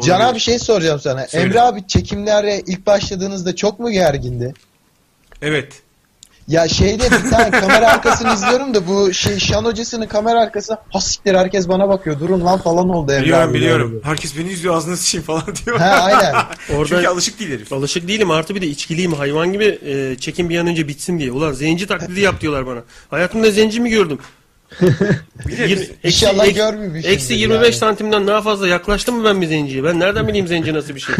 Can abi şey soracağım sana. Söyle. Emre abi çekimlere ilk başladığınızda çok mu gergindi? Evet. Ya şeyde bir tane kamera arkasını izliyorum da bu şey şan hocasının kamera arkasına hasiktir herkes bana bakıyor durun lan falan oldu Emre Biliyorum abi. biliyorum. Herkes beni izliyor ağzını sıçayım falan [LAUGHS] diyor. He aynen. Orada Çünkü alışık değil herif. alışık değilim artı bir de içkiliyim hayvan gibi e, çekim bir an önce bitsin diye. Ulan zenci taklidi yap diyorlar bana. Hayatımda zenci mi gördüm? [LAUGHS] Bir de biz- İnşallah eksi- görmemişimdir Eksi 25 yani. santimden daha fazla yaklaştım mı ben bir zenciye? Ben nereden bileyim zenci nasıl bir şey?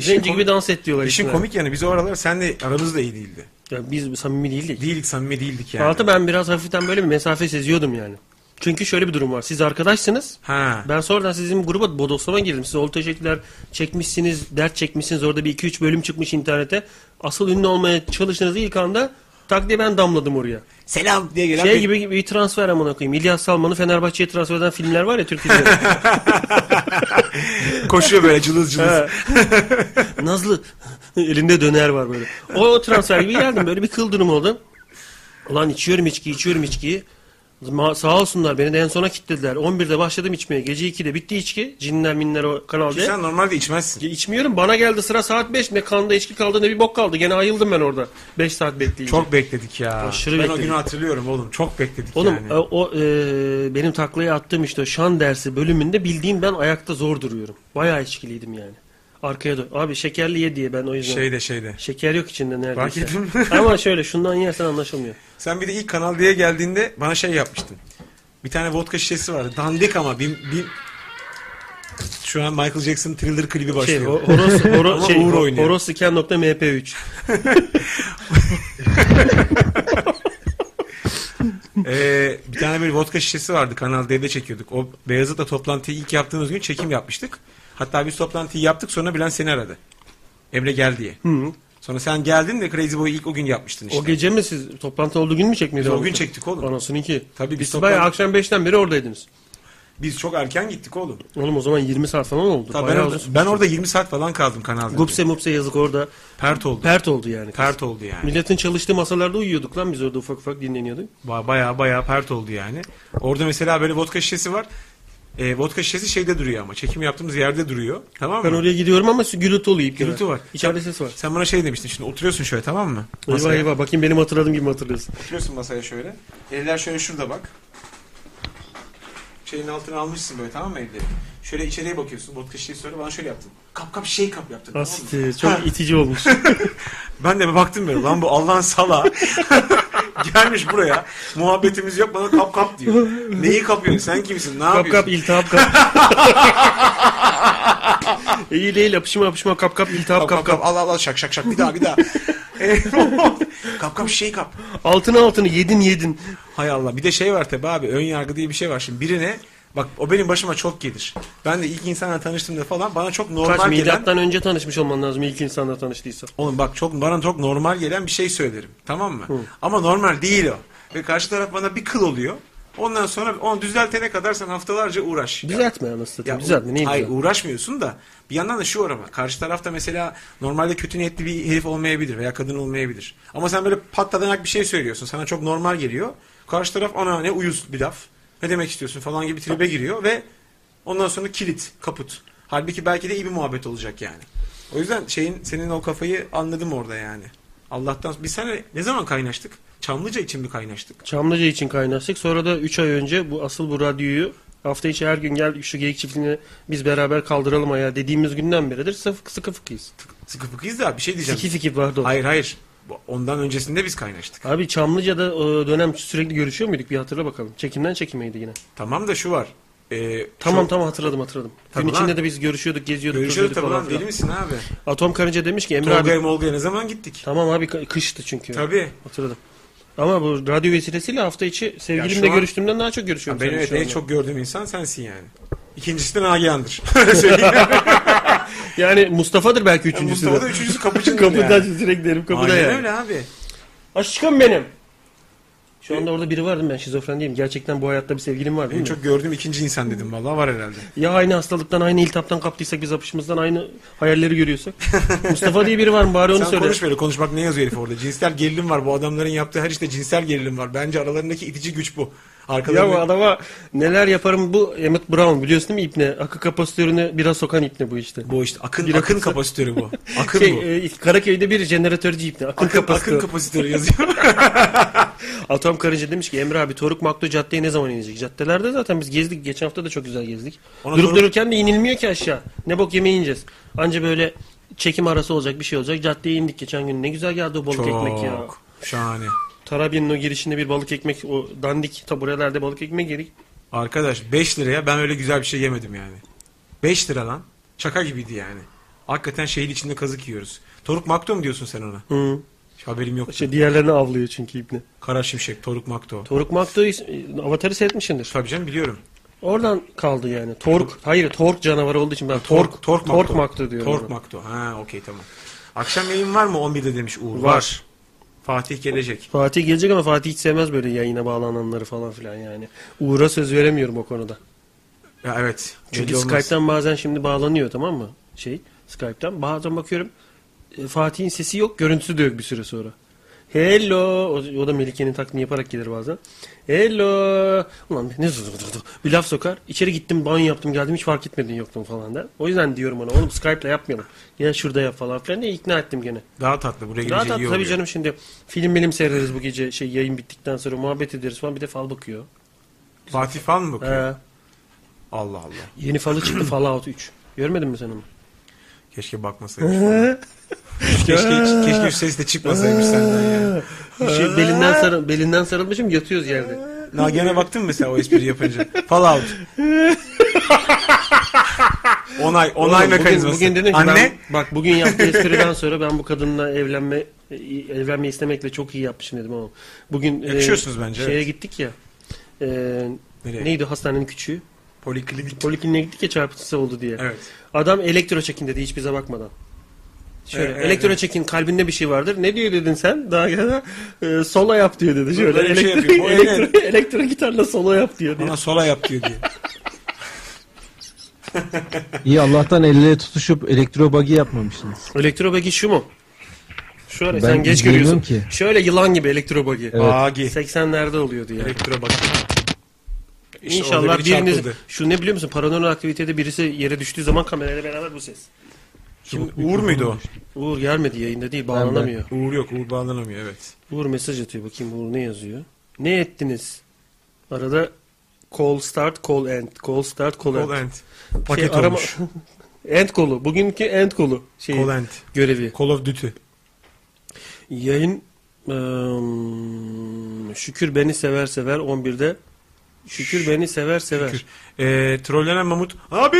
zenci gibi dans et diyorlar. İşin işine. komik yanı biz o aralar senle aramız da iyi değildi. Ya biz samimi değildik. Değildik samimi değildik yani. Altı ben biraz hafiften böyle bir mesafe seziyordum yani. Çünkü şöyle bir durum var. Siz arkadaşsınız. Ha. Ben sonradan sizin gruba bodoslama girdim. Siz oldu teşekkürler çekmişsiniz, dert çekmişsiniz. Orada bir 2-3 bölüm çıkmış internete. Asıl ünlü olmaya çalıştığınız ilk anda tak diye ben damladım oraya. Selam. diye gelen Şey bir- gibi bir transfer amına koyayım. İlyas Salman'ı Fenerbahçe'ye transfer eden filmler var ya Türk filmleri. [LAUGHS] [LAUGHS] koşuyor böyle cılız cılız. Nazlı elinde döner var böyle. O transfer gibi geldim. Böyle bir kıl durum oldu. Ulan içiyorum içki, içiyorum içkiyi. Sağ olsunlar beni de en sona kilitlediler. 11'de başladım içmeye. Gece 2'de bitti içki. Cinler minler o kanal Ki sen normalde içmezsin. İçmiyorum. Bana geldi sıra saat 5. Ne kanda içki kaldı ne bir bok kaldı. Gene ayıldım ben orada. 5 saat bekleyince. Çok bekledik ya. Aşırı ben o bekledik. günü hatırlıyorum oğlum. Çok bekledik Oğlum yani. o, o, e, benim taklaya attığım işte o şan dersi bölümünde bildiğin ben ayakta zor duruyorum. Bayağı içkiliydim yani. Arkaya dön. Abi şekerli ye diye ben o yüzden. Şeyde şeyde. Şeker yok içinde neredeyse. Fark ettim. Ama [LAUGHS] şöyle şundan yersen anlaşılmıyor. Sen bir de ilk Kanal D'ye geldiğinde bana şey yapmıştın. Bir tane vodka şişesi vardı. Dandik ama bir, bir... Şu an Michael Jackson Thriller klibi Şey, başlıyor. ho- horoz, [LAUGHS] horo, Ama şey, Uğur oynuyor. horozsiken.mp3 [LAUGHS] Ee, bir tane böyle vodka şişesi vardı. Kanal D'de çekiyorduk. O Beyazıt'la toplantıyı ilk yaptığımız gün çekim yapmıştık. Hatta biz toplantıyı yaptık sonra Bülent seni aradı. Emre gel diye. Hı. Sonra sen geldin de Crazy Boy'u ilk o gün yapmıştın işte. O gece mi siz toplantı olduğu gün mü Biz o gün çektik oğlum. Anasının ki. Tabii biz Biz toplantı- bayağı akşam 5'ten beri oradaydınız. Biz çok erken gittik oğlum. Oğlum o zaman 20 saat falan oldu. Tabii ben, orada, ben orada 20 saat falan kaldım Kanal D'de. Gupse mupse yazık orada. Pert oldu. Pert oldu yani. Pert oldu yani. Milletin çalıştığı masalarda uyuyorduk lan biz orada ufak ufak dinleniyorduk. Ba- Baya baya pert oldu yani. Orada mesela böyle vodka şişesi var. E, vodka şişesi şeyde duruyor ama. Çekim yaptığımız yerde duruyor. Tamam mı? Ben oraya gidiyorum ama gürültü oluyor. ilk Gürültü var. İçeride ses var. Sen bana şey demiştin şimdi oturuyorsun şöyle tamam mı? Eyvah Masaya. eyvah bakayım benim hatırladığım gibi mi hatırlıyorsun. Oturuyorsun masaya şöyle. Eller şöyle şurada bak. şeyin altına almışsın böyle tamam mı elleri? Şöyle içeriye bakıyorsun. Vodka şişeyi sonra bana şöyle yaptın. Kap kap şey kap yaptın. tamam mı? Asit çok Ha. itici olmuş. [LAUGHS] Ben de bir baktım böyle lan bu Allah'ın sala [LAUGHS] [LAUGHS] gelmiş buraya muhabbetimiz yok bana kap kap diyor. Neyi kapıyorsun sen kimsin ne kap yapıyorsun? kap iltihap kap. [LAUGHS] İyi değil yapışma yapışma kap kap iltihap Kap, kap kap, kap. kap. Al al al şak şak şak bir daha bir daha. E, [LAUGHS] kap kap şey kap. Altını altını yedin yedin. Hay Allah bir de şey var tabi abi ön yargı diye bir şey var şimdi birine bak o benim başıma çok gelir. Ben de ilk insanla tanıştığımda falan bana çok normal Kaç gelen milattan önce tanışmış olman lazım ilk insanla tanıştıysa. Oğlum bak çok bana çok normal gelen bir şey söylerim. Tamam mı? Ama normal değil o. Ve karşı taraf bana bir kıl oluyor. Ondan sonra onu düzeltene kadar sen haftalarca uğraş. Düzeltme anasını satayım. Düzeltme neyi hayır düzeltme? uğraşmıyorsun da bir yandan da şu var ama karşı tarafta mesela normalde kötü niyetli bir herif olmayabilir veya kadın olmayabilir. Ama sen böyle patladanak bir şey söylüyorsun. Sana çok normal geliyor. Karşı taraf ana ne uyuz bir laf. Ne demek istiyorsun falan gibi tribe giriyor ve ondan sonra kilit, kaput. Halbuki belki de iyi bir muhabbet olacak yani. O yüzden şeyin senin o kafayı anladım orada yani. Allah'tan biz seninle ne zaman kaynaştık? Çamlıca için mi kaynaştık? Çamlıca için kaynaştık. Sonra da 3 ay önce bu asıl bu radyoyu hafta içi her gün gel şu geyik çiftliğini biz beraber kaldıralım ayağa dediğimiz günden beridir sıkı sıkı fıkıyız. Sıkı fıkıyız da bir şey diyeceğim. Fiki fiki pardon. Hayır hayır. Ondan öncesinde biz kaynaştık. Abi Çamlıca'da o dönem sürekli görüşüyor muyduk bir hatırla bakalım. Çekimden çekimeydi yine. Tamam da şu var. Ee, Tamam çok- tamam hatırladım hatırladım. Tamam Gün içinde lan. de biz görüşüyorduk, geziyorduk, Görüşüyoruz tozuyorduk tabii falan lan filan. deli misin abi? Atom Karınca demiş ki Emre abi. Tolga'ya Molga'ya ne zaman gittik? Tamam abi kı- kıştı çünkü. Tabii. Hatırladım. Ama bu radyo vesilesiyle hafta içi Ya sevgilimle şu an- görüştüğümden daha çok görüşüyorum. benim seninle evet şu en anda. çok gördüğüm insan sensin yani. İkincisi de Nagihan'dır. [LAUGHS] [LAUGHS] Yani Mustafa'dır belki üçüncüsü Mustafa da üçüncüsü kapıcıdır Kapıda yani. sürekli derim kapıda Aynen yani. öyle abi. Aşkım benim. Şu anda orada biri var değil mi? Ben şizofren değilim. Gerçekten bu hayatta bir sevgilim var değil En mi? çok gördüğüm ikinci insan dedim. Vallahi var herhalde. Ya aynı hastalıktan, aynı iltihaptan kaptıysak biz apışımızdan aynı hayalleri görüyorsak. [LAUGHS] Mustafa diye biri var mı? Bari onu Sen söyle. konuş böyle konuşmak ne yazıyor herif orada. Cinsel gerilim var. Bu adamların yaptığı her işte cinsel gerilim var. Bence aralarındaki itici güç bu. Ya bu adama neler yaparım bu Emmett Brown biliyorsun değil mi İpne? Akı kapasitörünü biraz sokan İpne bu işte. Bu işte akın, Bir akın akıl- kapasitörü bu. [LAUGHS] Akın Şey, bu. e, Karaköy'de bir jeneratörcü İpne. Akın, Akın, kapasitörü. akın kapasitörü yazıyor. [LAUGHS] Atom Karınca demiş ki Emre abi Toruk Makto caddeye ne zaman inecek? Caddelerde zaten biz gezdik. Geçen hafta da çok güzel gezdik. Ona Durup Toruk- dururken de inilmiyor ki aşağı. Ne bok yemeği ineceğiz. Anca böyle çekim arası olacak bir şey olacak. Caddeye indik geçen gün. Ne güzel geldi o balık ekmek ya. Şahane. Tarabya'nın o girişinde bir balık ekmek, o dandik taburelerde balık ekmek yedik. Arkadaş 5 liraya ben öyle güzel bir şey yemedim yani. 5 lira lan. Şaka gibiydi yani. Hakikaten şehir içinde kazık yiyoruz. Toruk Makto mu diyorsun sen ona? Hı. Hiç haberim yok. İşte diğerlerini avlıyor çünkü İbni. Kara Şimşek, Toruk Makto. Toruk Makto'yu Avatar'ı seyretmişsindir. Tabii canım biliyorum. Oradan kaldı yani. Tork, hayır Tork canavarı olduğu için ben Tork, Tork, Tork Makto diyorum. Tork ona. Makto. Ha okey tamam. Akşam yayın var mı 11'de demiş Uğur. Var. Fatih gelecek. Fatih gelecek ama Fatih hiç sevmez böyle yayına bağlananları falan filan yani. Uğur'a söz veremiyorum o konuda. Ya evet. Çünkü olmaz. Skype'tan bazen şimdi bağlanıyor tamam mı? Şey Skype'tan bazen bakıyorum e, Fatih'in sesi yok görüntüsü de yok bir süre sonra. Hello. O, o da Melike'nin taklidini yaparak gelir bazen. Hello. Ulan ne zırırırır. Bir laf sokar. İçeri gittim banyo yaptım geldim hiç fark etmedin yoktum falan der. O yüzden diyorum ona oğlum Skype'la yapmayalım. Gel şurada yap falan filan diye ikna ettim gene. Daha tatlı. Buraya gelince at iyi tabii oluyor. canım şimdi film bilim seyrederiz bu gece şey yayın bittikten sonra muhabbet ederiz falan bir de fal bakıyor. Fatih falan mı bakıyor? He. Allah Allah. Yeni falı çıktı [CLEARS THROAT] Fallout 3. Görmedin mi sen onu? Keşke bakmasaymış falan. [LAUGHS] keşke, [LAUGHS] keşke şu ses de çıkmasaymış senden ya. Şey, belinden, sarıl, belinden sarılmışım yatıyoruz yerde. Nagihan'a baktın mı mesela o espri yapınca? Fallout. onay, [LAUGHS] onay Oğlum, mekanizması. Bugün, bugün dedim ki Anne, ben, bak bugün yaptığı espriden sonra ben bu kadınla evlenme evlenme istemekle çok iyi yapmışım dedim ama. Bugün e, Yakışıyorsunuz bence, Şeye evet. gittik ya. E, Nereye? neydi hastanenin küçüğü? poliklinik. Polikliniğe gittik ya çarpıntısı oldu diye. Evet. Adam elektro çekin dedi hiç bize bakmadan. Şöyle Evet, evet, elektro evet. çekin kalbinde bir şey vardır. Ne diyor dedin sen? Daha gene e, solo yap diyor dedi. Şöyle bir şey elektro, yapıyor. Bu elektro, [LAUGHS] elektro gitarla solo yap diyor. Bana sola yap diyor diye. [LAUGHS] İyi Allah'tan el ele tutuşup elektro buggy yapmamışsınız. Elektro bagi şu mu? Şöyle Ben sen geç görüyorsun. ki. Şöyle yılan gibi elektro bagi. Evet. Agi. 80'lerde oluyordu ya. Elektro. İşte orada İnşallah biri biriniz çarpıldı. şu ne biliyor musun? Paranormal aktivitede birisi yere düştüğü zaman kamerayla beraber bu ses. Kim, Uğur muydu o? Uğur gelmedi yayında değil bağlanamıyor. Uğur yok. Uğur bağlanamıyor evet. Uğur mesaj atıyor bakayım Uğur ne yazıyor. Ne ettiniz? Arada Call start, call end. Call start, call, Call end. end. Paket Şey, arama- olmuş. [LAUGHS] end kolu. Bugünkü end kolu. Şey, Call end. görevi. Call of Duty. Yayın ıı, şükür beni sever sever 11'de. Şükür beni sever sever. Şükür. Ee, trollenen mamut. Abi!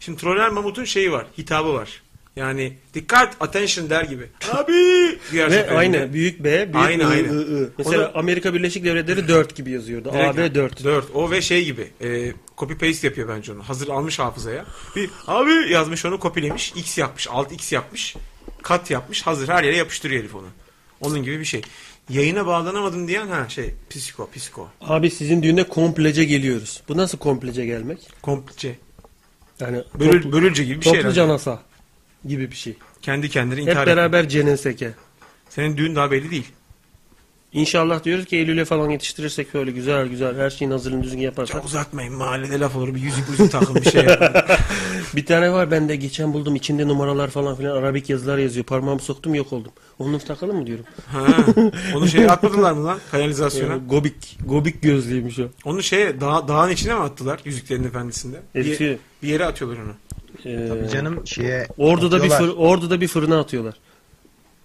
Şimdi trollenen mamutun şeyi var. Hitabı var. Yani dikkat attention der gibi. Abi! [LAUGHS] Ve aynı büyük B, büyük Aynı, I, aynı. I, I. Mesela Onu- Amerika Birleşik Devletleri 4 gibi yazıyordu. Direkt- AB 4. 4. O ve şey gibi. E, copy paste yapıyor bence onu. Hazır almış hafızaya. Bir abi yazmış onu kopyalemiş. X yapmış. Alt X yapmış. Kat yapmış. Hazır her yere yapıştırıyor herif onu. Onun gibi bir şey. Yayına bağlanamadım diyen ha şey psiko psiko. Abi sizin düğüne komplece geliyoruz. Bu nasıl komplece gelmek? Komplice. Yani Bölül, bölülce gibi bir şey. topluca nasa gibi bir şey. Kendi kendine Hep intihar etme. beraber ceneseke. Senin düğün daha belli değil. İnşallah diyoruz ki Eylül'e falan yetiştirirsek böyle güzel güzel her şeyin hazırlığını düzgün yaparsak. Çok uzatmayın mahallede laf olur bir yüzük müzik takın bir şey. [LAUGHS] Bir tane var ben de geçen buldum içinde numaralar falan filan Arabik yazılar yazıyor. Parmağımı soktum yok oldum. Onu takalım mı diyorum. ha, onu şey atmadılar mı lan kanalizasyona? Ee, gobik. Gobik gözlüymüş o. Onu şeye dağ, dağın içine mi attılar Yüzüklerin Efendisi'nde? Bir, bir yere atıyorlar onu. Ee, Tabii canım şeye Ordu'da bir fır, Ordu'da bir fırına atıyorlar.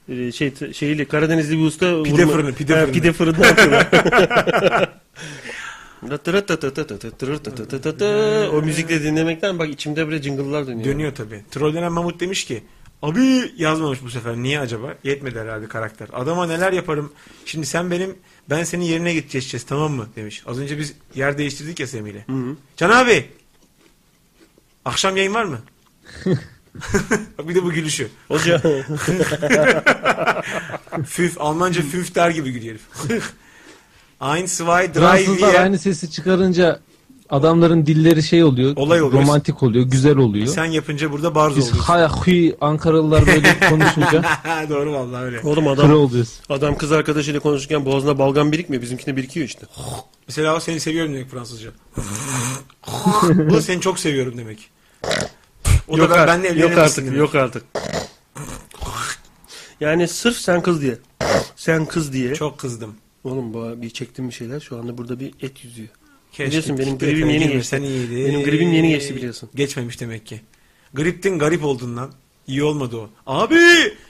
Ee, şey şeyli Karadenizli bir usta Pide vurma- fırını, pide Ha, fırını. pide fırına atıyorlar. [LAUGHS] o müzikle dinlemekten bak içimde böyle jingle'lar dönüyor. Dönüyor tabi. Trollenen Mamut demiş ki abi yazmamış bu sefer. Niye acaba? Yetmedi herhalde karakter. Adama neler yaparım. Şimdi sen benim ben senin yerine geçeceğiz tamam mı? Demiş. Az önce biz yer değiştirdik ya Semih'le. Can abi. Akşam yayın var mı? [LAUGHS] Bak bir de bu gülüşü. Hoca [LAUGHS] Füf. Almanca füf der gibi gülüyor herif. [LAUGHS] Eins, zwei, drei, Fransızlar vier. aynı sesi çıkarınca adamların dilleri şey oluyor. Olay oluyor. Romantik oluyor, güzel oluyor. Sen yapınca burada barzo Biz oluyorsun. haya huy Ankaralılar böyle konuşunca Doğru vallahi öyle. oğlum adam oluyoruz. adam kız arkadaşıyla konuşurken boğazına balgam birikmiyor. Bizimkinde birikiyor işte. Mesela o seni seviyorum demek Fransızca. Bu seni çok seviyorum demek. O yok da ben, yok artık, demek. yok artık. Yani sırf sen kız diye. Sen kız diye. Çok kızdım. Oğlum bu bir çektim bir şeyler. Şu anda burada bir et yüzüyor. Keşke Biliyorsun benim gribim yeni geçti. iyiydi. Benim gribim yeni geçti biliyorsun. Geçmemiş demek ki. Griptin garip oldun lan. İyi olmadı o. Abi!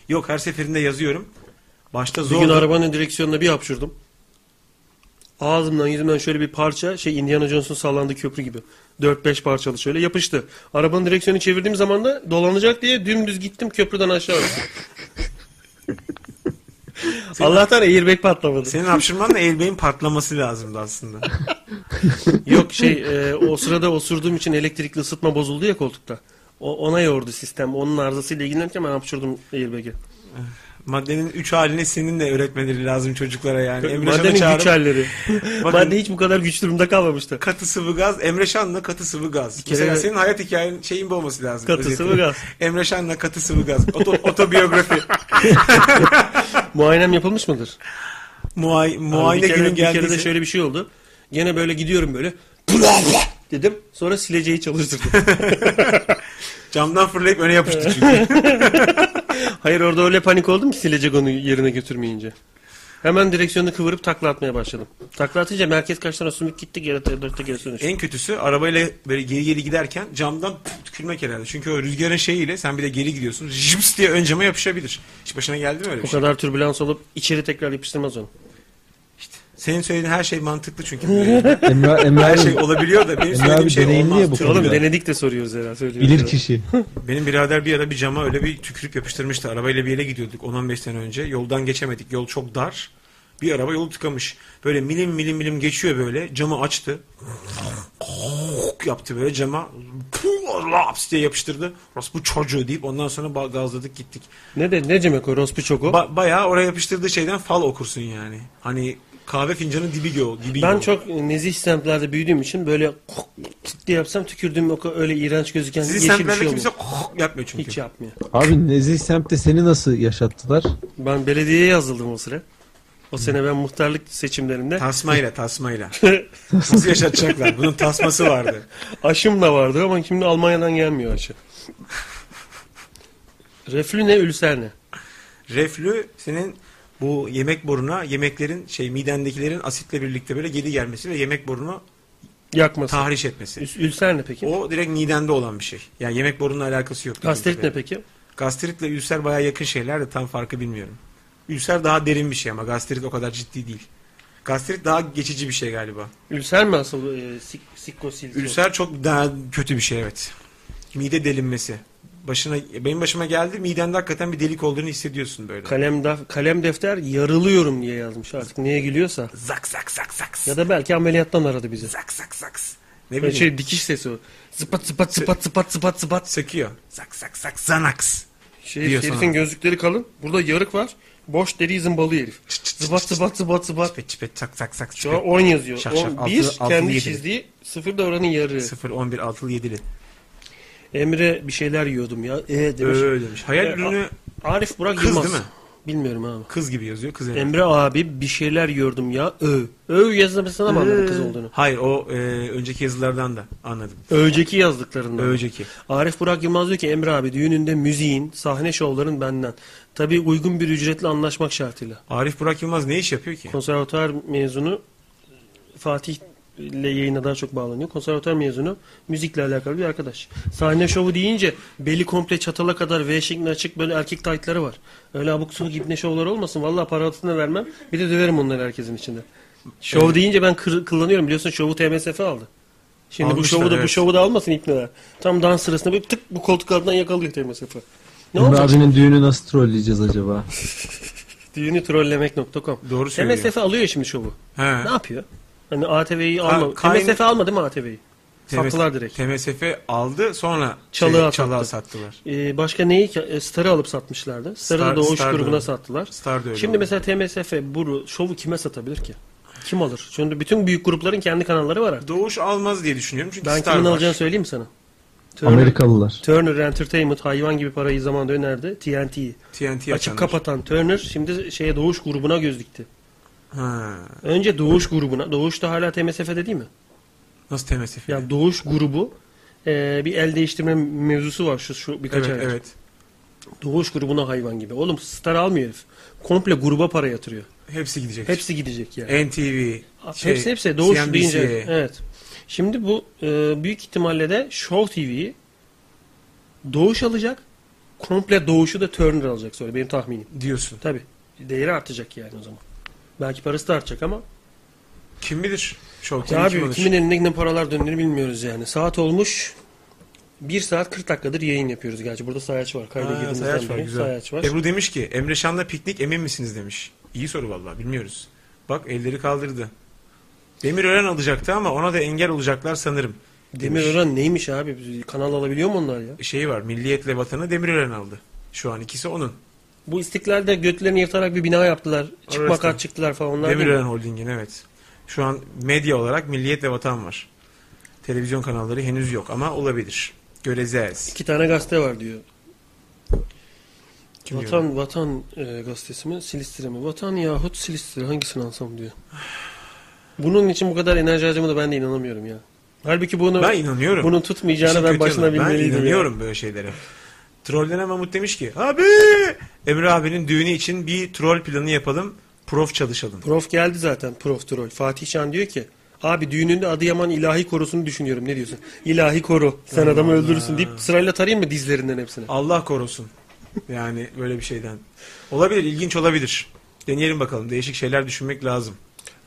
Yok her seferinde yazıyorum. Başta Bir zor. gün arabanın direksiyonuna bir hapşırdım. Ağzımdan yüzümden şöyle bir parça şey Indiana Jones'un sallandığı köprü gibi. 4-5 parçalı şöyle yapıştı. Arabanın direksiyonu çevirdiğim zaman da dolanacak diye dümdüz gittim köprüden aşağı. [LAUGHS] Allah'tan airbag patlamadı. Senin hapşırmanla airbag'in patlaması lazımdı aslında. [LAUGHS] Yok şey e, o sırada osurduğum için elektrikli ısıtma bozuldu ya koltukta. O, ona yordu sistem. Onun arızasıyla ilgilenirken ben hapşırdım airbag'e. Maddenin 3 halini senin de öğretmeleri lazım çocuklara yani. Emre Şan'ı Maddenin çağırıp güç halleri. [LAUGHS] Bakın- Madde hiç bu kadar güç durumda kalmamıştı. katı sıvı gaz, Emre Şan'la katı sıvı gaz. kere Mesela senin hayat hikayen şeyin bu olması lazım. Katı özeti. sıvı gaz. Emre Şan'la katı sıvı gaz. Oto, [LAUGHS] otobiyografi. [LAUGHS] Muayenem yapılmış mıdır? Muay, Abi muayene bir kere, günün bir kere geldiyse. de şöyle bir şey oldu. Gene böyle gidiyorum böyle. Dedim. Sonra sileceği çalıştırdım. [LAUGHS] Camdan fırlayıp öne yapıştı çünkü. [LAUGHS] Hayır orada öyle panik oldum ki silecek onu yerine götürmeyince. Hemen direksiyonu kıvırıp takla atmaya başladım. Takla atınca merkez kaçtan sümük gitti geri dörtte geri dönüştü. en kötüsü arabayla böyle geri geri giderken camdan tükürmek herhalde. Çünkü o rüzgarın şeyiyle sen bir de geri gidiyorsun. Jips diye ön cama yapışabilir. Hiç başına geldi mi öyle O bir şey? kadar türbülans olup içeri tekrar yapıştırmaz onu. Senin söylediğin her şey mantıklı çünkü. [LAUGHS] Emre, Emre her şey olabiliyor da benim Emre söylediğim abi şey olmaz. ya bu konuda. Oğlum denedik de soruyoruz herhalde. söylüyoruz. bilir kişi. [LAUGHS] Benim birader bir ara bir cama öyle bir tükürük yapıştırmıştı. Arabayla bir yere gidiyorduk 10-15 sene önce. Yoldan geçemedik. Yol çok dar. Bir araba yolu tıkamış. Böyle milim milim milim geçiyor böyle. Camı açtı. yaptı böyle cama. Laps diye yapıştırdı. Bu çocuğu deyip ondan sonra gazladık gittik. Ne de ne demek o rospu çoku? Ba- bayağı oraya yapıştırdığı şeyden fal okursun yani. Hani kahve fincanı dibi gibi. ol- Dibi Ben gibi. çok nezih semtlerde büyüdüğüm için böyle diye yapsam tükürdüğüm o öyle iğrenç gözüken Sizin yeşil bir semtlerde şey kimse olmuyor. yapmıyor çünkü. Hiç yapmıyor. Abi Nezih semtte seni nasıl yaşattılar? Ben belediyeye yazıldım o sıra. O sene ben muhtarlık seçimlerinde Tasmayla tasmayla. [LAUGHS] Nasıl yaşatacaklar? Bunun tasması vardı. aşım da vardı ama şimdi Almanya'dan gelmiyor aşı. Reflü ne, ülser ne? Reflü senin bu yemek boruna yemeklerin şey midendekilerin asitle birlikte böyle geri gelmesi ve yemek borunu Yakması. tahriş etmesi. Ül- Ülser ne peki? O direkt midende olan bir şey. Yani yemek borunla alakası yok. Gastrit ne peki? Gastritle ülser baya yakın şeyler de tam farkı bilmiyorum. Ülser daha derin bir şey ama gastrit o kadar ciddi değil. Gastrit daha geçici bir şey galiba. Ülser mi asıl e, sik, sikkosil? Ülser çok daha kötü bir şey evet. Mide delinmesi. Başına benim başıma geldi. Midende hakikaten bir delik olduğunu hissediyorsun böyle. Kalem, daf, kalem defter yarılıyorum diye yazmış artık neye gülüyorsa. Zak zak zak zak. Ya da belki ameliyattan aradı bizi. Zak zak zak. Ne bileyim. şey dikiş sesi o. Zıpat zıpat zıpat zıpat zıpat zıpat. Söküyor. Zak zak zak Zanax. Şey, Diyor herifin sana. gözlükleri kalın. Burada yarık var. Boş deri zımbalı herif. Zıbat zıbat zıbat zıbat. Çipet çipet çak zak zak Şu an çipet. 10 yazıyor. Şak şak, 11 altı- altılı kendi yedili. çizdiği 0 da oranın yarı. 0 11 6 7'li. Emre bir şeyler yiyordum ya. E demiş. Öyle demiş. Hayal E, ürünü Arif Burak kız Yılmaz. değil mi? Bilmiyorum abi. Kız gibi yazıyor. Kız evet. Emre abi bir şeyler yiyordum ya. Ö. Ö yazmasına mı anladın kız olduğunu? Hayır o e, önceki yazılardan da anladım. Önceki yazdıklarından. Önceki. Arif Burak Yılmaz diyor ki Emre abi düğününde müziğin, sahne şovların benden. Tabii uygun bir ücretle anlaşmak şartıyla. Arif Burak Yılmaz ne iş yapıyor ki? Konservatuar mezunu Fatih ile yayına daha çok bağlanıyor. Konservatuar mezunu müzikle alakalı bir arkadaş. Sahne şovu deyince beli komple çatala kadar V şeklinde açık böyle erkek taytları var. Öyle abuk subuk ibne şovlar olmasın. Vallahi parasını vermem. Bir de döverim onları herkesin içinde. Şov Evet. deyince ben kır- kullanıyorum. Biliyorsun şovu TMSF aldı. Şimdi bu Almışlar, şovu da bu evet. şovu da almasın ipneler. Tam dans sırasında bir tık bu koltuk altından yakalıyor TMSF. Ne Emre olacak? abinin düğünü nasıl trolleyeceğiz acaba? [LAUGHS] Düğünü trollemek.com. Doğru söylüyor. TMSF alıyor şimdi şovu. He. Ne yapıyor? Hani ATV'yi alma. kayn- TMSF almadı mı ATV'yi? Sattılar direkt. TMSF aldı sonra Çalığa şey, çalığa sattı. sattılar. Ee, başka neyi? E, Star'ı alıp satmışlardı. Star'ı Star- da Doğuş Star grubuna sattılar. Star da öyle Şimdi oldu. mesela TMSF bu şovu kime satabilir ki? Kim alır? Şimdi bütün büyük grupların kendi kanalları var artık. Doğuş almaz diye düşünüyorum çünkü Ben Star kimin var. alacağını söyleyeyim mi sana? Turner, Amerikalılar. Turner Entertainment hayvan gibi parayı zamanında önerdi. TNT. TNT Açıp açanlar. kapatan Turner şimdi şeye Doğuş grubuna göz dikti. Ha. Önce Doğuş grubuna. Doğuş da hala TMSF'de değil mi? Nasıl TMSF? Ya Doğuş grubu e, bir el değiştirme mevzusu var şu, şu birkaç evet, ay. evet. Doğuş grubuna hayvan gibi. Oğlum star almıyor herif. Komple gruba para yatırıyor. Hepsi gidecek. Hepsi gidecek yani. NTV, şey, hepsi hepsi Doğuş CNBC. deyince. Evet. Şimdi bu e, büyük ihtimalle de Show TV'yi Doğuş alacak. Komple Doğuş'u da Turner alacak sonra benim tahminim. diyorsun. Tabi. Değeri artacak yani o zaman. Belki parası da artacak ama. Kim bilir? Show Ya kim abi alır? kimin eline ne paralar döndüğünü bilmiyoruz yani. Saat olmuş 1 saat 40 dakikadır yayın yapıyoruz gerçi. Burada sayaç var. Kayda Ha, sayaç var beri. güzel. Sayaç var. Ebru demiş ki Emre Şan'la piknik emin misiniz demiş. İyi soru vallahi bilmiyoruz. Bak elleri kaldırdı. Demirören alacaktı ama ona da engel olacaklar sanırım. demiş. Demirören neymiş abi? Kanal alabiliyor mu onlar ya? Şeyi var Milliyetle Vatanı Demirören aldı. Şu an ikisi onun. Bu istiklalde götlerini yırtarak bir bina yaptılar. Çıkma Orası. kat çıktılar falan. Onlar? Demirören Holding'in evet. Şu an medya olarak Milliyet ve Vatan var. Televizyon kanalları henüz yok ama olabilir. Göreceğiz. İki tane gazete var diyor. Kim diyor? Vatan Vatan e, gazetesi mi? Silistre mi? Vatan yahut Silistre hangisini alsam diyor. Bunun için bu kadar enerji harcamada ben de inanamıyorum ya. Halbuki bunu Ben inanıyorum. bunun tutmayacağını ben başına yanı. Ben bilmeliydim. ya. inanıyorum böyle şeylere. Trollenen Mahmut demiş ki abi Emre abinin düğünü için bir troll planı yapalım. Prof çalışalım. Prof geldi zaten Prof Troll. Fatih Şan diyor ki Abi düğününde Adıyaman ilahi korusunu düşünüyorum. Ne diyorsun? İlahi koru. Sen adamı öldürürsün deyip sırayla tarayayım mı dizlerinden hepsini? Allah korusun. Yani böyle bir şeyden. Olabilir, ilginç olabilir. Deneyelim bakalım. Değişik şeyler düşünmek lazım.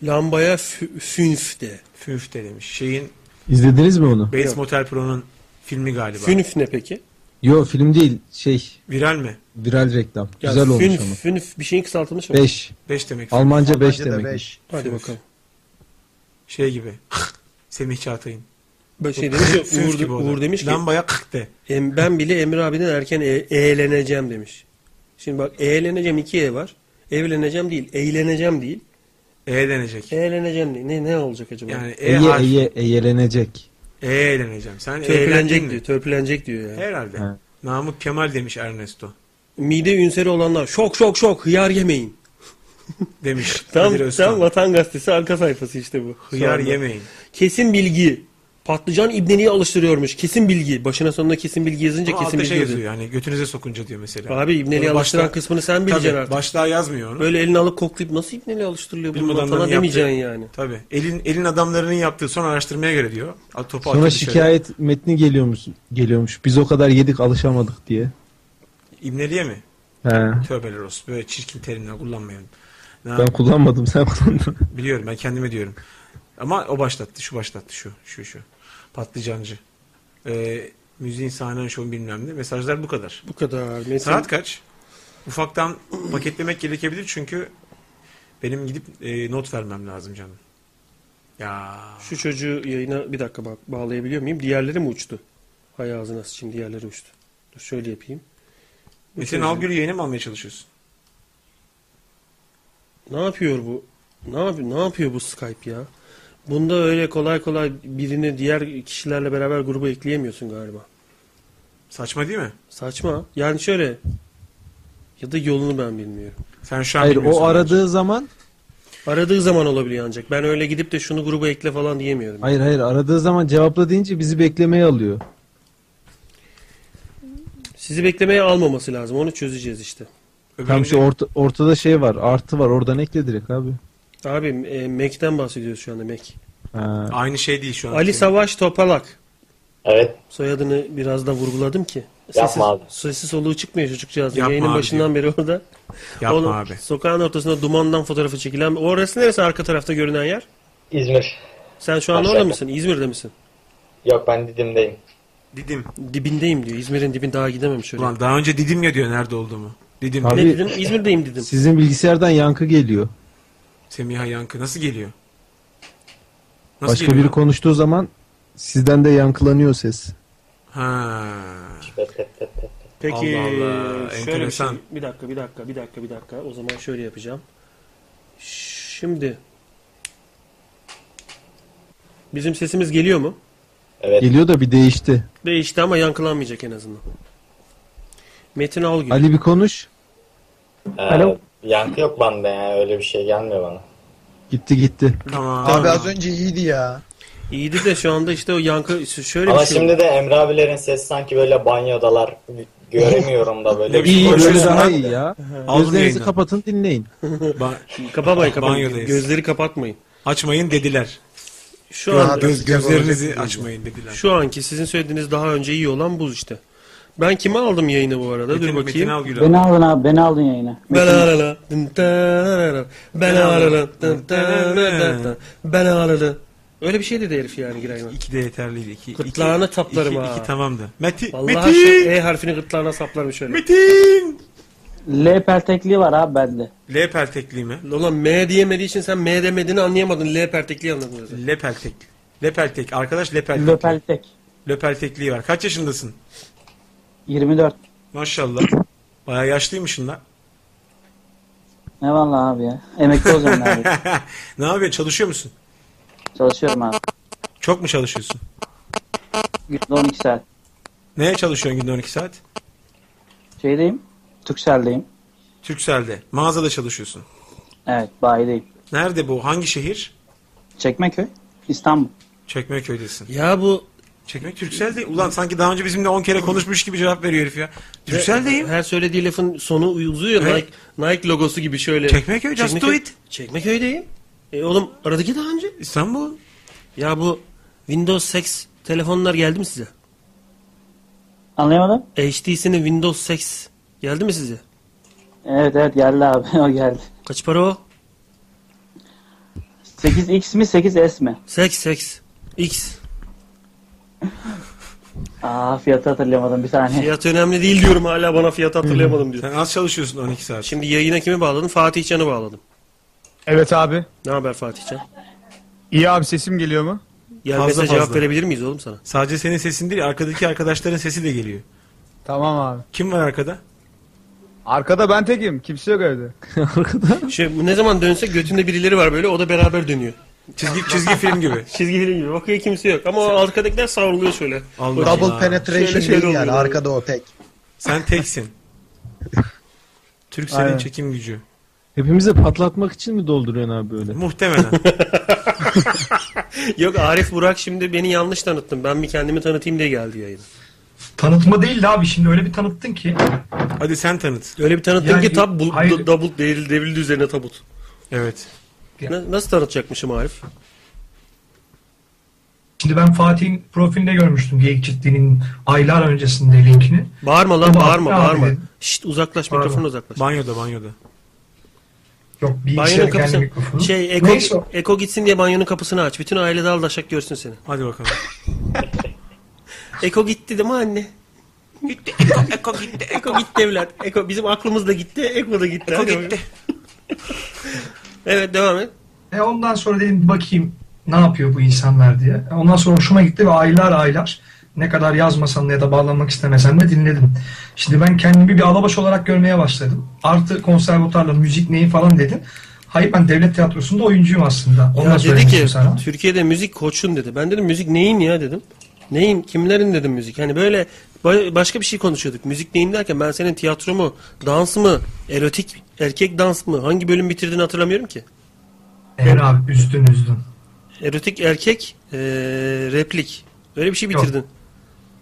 Lambaya fü- fünf de. Fünf de demiş. Şeyin İzlediniz mi onu? Bates Yok. Motel Pro'nun filmi galiba. Fünf ne peki? Yo film değil şey Viral mi? viral reklam. Ya Güzel olmuş fünf, ama. Fünf bir şeyin kısaltılmış mı? 5. 5 demek. Almanca 5 Almanca'da demek. beş. Hadi Fünf. bakalım. Şey gibi. [LAUGHS] Semih Çağatay'ın. Ben şey demiş ya, Fünf Uğur, gibi o da. Uğur demiş ki Lambaya kık de. "Em- ben bile Emre abiden erken e- eğleneceğim demiş. Şimdi bak eğleneceğim iki E var. Evleneceğim değil. Eğleneceğim değil. Eğlenecek. Eğleneceğim değil. Ne, ne olacak acaba? Yani E Eye harfi. eye Eğleneceğim. Sen törpülenecek diyor. Törpülenecek diyor yani. Herhalde. Ha. Namık Kemal demiş Ernesto. Mide ünseri olanlar şok şok şok hıyar yemeyin. Demiş. Tam, tam Vatan Gazetesi arka sayfası işte bu. Hıyar yemeyin. Kesin bilgi. Patlıcan ibneliği alıştırıyormuş. Kesin bilgi. Başına sonuna kesin bilgi yazınca Ama kesin altta bilgi şey yazıyor. yazıyor yani götünüze sokunca diyor mesela. Abi ibneliği Onu alıştıran başta- kısmını sen bileceksin Tabii, artık. Başlığa yazmıyor onu. Böyle elini alıp koklayıp nasıl ibneliği alıştırılıyor Bilim bundan adamlarının falan demeyeceksin yaptığı- yani. Tabii. Elin elin adamlarının yaptığı son araştırmaya göre diyor. At- Topu Sonra atıyor dışarı. şikayet metni geliyormuş. Geliyormuş. Biz o kadar yedik alışamadık diye. İbneliğe mi? He. Tövbeler olsun. Böyle çirkin terimler kullanmayalım. Ne Ben kullanmadım sen kullandın. Biliyorum ben kendime diyorum. Ama o başlattı. Şu başlattı. Şu. Şu şu. Patlıcancı. Ee, müziğin sahnen şovun bilmem ne. Mesajlar bu kadar. Bu kadar. Metin, Saat kaç? Ufaktan paketlemek gerekebilir çünkü benim gidip e, not vermem lazım canım. Ya Şu çocuğu yayına bir dakika bak bağlayabiliyor muyum? Diğerleri mi uçtu? Hay ağzına sıçayım diğerleri uçtu. Dur şöyle yapayım. Metin Algür'ü yayına mı almaya çalışıyorsun? Ne yapıyor bu? Ne yapıyor? Ne yapıyor bu Skype ya? Bunda öyle kolay kolay birini diğer kişilerle beraber gruba ekleyemiyorsun galiba. Saçma değil mi? Saçma. Yani şöyle ya da yolunu ben bilmiyorum. Sen şu an Hayır bilmiyorsun o bence. aradığı zaman Aradığı zaman olabiliyor ancak. Ben öyle gidip de şunu gruba ekle falan diyemiyorum. hayır hayır aradığı zaman cevapla deyince bizi beklemeye alıyor. Sizi beklemeye almaması lazım. Onu çözeceğiz işte. Tam şu orta, ortada şey var. Artı var. Oradan ekle direkt abi. Abi e, Mac'ten bahsediyoruz şu anda Mac. Ha. Aynı şey değil şu an. Ali Savaş Topalak. Evet. Soyadını biraz da vurguladım ki. Yapma abi. Sesi soluğu çıkmıyor çocukcağız. Yapma Yayının abi başından beri orada. Yapma Oğlum, abi. Sokağın ortasında dumandan fotoğrafı çekilen. Orası neresi arka tarafta görünen yer? İzmir. Sen şu an orada mısın? İzmir'de misin? Yok ben Didim'deyim. Didim. Dibindeyim diyor. İzmir'in dibin daha gidemem şöyle. Ulan daha önce Didim ya diyor nerede olduğumu. Didim. Abi- ne dedim? İzmir'deyim dedim. Sizin bilgisayardan yankı geliyor. Semiha Yankı nasıl geliyor? Nasıl Başka geliyor? biri konuştuğu zaman sizden de yankılanıyor ses. Ha. [LAUGHS] Peki Allah Allah, şöyle bir, şey, enteresan. bir dakika bir dakika bir dakika bir dakika o zaman şöyle yapacağım. Şimdi bizim sesimiz geliyor mu? Evet. Geliyor da bir değişti. Değişti ama yankılanmayacak en azından. Metin Algül. Ali bir konuş. Ee, Alo. Yankı yok bende ya. Öyle bir şey gelmiyor bana. Gitti gitti. Tamam. Abi az önce iyiydi ya. İyiydi de şu anda işte o yankı şöyle Ama bir şey. şimdi de Emre abilerin sesi sanki böyle banyodalar. Göremiyorum da böyle. İyi böyle daha iyi ya. Gözlerinizi kapatın dinleyin. Ba- Kapamayın kapamayın. Gözleri kapatmayın. açmayın dediler. Şu an Göz, gözlerinizi açmayın dediler. şu anki sizin söylediğiniz daha önce iyi olan bu işte. Ben kimi aldım yayına bu arada? Metin, Dur Metin bakayım. Algül Beni abi. aldın abi beni aldın yayına. Ben tarara, Ben tarara, Ben alala. Öyle bir şey dedi herif yani girayına. İki de yeterliydi. İki, Gırtlağına iki, saplarım iki, ha. iki tamamdı. Metin. Vallahi Metin. şu E harfini gırtlağına saplarım şöyle. Metin. L peltekliği var abi bende. L peltekliği mi? Ulan M diyemediği için sen M demediğini anlayamadın. L pertekliği anladın. zaten. L peltek. L peltek. Arkadaş L peltek. L peltek. L peltekliği var. Kaç yaşındasın? 24. Maşallah. Bayağı yaşlıymışsın lan. Ne vallahi abi ya. Emekli olacağım abi. [LAUGHS] ne yapıyorsun? Çalışıyor musun? Çalışıyorum abi. Çok mu çalışıyorsun? Günde 12 saat. Neye çalışıyorsun günde 12 saat? Şeydeyim. Türkcell'deyim. Türkcell'de. Mağazada çalışıyorsun. Evet bayideyim. Nerede bu? Hangi şehir? Çekmeköy. İstanbul. Çekmeköy'desin. Ya bu Çekmek Türkcell'de. Ulan sanki daha önce bizimle 10 kere konuşmuş gibi cevap veriyor herif ya. Türkcell'deyim. Her söylediği lafın sonu uzuyor. Evet. Nike, Nike logosu gibi şöyle. Çekmeköy, just Çekmeköy- do it. Çekmeköy'deyim. E oğlum aradık ya daha önce. İstanbul. Ya bu Windows 8 telefonlar geldi mi size? Anlayamadım. HTC'nin Windows 8 geldi mi size? Evet evet geldi abi. [LAUGHS] o geldi. Kaç para o? 8X mi 8S mi? 8 8 X. [LAUGHS] Aa fiyatı hatırlayamadım bir saniye. Fiyat önemli değil diyorum hala bana fiyat hatırlayamadım diyor. Sen az çalışıyorsun 12 saat. Şimdi yayına kimi bağladın? Fatih Can'ı bağladım. Evet abi. Ne haber Fatih Can? İyi abi sesim geliyor mu? Gelmese Fazla cevap fazla. verebilir miyiz oğlum sana? Sadece senin sesin değil arkadaki arkadaşların sesi de geliyor. Tamam abi. Kim var arkada? Arkada ben tekim. Kimse yok evde. Şey, bu ne zaman dönse götünde birileri var böyle o da beraber dönüyor. Çizgi çizgi film gibi. [LAUGHS] Çizgi film gibi. Bakıyor kimse yok. Ama o arkadakiler savruluyor şöyle. Allah Double Allah. penetration Şöyle şöyle değil yani. Arkada o tek. Sen teksin. Türk senin Aynen. çekim gücü. Hepimizi patlatmak için mi dolduruyorsun abi böyle? Muhtemelen. [LAUGHS] Yok Arif Burak şimdi beni yanlış tanıttın. Ben bir kendimi tanıtayım diye geldi yayına. Tanıtma değil de abi şimdi öyle bir tanıttın ki. Hadi sen tanıt. Öyle bir tanıttın Yani- ki tab hayır. double devrildi, devrildi üzerine tabut. Evet. Na- nasıl tanıtacakmışım Arif? Şimdi ben Fatih'in profilinde görmüştüm Geyik Çiftliği'nin aylar öncesinde linkini. Bağırma lan bağırma abi bağırma. dedim. Şşt uzaklaş Pardon. mikrofonu uzaklaş. Banyoda banyoda. Yok Banyonun bilgisayarın kendi kapısı mikrofonu. şey eko, Neyse o. eko gitsin diye banyonun kapısını aç. Bütün aile dal daşak görsün seni. Hadi bakalım. [LAUGHS] Eko gitti değil mi anne? Gitti. Eko, Eko gitti. Eko gitti evlat. Eko bizim aklımız da gitti. Eko da gitti. Eko Hadi gitti. Evet devam et. E ondan sonra dedim bakayım ne yapıyor bu insanlar diye. Ondan sonra hoşuma gitti ve aylar aylar ne kadar yazmasan da ya da bağlanmak istemesen de dinledim. Şimdi ben kendimi bir alabaş olarak görmeye başladım. Artı konservatuarla müzik neyi falan dedin. Hayır ben devlet tiyatrosunda oyuncuyum aslında. Ondan Ya dedi ki sana. Türkiye'de müzik koçun dedi. Ben dedim müzik neyin ya dedim. Neyin kimlerin dedim müzik. Hani böyle başka bir şey konuşuyorduk. Müzik neyin derken ben senin tiyatro mu, dans mı, erotik erkek dans mı hangi bölüm bitirdiğini hatırlamıyorum ki. Eğer abi üzdün üzdün. Erotik erkek eee, replik. Öyle bir şey bitirdin.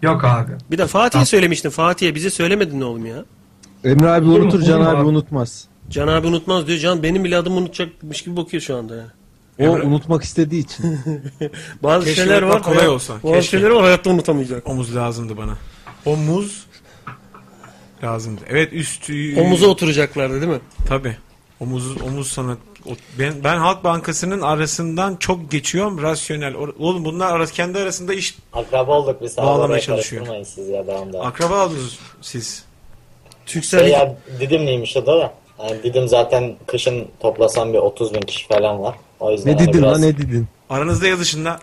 Yok abi. Bir de Fatih'e söylemiştin. Fatih'e bize söylemedin ne oğlum ya. Emre abi unutur, Can Olur abi abi? unutmaz. Can abi unutmaz diyor. Can benim bile adımı unutacakmış gibi bakıyor şu anda ya. O Emre- unutmak istediği için. [LAUGHS] Bazı Keşke şeyler var. kolay hayat- olsa. Bazı Keşke. şeyler var hayatta unutamayacak. Omuz lazımdı bana. Omuz lazımdı. Evet üstü. Omuza oturacaklardı değil mi? Tabi. Omuz omuz sana o- ben ben Halk Bankası'nın arasından çok geçiyorum rasyonel. Oğlum bunlar arası kendi arasında iş Akraba olduk biz. Bağlamaya çalışıyor. siz ya devam. akraba aldınız siz. Türksel Şey ya Didimliymiş o da da. Yani Didim zaten kışın toplasam bir 30 bin kişi falan var. O yüzden ne hani dedin biraz- lan ne dedin? Aranızda yazışında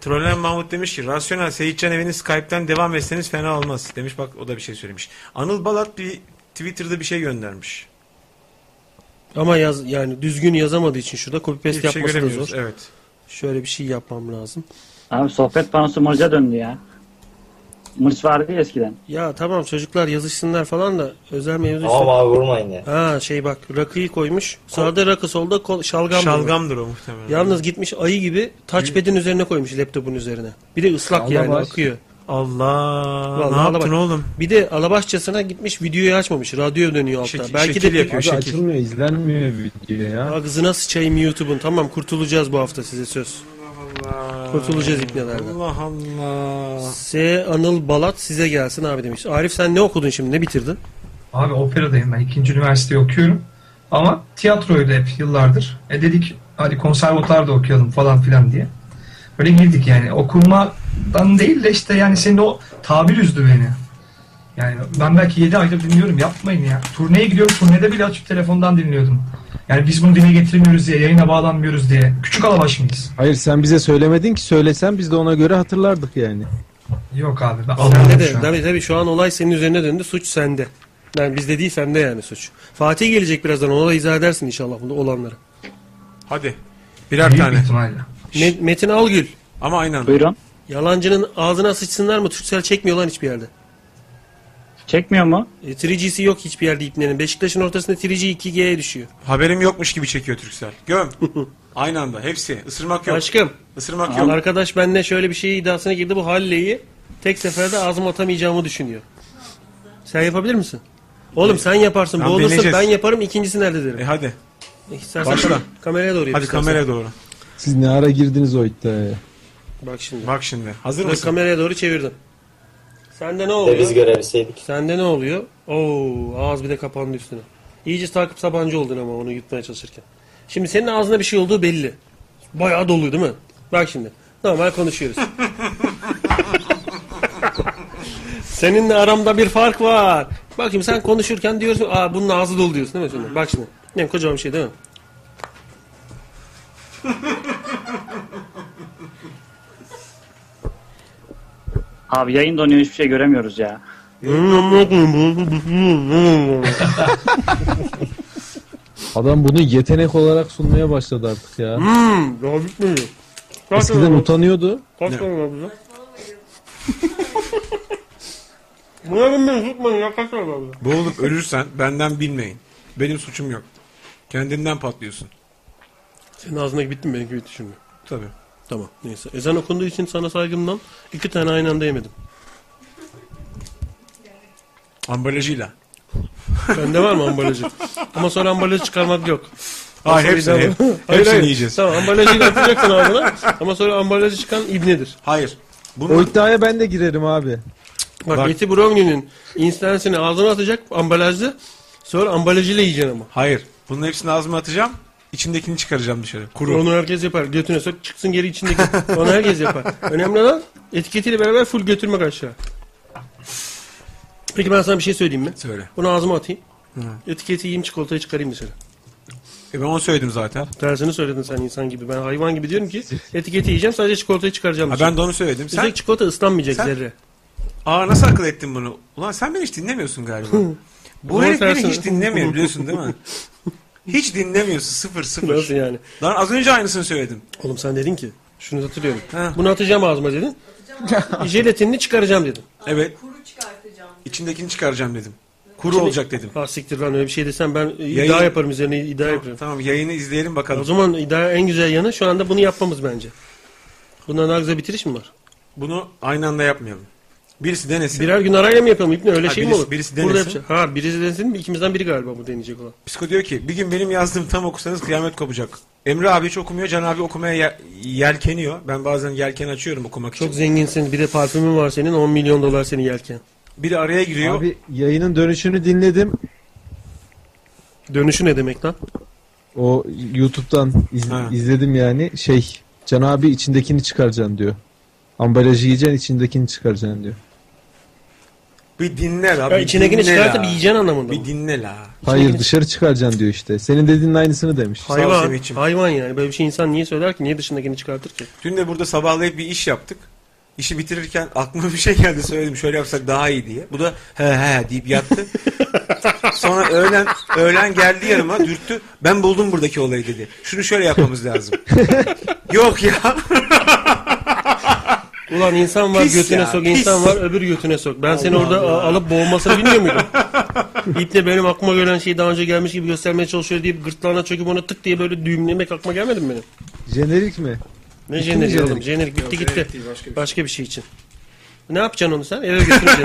Trollenen Mahmut demiş ki rasyonel Seyitcan evini Skype'ten devam etseniz fena olmaz. Demiş bak o da bir şey söylemiş. Anıl Balat bir Twitter'da bir şey göndermiş. Ama yaz yani düzgün yazamadığı için şurada copy paste Hiçbir şey yapması da göremiyoruz. zor. Evet. Şöyle bir şey yapmam lazım. Abi sohbet panosu mırca döndü ya. Mırç vardı ya eskiden. Ya tamam çocuklar yazışsınlar falan da özel mevzu Tamam abi vurmayın ya. Ha şey bak rakıyı koymuş. Sağda rakı solda kol, şalgam. Şalgamdır o muhtemelen. Yalnız gitmiş ayı gibi touchpad'in üzerine koymuş laptopun üzerine. Bir de ıslak Allah yani baş. akıyor. Allah Vallahi ne yaptın bak. oğlum? Bir de alabaşçasına gitmiş videoyu açmamış. Radyo dönüyor altta. Şekil- Belki şekil de yapıyor. Abi şekil. açılmıyor, izlenmiyor video ya. Ağzına sıçayım YouTube'un. Tamam kurtulacağız bu hafta size söz. Kurtulacağız ipnelerden. Allah Allah. S. Anıl Balat size gelsin abi demiş. Arif sen ne okudun şimdi? Ne bitirdin? Abi operadayım ben. ikinci üniversiteyi okuyorum. Ama tiyatroydu hep yıllardır. E dedik hadi konservatuar da okuyalım falan filan diye. Böyle girdik yani. Okumadan değil de işte yani senin o tabir üzdü beni. Yani ben belki 7 aydır dinliyorum. Yapmayın ya. Turneye gidiyorum. Turnede bile açıp telefondan dinliyordum. Yani biz bunu dile getirmiyoruz diye, yayına bağlanmıyoruz diye. Küçük alabaş mıyız? Hayır sen bize söylemedin ki söylesen biz de ona göre hatırlardık yani. Yok abi. Ben Sende de. Tabii tabii şu an olay senin üzerine döndü. Suç sende. Yani bizde değil sende yani suç. Fatih gelecek birazdan. Ona da izah edersin inşallah bunda olanları. Hadi. Birer Büyük tane. ihtimalle. Me- Metin Algül. Ama aynen. Buyurun. Yalancının ağzına sıçsınlar mı? Türksel çekmiyor lan hiçbir yerde. Çekmiyor mu? E, 3G'si yok hiçbir yerde ipnenin. Beşiktaş'ın ortasında 3G 2G'ye düşüyor. Haberim yokmuş gibi çekiyor Türksel. Göm. [LAUGHS] Aynı anda hepsi. Isırmak yok. Aşkım. Isırmak yok. arkadaş benimle şöyle bir şey iddiasına girdi. Bu Halle'yi tek seferde ağzıma atamayacağımı düşünüyor. Sen yapabilir misin? Oğlum sen yaparsın. Tamam, Bu olursa deneyeceğiz. ben yaparım. ikincisi nerede derim. E hadi. İstersen başla. kam- kameraya doğru yap Hadi istersen. kameraya doğru. Siz ne ara girdiniz o iddiaya? Bak şimdi. Bak şimdi. Hazır mısın? kameraya doğru çevirdim. Sende ne De biz oluyor? görebilseydik. Sende ne oluyor? Oo, ağız bir de kapandı üstüne. İyice takip sabancı oldun ama onu yutmaya çalışırken. Şimdi senin ağzında bir şey olduğu belli. Bayağı dolu değil mi? Bak şimdi. Normal konuşuyoruz. [LAUGHS] Seninle aramda bir fark var. Bak şimdi sen konuşurken diyorsun aa bunun ağzı dolu diyorsun değil mi şimdi? Bak şimdi. Ne kocaman bir şey değil mi? [LAUGHS] Abi yayın donuyor hiçbir şey göremiyoruz ya. [LAUGHS] Adam bunu yetenek olarak sunmaya başladı artık ya. Hmm, daha bitmiyor. Kaç Eskiden tane var? utanıyordu. Kaç tane var bize? Buna bilmeyin tutmayın ya kaç tane var bize? Boğulup ölürsen benden bilmeyin. Benim suçum yok. Kendinden patlıyorsun. Senin ağzındaki bitti mi benimki bitti şimdi. Tabii. Tamam neyse. Ezan okunduğu için sana saygımdan iki tane aynı anda yemedim. Ambalajıyla. Bende var mı ambalajı? Ama sonra ambalajı çıkarmak yok. Hayır, Sonra hepsini, hep- Hayır, hepsini hayır. yiyeceğiz. Tamam ambalajı atacaksın ağzına ama sonra ambalajı çıkan ibnedir. Hayır. O iddiaya ben de girerim abi. Bak, Bak. Eti Brownie'nin instansını ağzına atacak ambalajlı sonra ambalajıyla yiyeceksin ama. Hayır. Bunun hepsini ağzıma atacağım. İçindekini çıkaracağım dışarı. Kuru. Onu herkes yapar. Götüne sok çıksın geri içindeki. Onu herkes yapar. Önemli olan etiketiyle beraber full götürmek aşağı. Peki ben sana bir şey söyleyeyim mi? Söyle. Bunu ağzıma atayım. Hı. Etiketi yiyeyim çikolatayı çıkarayım dışarı. E ben onu söyledim zaten. Tersini söyledin sen insan gibi. Ben hayvan gibi diyorum ki etiketi yiyeceğim sadece çikolatayı çıkaracağım Ha, dışarı. ben de onu söyledim. Üstelik Sen, çikolata ıslanmayacak Sen- zerre. aa nasıl akıl ettin bunu? Ulan sen beni hiç dinlemiyorsun galiba. [LAUGHS] Bu herif beni hiç dinlemiyor biliyorsun değil mi? [LAUGHS] Hiç dinlemiyorsun sıfır sıfır. Nasıl yani? Lan az önce aynısını söyledim. Oğlum sen dedin ki şunu hatırlıyorum. Ha. Bunu atacağım ağzıma dedin. Jelatinini çıkaracağım dedin. Evet. İçindekini çıkaracağım dedim. Kuru Şimdi- olacak dedim. Ha siktir lan öyle bir şey desem ben iddia Yayın- yaparım üzerine iddia Tamam, yaparım. tamam yayını izleyelim bakalım. O zaman iddia en güzel yanı şu anda bunu yapmamız bence. Bundan daha güzel bitiriş mi var? Bunu aynı anda yapmayalım. Birisi denesin. Birer gün arayla mı yapalım İbni? Öyle Ha, şey mi birisi- olur? birisi Burada denesin. yapacak. Ha birisi denesin mi? İkimizden biri galiba bu deneyecek olan. Psiko diyor ki bir gün benim yazdığım tam okusanız kıyamet kopacak. Emre abi hiç okumuyor. Can abi okumaya ye- yelkeniyor. Ben bazen yelken açıyorum okumak için. Çok zenginsin. Bir de parfümün var senin. 10 milyon dolar senin yelken. Biri araya giriyor. Abi yayının dönüşünü dinledim. Dönüşü ne demek lan? O YouTube'dan iz- Ha. izledim yani. Şey Can abi içindekini çıkaracaksın diyor. Ambalajı yiyeceksin içindekini çıkaracaksın diyor. Bir dinle la. Ya bir içindekini dinle çıkartıp la. yiyeceksin anlamında Bir mı? dinle la. Hayır dışarı çıkaracaksın diyor işte. Senin dediğinin aynısını demiş. Sağ ol Hayvan. Semih'ciğim. Hayvan yani. Böyle bir şey insan niye söyler ki? Niye dışındakini çıkartır ki? Dün de burada sabahlayıp bir iş yaptık. İşi bitirirken aklıma bir şey geldi söyledim şöyle yapsak daha iyi diye. Bu da he he deyip yattı. [LAUGHS] Sonra öğlen öğlen geldi yanıma dürttü. Ben buldum buradaki olayı dedi. Şunu şöyle yapmamız lazım. [LAUGHS] Yok ya. [LAUGHS] Ulan insan var Pis götüne ya, sok, pis. insan var öbür götüne sok. Ben seni orada Allah. a- alıp boğulmasını bilmiyor muydum? [LAUGHS] İple benim aklıma gelen şeyi daha önce gelmiş gibi göstermeye çalışıyor deyip gırtlağına çöküp onu tık diye böyle düğümlemek aklıma gelmedi mi benim? Jenerik mi? Ne Bitti mi jenerik jenerik? oğlum? Jenerik bitti Yok, gitti. jenerik değil, başka bir şey. başka bir şey için. Ne yapacaksın onu sen? Eve götüreceksin.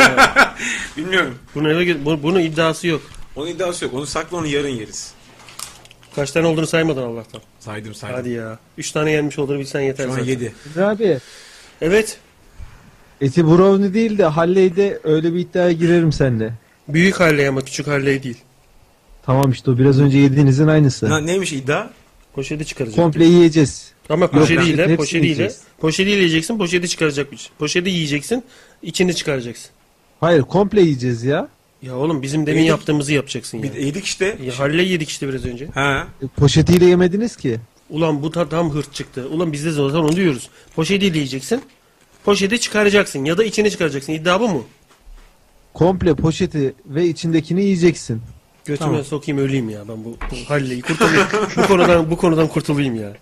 [LAUGHS] Bilmiyorum. Bunu eve gö- bu- bunun iddiası yok. Onun iddiası yok. Onu sakla onu yarın yeriz. Kaç tane olduğunu saymadın Allah'tan. Saydım saydım. Hadi ya. Üç tane yenmiş olduğunu bilsen yeter Şu an zaten. 7. Emre abi Evet. eti brownie değil de Halley'de öyle bir iddiaya girerim seninle. Büyük halley ama küçük halley değil. Tamam işte o biraz önce yediğinizin aynısı. Ha, neymiş iddia? Poşeti çıkaracak. Komple yiyeceğiz. Ama Yok, poşetiyle, hepsini poşetiyle, poşetiyle yiyeceksin, poşeti çıkaracak. Poşeti yiyeceksin, içini çıkaracaksın. Hayır komple yiyeceğiz ya. Ya oğlum bizim demin Yedik. yaptığımızı yapacaksın ya. Bir yedik işte. ya halle yedik işte biraz önce. Ha. E, Poşetiyle yemediniz ki. Ulan bu ta- tam hırt çıktı. Ulan biz de zaten onu diyoruz. Poşetiyle yiyeceksin. Poşeti çıkaracaksın ya da içini çıkaracaksın. İddia bu mu? Komple poşeti ve içindekini yiyeceksin. Götüme Tamam. sokayım öleyim ya ben bu, bu halleyi kurtulayım. bu konudan bu konudan kurtulayım ya.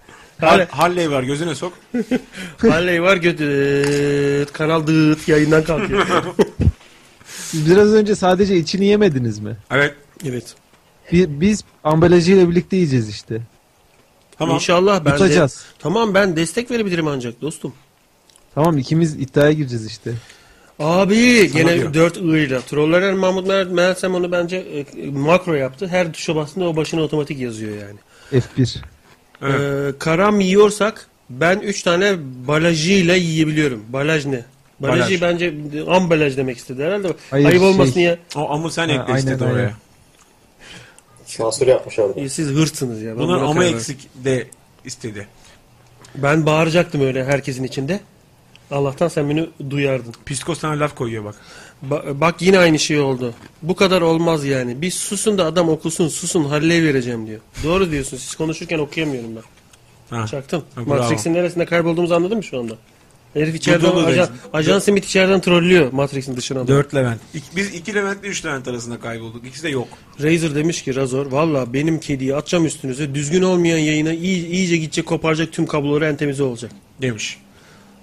Halle, Hall- Halley var gözüne sok. [LAUGHS] halley var götü kanal dıt yayından kalkıyor. Siz [LAUGHS] biraz önce sadece içini yemediniz mi? Evet. evet. Bi- Biz ambalajıyla birlikte yiyeceğiz işte. Tamam. İnşallah ben de, Yutacağız. Tamam ben destek verebilirim ancak dostum. Tamam ikimiz iddiaya gireceğiz işte. Abi Sana gene diyor. 4 I ile. Trolleren Mahmut Mer Mersem onu bence e, makro yaptı. Her tuşa bastığında o başına otomatik yazıyor yani. F1. Evet. Ee, karam yiyorsak ben 3 tane balajıyla yiyebiliyorum. Balaj ne? Balajı Balaj. bence ambalaj demek istedi herhalde. Hayır, Ayıp olmasın şey- ya. O amı sen ekle aynen, istedi aynen. Sansür yapmış orada. Siz hırsınız ya. Ben, Bunlar buna ama karar verdim. eksik de istedi. ben bağıracaktım öyle herkesin içinde. Allah'tan sen beni duyardın. Psiko sana laf koyuyor bak. Ba- bak yine aynı şey oldu. Bu kadar olmaz yani. Bir susun da adam okusun susun halley vereceğim diyor. Doğru diyorsun. Siz konuşurken okuyamıyorum ben. Ha. Çaktım. Ha, bravo. Matrix'in neresinde kaybolduğumuzu anladın mı şu anda? Herif içeriden Dolu ajan, reis. ajan Smith içeriden trollüyor Matrix'in dışına. 4 Levent. İk- biz 2 Levent'le 3 Levent arasında kaybolduk. İkisi de yok. Razer demiş ki Razor valla benim kediyi atacağım üstünüze düzgün olmayan yayına iy- iyice gidecek koparacak tüm kabloları en temizi olacak. Demiş.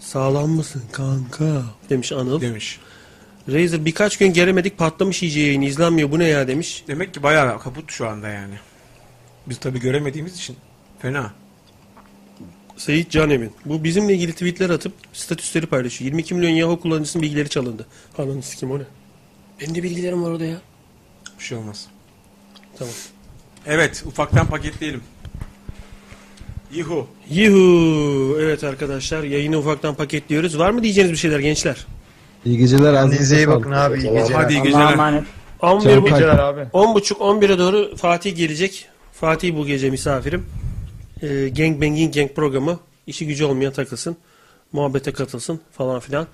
Sağlam mısın kanka demiş Anıl. Demiş. Razer birkaç gün gelemedik patlamış iyice yayın izlenmiyor bu ne ya demiş. Demek ki bayağı kaput şu anda yani. Biz tabii göremediğimiz için fena. Seyit Canemin. Bu bizimle ilgili tweetler atıp statüsleri paylaşıyor. 22 milyon Yahoo kullanıcısının bilgileri çalındı. Ananı sikim o ne? Benim de bilgilerim var orada ya. Bir şey olmaz. Tamam. Evet ufaktan paketleyelim. Yuhu. Yuhu. Evet arkadaşlar yayını ufaktan paketliyoruz. Var mı diyeceğiniz bir şeyler gençler? İyi geceler. Kendinize iyi bakın abi. iyi geceler. Hadi iyi Allah'a geceler. emanet. 11 Can bu- abi. 10.30 11'e doğru Fatih gelecek. Fatih bu gece misafirim. Ee, gang banging gang programı. İşi gücü olmayan takılsın. Muhabbete katılsın falan filan.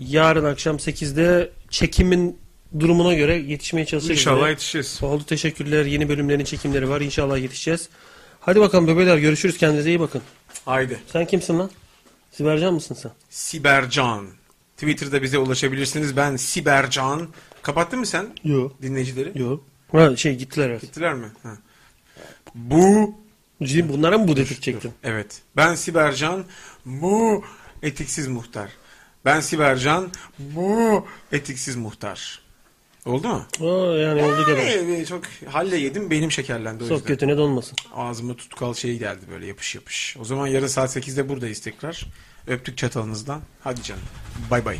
Yarın akşam 8'de çekimin durumuna göre yetişmeye çalışacağız. İnşallah Yine. yetişiriz. Oldu teşekkürler. Yeni bölümlerin çekimleri var. İnşallah yetişeceğiz. Hadi bakalım bebeler görüşürüz. Kendinize iyi bakın. Haydi. Sen kimsin lan? Sibercan mısın sen? Sibercan. Twitter'da bize ulaşabilirsiniz. Ben Sibercan. Kapattın mı sen Yok. dinleyicileri? Yok. Ha şey gittiler evet. Gittiler mi? Ha. Bu Ciddi bunlara mı bu dedirtecektin? Evet. Ben Sibercan. Bu etiksiz muhtar. Ben Sibercan. Bu etiksiz muhtar. Oldu mu? Aa, yani oldu kadar. Ee, çok halle yedim benim şekerlendi o Sok yüzden. götüne donmasın. Ağzıma tutkal şey geldi böyle yapış yapış. O zaman yarın saat 8'de buradayız tekrar. Öptük çatalınızdan. Hadi canım. Bay bay.